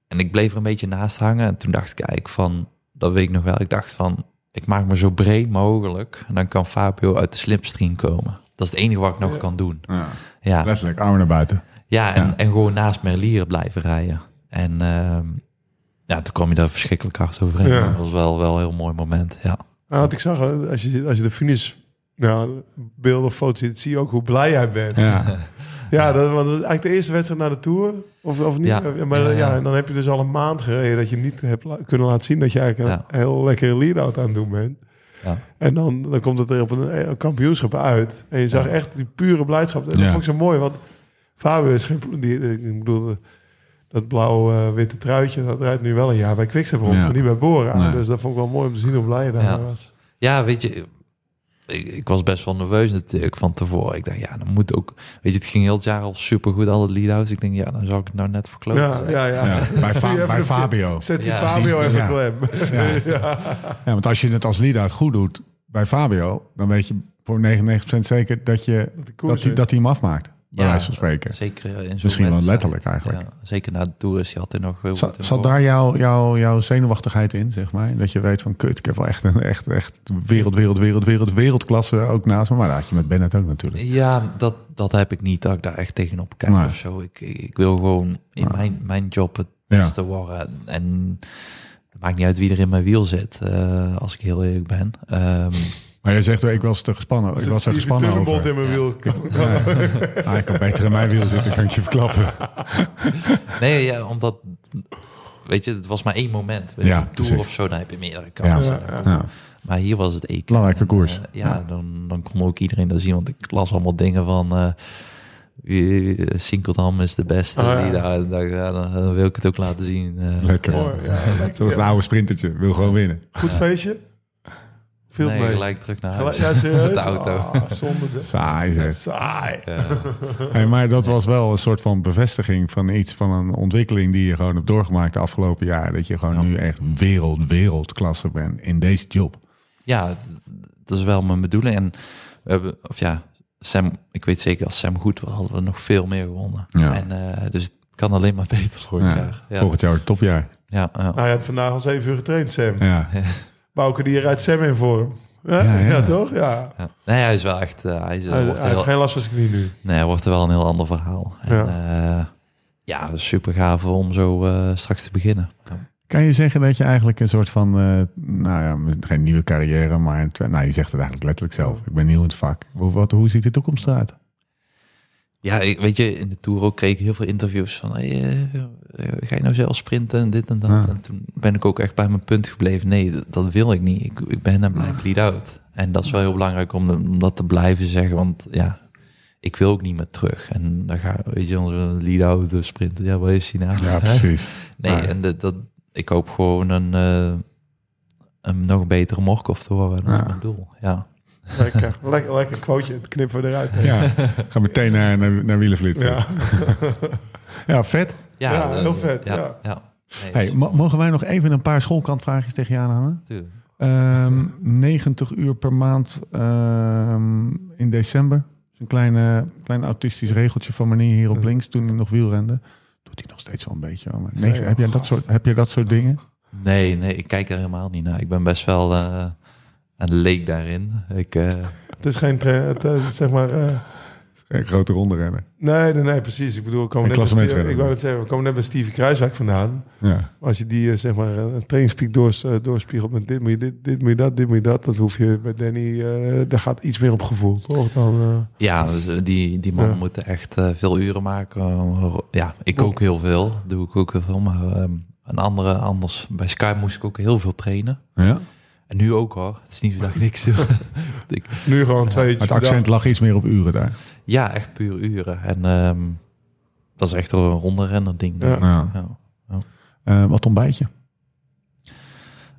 En ik bleef er een beetje naast hangen. En toen dacht ik eigenlijk van, dat weet ik nog wel. Ik dacht van, ik maak me zo breed mogelijk. En dan kan Fabio uit de slipstream komen. Dat is het enige wat ik nog Ja. kan doen. Ja. Ja, Letterlijk, armen naar buiten. ja, en, Ja. en gewoon naast Merlier blijven rijden. En ehm, ja, toen kwam je daar verschrikkelijk hard overheen. Ja. Dat was wel, wel een heel mooi moment, ja. Nou, wat ik zag, hè, als je, als je de finish nou, beelden of foto's ziet, zie je ook hoe blij jij bent. Ja, Ja. dat, want dat was eigenlijk de eerste wedstrijd naar de Tour. Of, of niet? Ja. Maar Ja, ja, ja. en dan heb je dus al een maand gereden dat je niet hebt la- kunnen laten zien dat je eigenlijk een heel lekkere lead-out aan het doen bent. Ja. En dan, dan komt het er op een, een kampioenschap uit. En je zag Ja. echt die pure blijdschap. En dat vond ik zo mooi, want Fabio is geen... Die, ik bedoel, dat blauw-witte truitje, dat rijdt nu wel een jaar bij Quickstep rond, Ja. maar niet bij Bora. Nee. Dus dat vond ik wel mooi om te zien hoe blij je daar Ja. was. Ja, weet je, ik, ik was best wel nerveus natuurlijk van tevoren. Ik dacht, ja, dan moet ook... Weet je, het ging heel het jaar al supergoed, alle lead-outs. Ik denk, ja, dan zou ik het nou net verkloten. Ja, ja, ja. Ja, bij, Fa- Fabio. Zet die Ja. Fabio even Ja. klem. Ja. Ja, want als je het als lead-out goed doet bij Fabio, dan weet je voor 99% zeker dat, je, dat, hij, is. dat hij hem afmaakt. Bij Ja, wijze van spreken. Zeker in zo'n Misschien wel letterlijk eigenlijk. Ja, zeker na de Tour is hij altijd nog Zat, in zat daar jouw jouw jouw zenuwachtigheid in, zeg maar? Dat je weet van, kut, ik heb wel echt een echt, echt wereld, wereld, wereld, wereld, wereldklasse ook naast me. Maar dat had je met Bennett ook natuurlijk. Ja, dat, dat heb ik niet, dat ik daar echt tegenop kijk Nee. of zo. Ik, ik, wil gewoon in mijn, mijn job het Ja. beste worden. En het maakt niet uit wie er in mijn wiel zit, eh, als ik heel eerlijk ben. Ehm, Maar jij zegt, ik was te gespannen. Ik was er gespannen over. in mijn wiel. Ah, ik kan beter in mijn wiel zitten, kan ik je verklappen. nee, ja, omdat... Weet je, het was maar één moment. Weet Ja, je, tour of zo, dan heb je meerdere Ja, kansen. ja. Maar hier was het EK. Belangrijke koers. Eh, ja, Dan, dan kon ook iedereen dat zien. Want ik las allemaal dingen van... eh wie- Sinkeldam is de beste. Oh, ja. die daar, daar- ja, dan, dan wil ik het ook laten zien. eh. Lekker. Ja, lekker. Zoals een oude sprintertje, wil gewoon winnen. Goed feestje? Veel nee, mee. gelijk terug naar huis. Ja, serieus? Met de auto. Ah, zonde zeg. Saai zeg. Saai. Ja. Hey, maar dat was wel een soort van bevestiging van iets, van een ontwikkeling die je gewoon hebt doorgemaakt de afgelopen jaar. Dat je gewoon Ja. nu echt wereld, wereldklasse bent in deze job. ja, het- dat is wel mijn bedoeling. En we hebben, of ja, Sam, ik weet zeker als Sam goed was, hadden we nog veel meer gewonnen. Ja. En eh, dus het kan alleen maar beter volgend Ja, jaar. Ja, Volgend jaar het topjaar. ja, ja. Nou, je hebt vandaag al zeven uur getraind, Sam. Ja. Bouke, die rijdt Sam in vorm. Ja, Ja, ja, ja. toch? Ja. Ja. Nee, hij is wel echt. eh, hij, is, Hij, wordt hij heeft geen last van zijn knie nu. nee, hij wordt er wel een heel ander verhaal. En, Ja. ja, ja super gaaf om zo eh, straks te beginnen. Ja. Kan je zeggen dat je eigenlijk een soort van, eh, nou ja, geen nieuwe carrière, maar nou, je zegt het eigenlijk letterlijk zelf. Ik ben nieuw in het vak. Hoe, wat, hoe ziet de toekomst eruit? Ja, weet je, in de Tour ook kreeg ik heel veel interviews van... Hey, eh, ga je nou zelf sprinten en dit en dat? Ja. En toen ben ik ook echt bij mijn punt gebleven. Nee, dat, wil ik niet. Ik, ik ben en blijf lead-out. En dat is wel heel belangrijk om, de- om dat te blijven zeggen. Want ja, ik wil ook niet meer terug. En dan ga weet je, onze lead-out sprinten. Ja, wat is hij nou? Ja, precies. Nee, Ja. en dat, dat, ik hoop gewoon een, eh, een nog betere Morkov te worden. Dat Ja. is mijn doel, ja. Lekker, lekker, lekker quoteje. Het knippen we eruit. Ja, ga meteen naar, naar, naar Wielenvliet. Ja. ja, vet. Ja, eh, heel vet, Ja, ja. ja. Nee, Hey, mo- mogen wij nog even een paar schoolkantvraagjes tegen je aanhangen? tuurlijk. Ehm 90 uur per maand ehm, in december. Een kleine, klein autistisch regeltje van manier hier op links toen hij nog wielrende. Doet hij nog steeds wel een beetje. Maar joh, heb, jij dat soort, heb je dat soort dingen? Nee, nee, ik kijk er helemaal niet naar. Ik ben best wel eh, een leek daarin. Ik, eh, Het is geen, het, eh, zeg maar... eh, Een grote ronde rennen. nee, nee, nee, precies. Ik bedoel, we komen net bij Steve- klassementsrenner. ik wou het zeggen, we komen net bij Stevie Kruiswijk vandaan. Ja. Maar Als je die, zeg maar, een trainingspiek doors, doorspiegelt met dit moet je dit, dit moet je dat, dit moet je dat. Dat hoef je bij Danny, eh daar gaat iets meer op gevoel, toch? Dan, eh, ja, dus, die, die mannen Ja. moeten echt eh, veel uren maken. Ja, ik ook heel veel. Doe ik ook heel veel. Maar ehm, een andere anders. Bij Sky moest ik ook heel veel trainen. ja. En nu ook hoor. Het is niet zo dat ik niks doe. ik, nu gewoon twee uurtjes Het accent lag iets meer op uren daar. ja, echt puur uren. En ehm, dat is echt een ronde renner ding. denk ik. Ja. Ja. Eh, wat ontbijt je?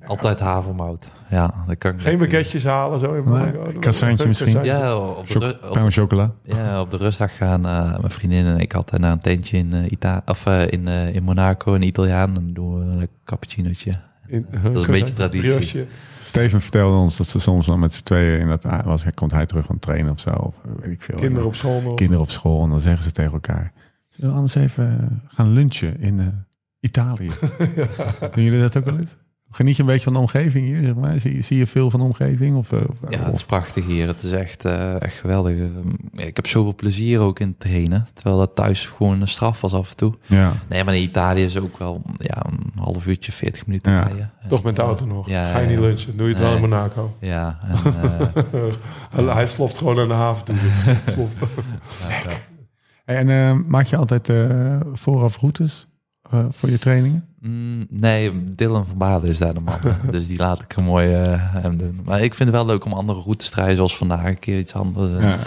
Altijd havermout. Ja, dat kan ik Geen baguetjes halen, zo even. Nee, Oh, croissantje misschien? Ja, op de, op, au chocola? ja, op de rustdag gaan eh, mijn vriendin en ik altijd naar een tentje in, eh Ita of, eh, in, eh, in Monaco, een Italiaan. En dan doen we een cappuccinootje. In- Dat is een beetje traditie. Brioche. Steven vertelde ons dat ze soms dan met z'n tweeën in dat was, hij komt hij terug van trainen of zo. Of weet ik veel. Kinderen op school nog. kinderen op school. En dan zeggen ze tegen elkaar: Zullen we anders even eh, gaan lunchen in eh, Italië? Doen jullie dat ook wel eens? Geniet je een beetje van de omgeving hier? Zeg maar? zie, zie je veel van de omgeving? Of, eh, of- Ja, het is prachtig hier. Het is echt, eh, echt geweldig. Ehm, ik heb zoveel plezier ook in het trainen. Terwijl dat thuis gewoon een straf was af en toe. ja. Nee, maar in Italië is ook wel ja, een half uurtje, 40 minuten Ja. rijden. Toch met de auto nog. Ja, Ga je niet lunchen. Doe je het wel in. Monaco. Ja, en, eh, Hij, sloft gewoon naar de haven toe. Ja. En maak je altijd eh, vooraf routes eh, voor je trainingen? Mm, nee, Dylan van Baarle is daar de man. dus die laat ik een mooi eh, hem doen. Maar ik vind het wel leuk om andere routes te rijden, zoals vandaag een keer iets anders. Ja.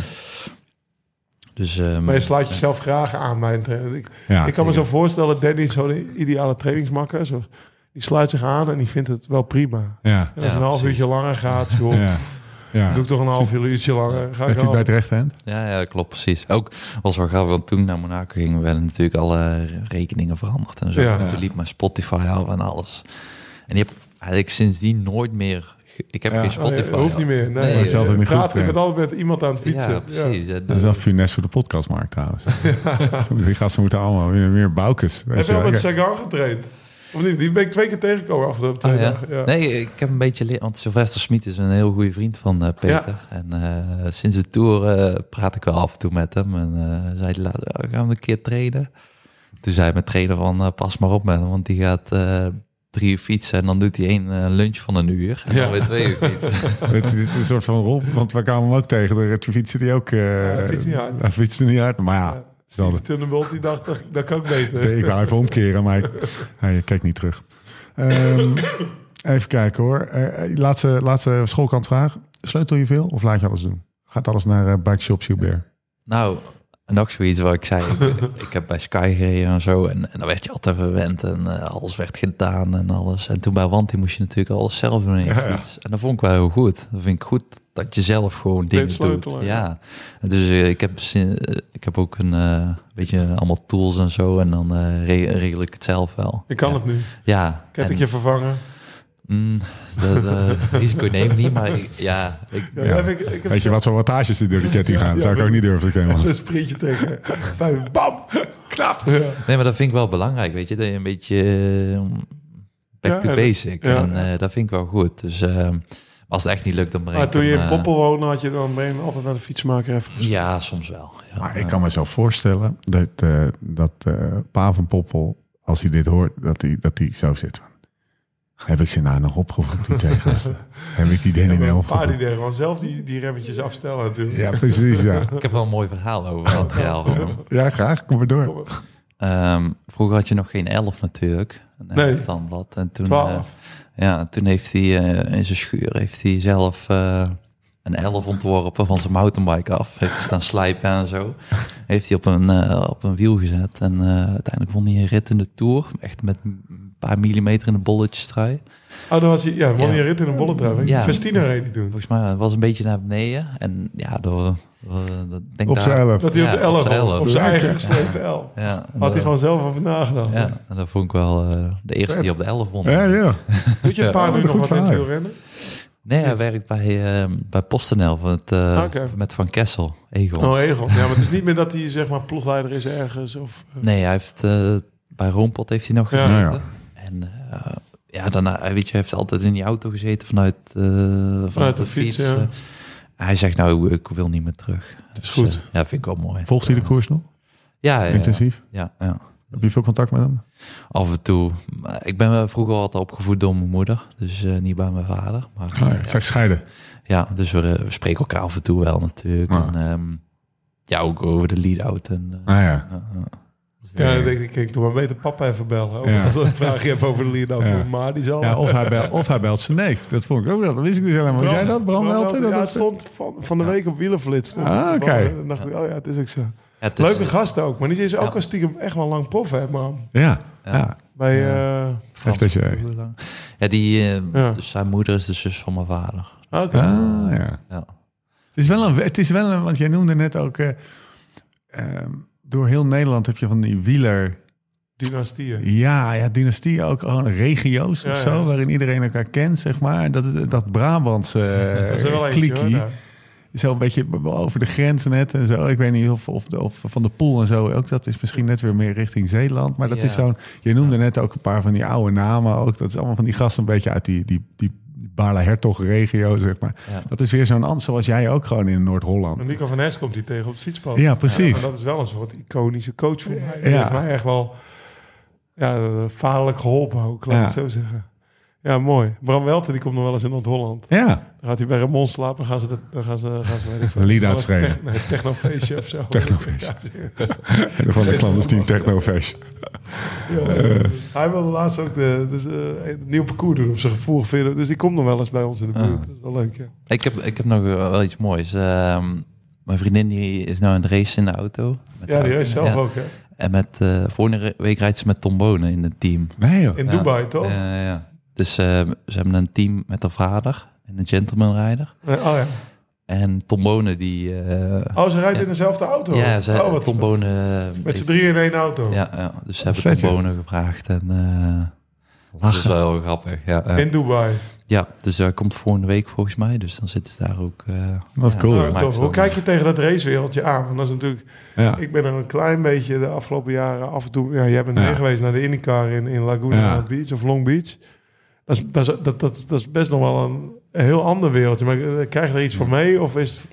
Dus, ehm, Maar je sluit jezelf graag aan bij een training. Ik, Ja, ik kan me zo voorstellen, Danny is zo'n ideale trainingsmakker. Zo, die sluit zich aan en die vindt het wel prima. Ja, En als Ja, een half precies. uurtje langer gaat, joh, ja. doe ik toch een half uurtje langer. Ga ik Heeft hij bij het rechterhand? Ja, ja, klopt, precies. Ook was wel grappig, want toen naar Monaco gingen, werden natuurlijk alle rekeningen veranderd en zo. Ja. en toen liep mijn Spotify af en alles. En die heb eigenlijk sindsdien nooit meer... Ik heb Ja. geen Oh, Spotify. ja, hoeft niet meer. Nee, Nee, eh, niet goed praat ik met altijd met iemand aan het fietsen. Ja, precies. Ja, Dat is wel funest voor de podcastmarkt trouwens. Die gasten moeten allemaal weer meer boukes. weet Heb je al met Sagan getraind? Of niet? Die ben ik twee keer tegengekomen afgelopen twee Oh, ja? Ja. Nee, ik heb een beetje... Want Sylvester Smit is een heel goede vriend van eh, Peter. En eh, sinds de Tour eh, praat ik wel af en toe met hem. En eh, zei hij later, "Oh, gaan we een keer trainen? Toen zei mijn trainer van, pas maar op met hem. Want die gaat eh, drie uur fietsen en dan doet hij één eh, lunch van een uur. En Ja. dan weer twee uur fietsen. Dit, dit is een soort van rol, want we kwamen hem ook tegen. De fietsen die ook... eh hij fietst niet hard. Hij fietste niet hard, maar ja. Steve Tunnebolt die dacht, dat, dat kan ik beter. ik wou even omkeren, maar hij kijkt niet terug. Ehm, even kijken hoor. Eh, laatste, laatste schoolkantvraag. Sleutel je veel of laat je alles doen? Gaat alles naar eh, Bike Shop Gilbert? Nou, nog zoiets wat ik zei. Ik, ik heb bij Sky gereden en zo. En, en dan werd je altijd verwend. En eh, alles werd gedaan en alles. En toen bij Wanty moest je natuurlijk alles zelf doen je Ja. En dat vond ik wel heel goed. Dat vind ik goed dat je zelf gewoon dingen doet. Ja. Dus eh, ik, heb, eh, ik heb ook een eh, beetje allemaal tools en zo. En dan re- regel ik het zelf wel. Je kan ja. het nu. Ja. Kettingje En, vervangen. Mm, de, de risico neem ik niet. Maar ik- ja, ik, Ja, Ja. Heb ik, ik heb Weet je wat voor wattages die door die ketting gaan? Dat ja, zou ik ook niet durven te kennen. een sprintje tegen. Vijf, bam! Knap! Ja. Nee, maar dat vind ik wel belangrijk, weet je. Dat je een beetje eh, back Ja, to basic. ja. En eh, dat vind ik wel goed. Dus eh, als het echt niet lukt, dan breng Maar ik toen je in eh, Poppel woonde, had je dan ben je altijd naar de fietsmaker even gestuurd. Ja, soms wel. Ja, Maar ik kan me zo voorstellen dat, eh dat eh Pa van Poppel, als hij dit hoort, dat hij, dat hij zo zit van... Heb ik ze nou nog opgevoed, die twee gasten? Heb ik die Ja, Danny maar nou een paar die gewoon zelf die, die remmetjes afstellen natuurlijk. Ja, precies, ja. Ik heb wel een mooi verhaal over hem. Ja, graag. Kom maar door. Ehm, vroeger had je nog geen 11 natuurlijk. Een Nee. tandblad. En toen, 12. eh, ja, toen heeft hij eh, in zijn schuur heeft hij zelf eh, een 11 ontworpen van zijn mountainbike af. Heeft hij staan slijpen en zo. Heeft hij op een, eh, op een wiel gezet. En eh, uiteindelijk won hij een rit in de Tour. Echt met een paar millimeter in de bolletjestrui. Oh, dan was hij, ja, won Ja. je rit in een bolletrui. Ja. Festina reed hij toen. Volgens mij was een beetje naar beneden. En ja, door, dat denk Op daar- zijn elf. Dat hij op de Ja, op 11 zijn op, elf. op zijn eigen geslepen. Ja, en Had hij gewoon zelf over nagedacht. Ja, en dat vond ik wel eh, de eerste die op de 11 won. Ja, ja. Doet je een paar nu wat nog een wat in wielrennen? Nee, hij werkt bij, eh, bij PostNL van het, eh, Oké. met Van Kessel, Egon. Oh, Egon. Ja, maar het is niet meer dat hij zeg maar ploegleider is ergens. Of, eh, Nee, hij heeft eh, bij Roompot heeft hij nog Ja. gezeten. Ja, ja. En eh, ja, daarna, weet je, hij heeft altijd in die auto gezeten vanuit, eh, vanuit, de de, fiets, fiets. ja. hij zegt nou, ik wil niet meer terug. is Dus, goed. ja, vind ik wel mooi. Volgt hij de koers nog? Ja, ja, Intensief? ja, ja. Heb je veel contact met hem? Af en toe. Ik ben wel vroeger altijd opgevoed door mijn moeder. Dus eh, niet bij mijn vader. Maar, Oh, ja. Zeg scheiden. Ja, dus we, eh, we spreken elkaar af en toe wel natuurlijk. Ja. En, ehm, ja, ook over de lead-out. En, eh, Ah ja. ja, ja. Dus dan denk ik, ik doe maar beter papa even bellen. Of Ja. als je een vraagje hebt over de lead Ja. Maar die zal... ja of, hij belt, of hij belt zijn neef. Dat vond ik ook. Dat wist ik niet helemaal. Was jij dat, Bram Welten? Dat Ja, dat- het stond van, van de week op Wielenflits. Ah, oké. dan dacht ik, oh ja, het is ook zo. Ja, het is- Leuke gasten ook. Maar die is ook Ja. al stiekem echt wel lang prof, hè, Bram? Ja, Ja. ja. Bij... Ja. eh, Frans? Ja, die, eh, Ja. dus zijn moeder is de zus van mijn vader. Oké. Ah, ja. Ja. Het is wel een, het is wel een, want jij noemde net ook, eh, ehm, door heel Nederland heb je van die wieler, Dynastieën. ja, ja, dynastieën ook gewoon regio's Ja, of zo, ja. waarin iedereen elkaar kent, zeg maar. Dat, dat Brabantse Dat is wel uh, eentje, klikkie. Zo een beetje over de grens net en zo. Ik weet niet of, of, de- of van de Poel en zo, ook dat is misschien net weer meer richting Zeeland. Maar dat Ja. is zo'n, je noemde net ook een paar van die oude namen ook. Dat is allemaal van die gasten een beetje uit die, die, die Barla Hertog regio, zeg maar. Ja. Dat is weer zo'n anders zoals jij ook gewoon in Noord-Holland. En Nico van Nes komt die tegen op het fietspad. Ja, precies. dat is wel een soort iconische coach voor mij. Die Ja. heeft mij echt wel ja, vaderlijk geholpen ook, laat ik het zo zeggen. Ja, mooi. Bram Welten, die komt nog wel eens in Noord-Holland. Ja, Dan gaat hij bij Ramon slapen. Dan gaan ze, dat, dan gaan ze, gaan ze weet ik veel, Een lead-out een trainen. tech- nee, technofeestje of zo. Technofeestje. Ja, van de clandestien Technofeest. ja. Hij wilde laatst ook de, dus, eh, het nieuw parcours doen op zijn gevoel vinden. Dus die komt nog wel eens bij ons in de buurt. Ah. Dat is wel leuk, ja. Ik heb, ik heb nog wel iets moois. Ehm, mijn vriendin die is nou aan het racen in de auto. Met Ja, die race zelf ja. ook, hè. En met, eh volgende week rijdt ze met Tom Bonen in het team. Nee joh. In Ja. Dubai, toch? Ja, ja. Dus eh, ze hebben een team met haar vader en een gentleman rijder. Nee, oh ja. En Tom Bonen die... eh, Oh, ze rijdt Ja. in dezelfde auto? ja, ze, oh, wat Tom Bonen... Met heeft- z'n drieën in één auto? Ja, ja, dus ze hebben Tom. Bonen gevraagd. En eh, dat is wel heel grappig. Ja. In Dubai. ja, dus dat komt volgende week volgens mij. Dus dan zitten ze daar ook... eh, Wat ja, cool, Nou, tof. Hoe kijk je tegen dat racewereldje aan? Want dat is natuurlijk... Ja. Ik ben er een klein beetje de afgelopen jaren af en toe... Ja, jij bent Ja. mee geweest naar de IndyCar in, in Laguna Ja. Beach of Long Beach. Dat is, dat, is, dat, dat, dat is best nog wel een, een heel ander wereldje. Maar eh, krijg je er iets van mee? Of is het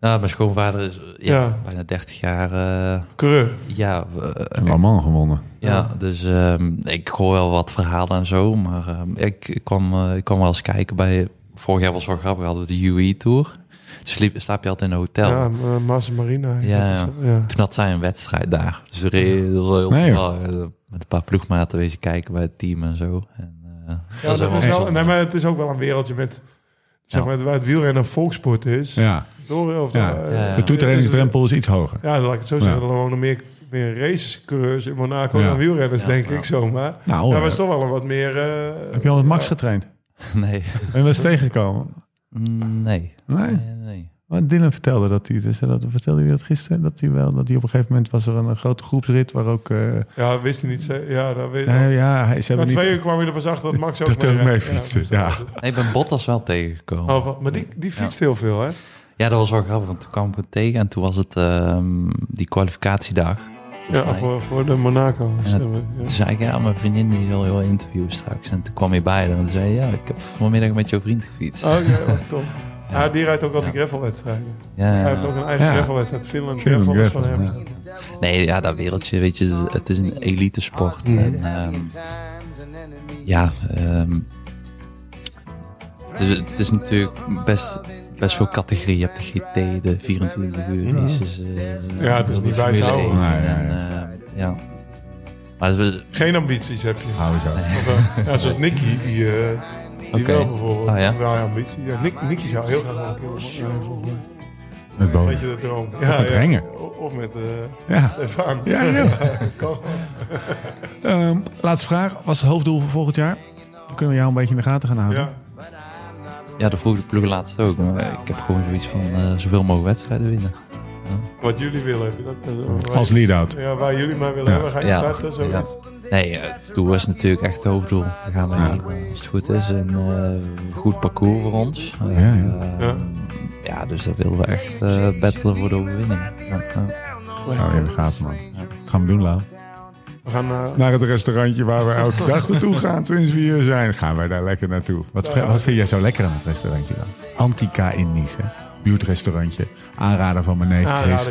Nou, mijn schoonvader is ja, Ja. bijna 30 jaar... eh, coureur? ja, eh, Le Mans gewonnen. Ja, dus ehm, ik hoor wel wat verhalen en zo. Maar ehm, ik, ik, kwam, eh, ik kwam wel eens kijken bij... Vorig jaar was wel grappig, hadden we de UE-tour. Toen sliep, slaap je altijd in een hotel. Ja, uh, Massa Marina. Ja. Toen had zij een wedstrijd daar. Dus er heel Nee, veel, eh, met een paar ploegmaten wezen kijken bij het team en zo. En, eh, Ja, dat is wel, nee, maar het is ook wel een wereldje met... Zeg maar, waar het wielrennen een volkssport is. Ja. Door, of Ja. door, Ja, ja. De toetredingsdrempel is iets hoger. Ja, laat ik het zo zeggen. Ja. Er wonen meer, meer racecoureurs in Monaco Ja. dan wielrenners, Ja, denk ja. ik zomaar. Nou, Ja, eh, maar is toch wel een wat meer... eh, heb je al met Max getraind? nee. Ben je wel eens tegengekomen? Nee. Nee? Nee, nee. Maar Dylan vertelde dat hij, dus dat vertelde hij dat gisteren, dat hij wel, dat hij op een gegeven moment was er een, een grote groepsrit waar ook, eh, Ja, wist hij niet. ze- Ja, dat weet nee, ja, hij, ze Na hebben niet, twee uur kwam je er pas achter dat Max ook Dat hij ook mee mee fietste, dus ja. het. Ik ben Bottas wel tegengekomen. Oh, maar die, die fietst heel veel, hè? Ja, dat was wel grappig, want toen kwam ik hem tegen en toen was het ehm, die kwalificatiedag. Ja, volgens mij. voor, voor de Monaco. En Ja. Toen zei ik, ja, mijn vriendin die wil je wel interviewen straks. En toen kwam hij bij haar en toen zei hij, ja, ik heb vanmiddag met jouw vriend gefietst. Oh, ja, wat top. Ja, die rijdt ook al die gravelwedstrijden. ja, Hij heeft ook een eigen Ja. gravelwedstrijd. Finland Finland gravel is van hem. Nee, ja, dat wereldje, weet je, het is- een elite sport. Mhm. En, ehm, ja, ehm, het, is, het is natuurlijk best, best veel categorieën. Je hebt de GT, de 24 uur races. eh, Ja, het is niet bij te Formule houden. 1 Nee, ja, en, ja. ehm, ja. Maar we, Geen ambities heb je. hou zo. Of, eh, ja, zoals Nicky, die, eh die Oké. wel bijvoorbeeld. Ah, ja? Wel ja, ambitie. Ja, Nick, Nicky zou heel graag wel een keer op ja, volgens mij. Met. Weet je de droom? met Renger. Of met eh Ja. Stefan. Ja, ja. Ehm, laatste vraag. Wat is het hoofddoel voor volgend jaar? Dan kunnen we jou een beetje in de gaten gaan houden. Ja. ja, de vroeg de ploegen laatst ook. Maar ik heb gewoon zoiets van eh, zoveel mogelijk wedstrijden winnen. Wat jullie willen, dat? eh, Als lead-out. Ja, waar jullie maar willen Ja. hebben, ga je Ja. starten, zoiets. Nee, eh, het doel is natuurlijk echt het hoofddoel. Daar gaan we Ja. heen, eh, als het goed is. Een eh, goed parcours voor ons. Eh, Ja, ja. eh, Ja. ja, dus daar willen we echt eh battelen voor de overwinning. Nou, in de gaten, man. Wat gaan we doen, Lau? We gaan eh, Naar het restaurantje waar we elke dag naartoe gaan sinds we hier zijn. Gaan wij daar lekker naartoe. Wat, wat vind jij zo lekker aan het restaurantje dan? Antica in Nice, hè? Buurtrestaurantje. Aanrader van mijn neef Chris.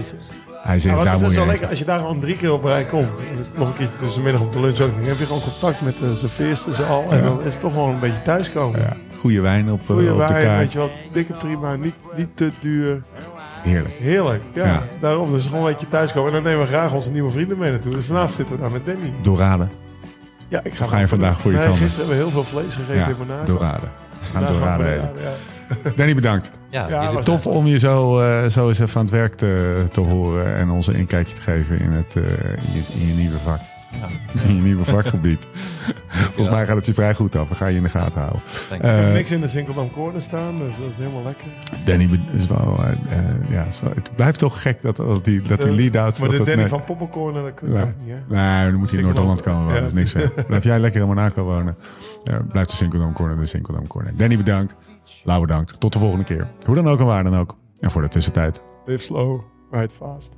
Hij zegt, daar het moet is je lekker als je daar gewoon drie keer op rij komt. En Nog een keer tussenmiddag op de lunch ook. Dan heb je gewoon contact met de serveersters al. En dan is het toch gewoon een beetje thuiskomen. Ja, goede wijn op, eh, Goeie op de wijn, kaart. weet je wel. Dikke prima, niet, niet te duur. Heerlijk. Heerlijk, ja. Ja. Daarom, dus gewoon een beetje thuiskomen. En dan nemen we graag onze nieuwe vrienden mee naartoe. Dus vanavond zitten we daar met Danny. Dorade. Ja, ik ga Of ga je wel- vandaag voor iets nee, anders? Gisteren hebben we heel veel vlees gegeten in Monaco. Dorade. We gaan eten. Danny, bedankt. Ja, Tof om je zo, eh, zo eens even aan het werk te, te horen en ons een inkijkje te geven in, het, eh, in, je, in je nieuwe vak. ja, In je nieuwe vakgebied. Volgens mij gaat het je vrij goed af. We gaan je in de gaten houden. dank Ik heb Eh, niks in de Sinkeldam Corner staan, dus dat is helemaal lekker. Danny is wel, eh, eh, ja, is wel, het blijft toch gek dat, dat die, dat die Ja, lead-outs... Maar dat de dat Danny van Poppencorner, dat kan Ja. niet, hè? Nee, dan moet hij in Noord-Holland komen wonen. Ja. Dat is niks ver. Blijf jij lekker in Monaco wonen. Blijft de Sinkeldam Corner de Sinkeldam Corner. Danny bedankt. Lau bedankt. Tot de volgende keer. Hoe dan ook en waar dan ook. En voor de tussentijd. Live slow, ride fast.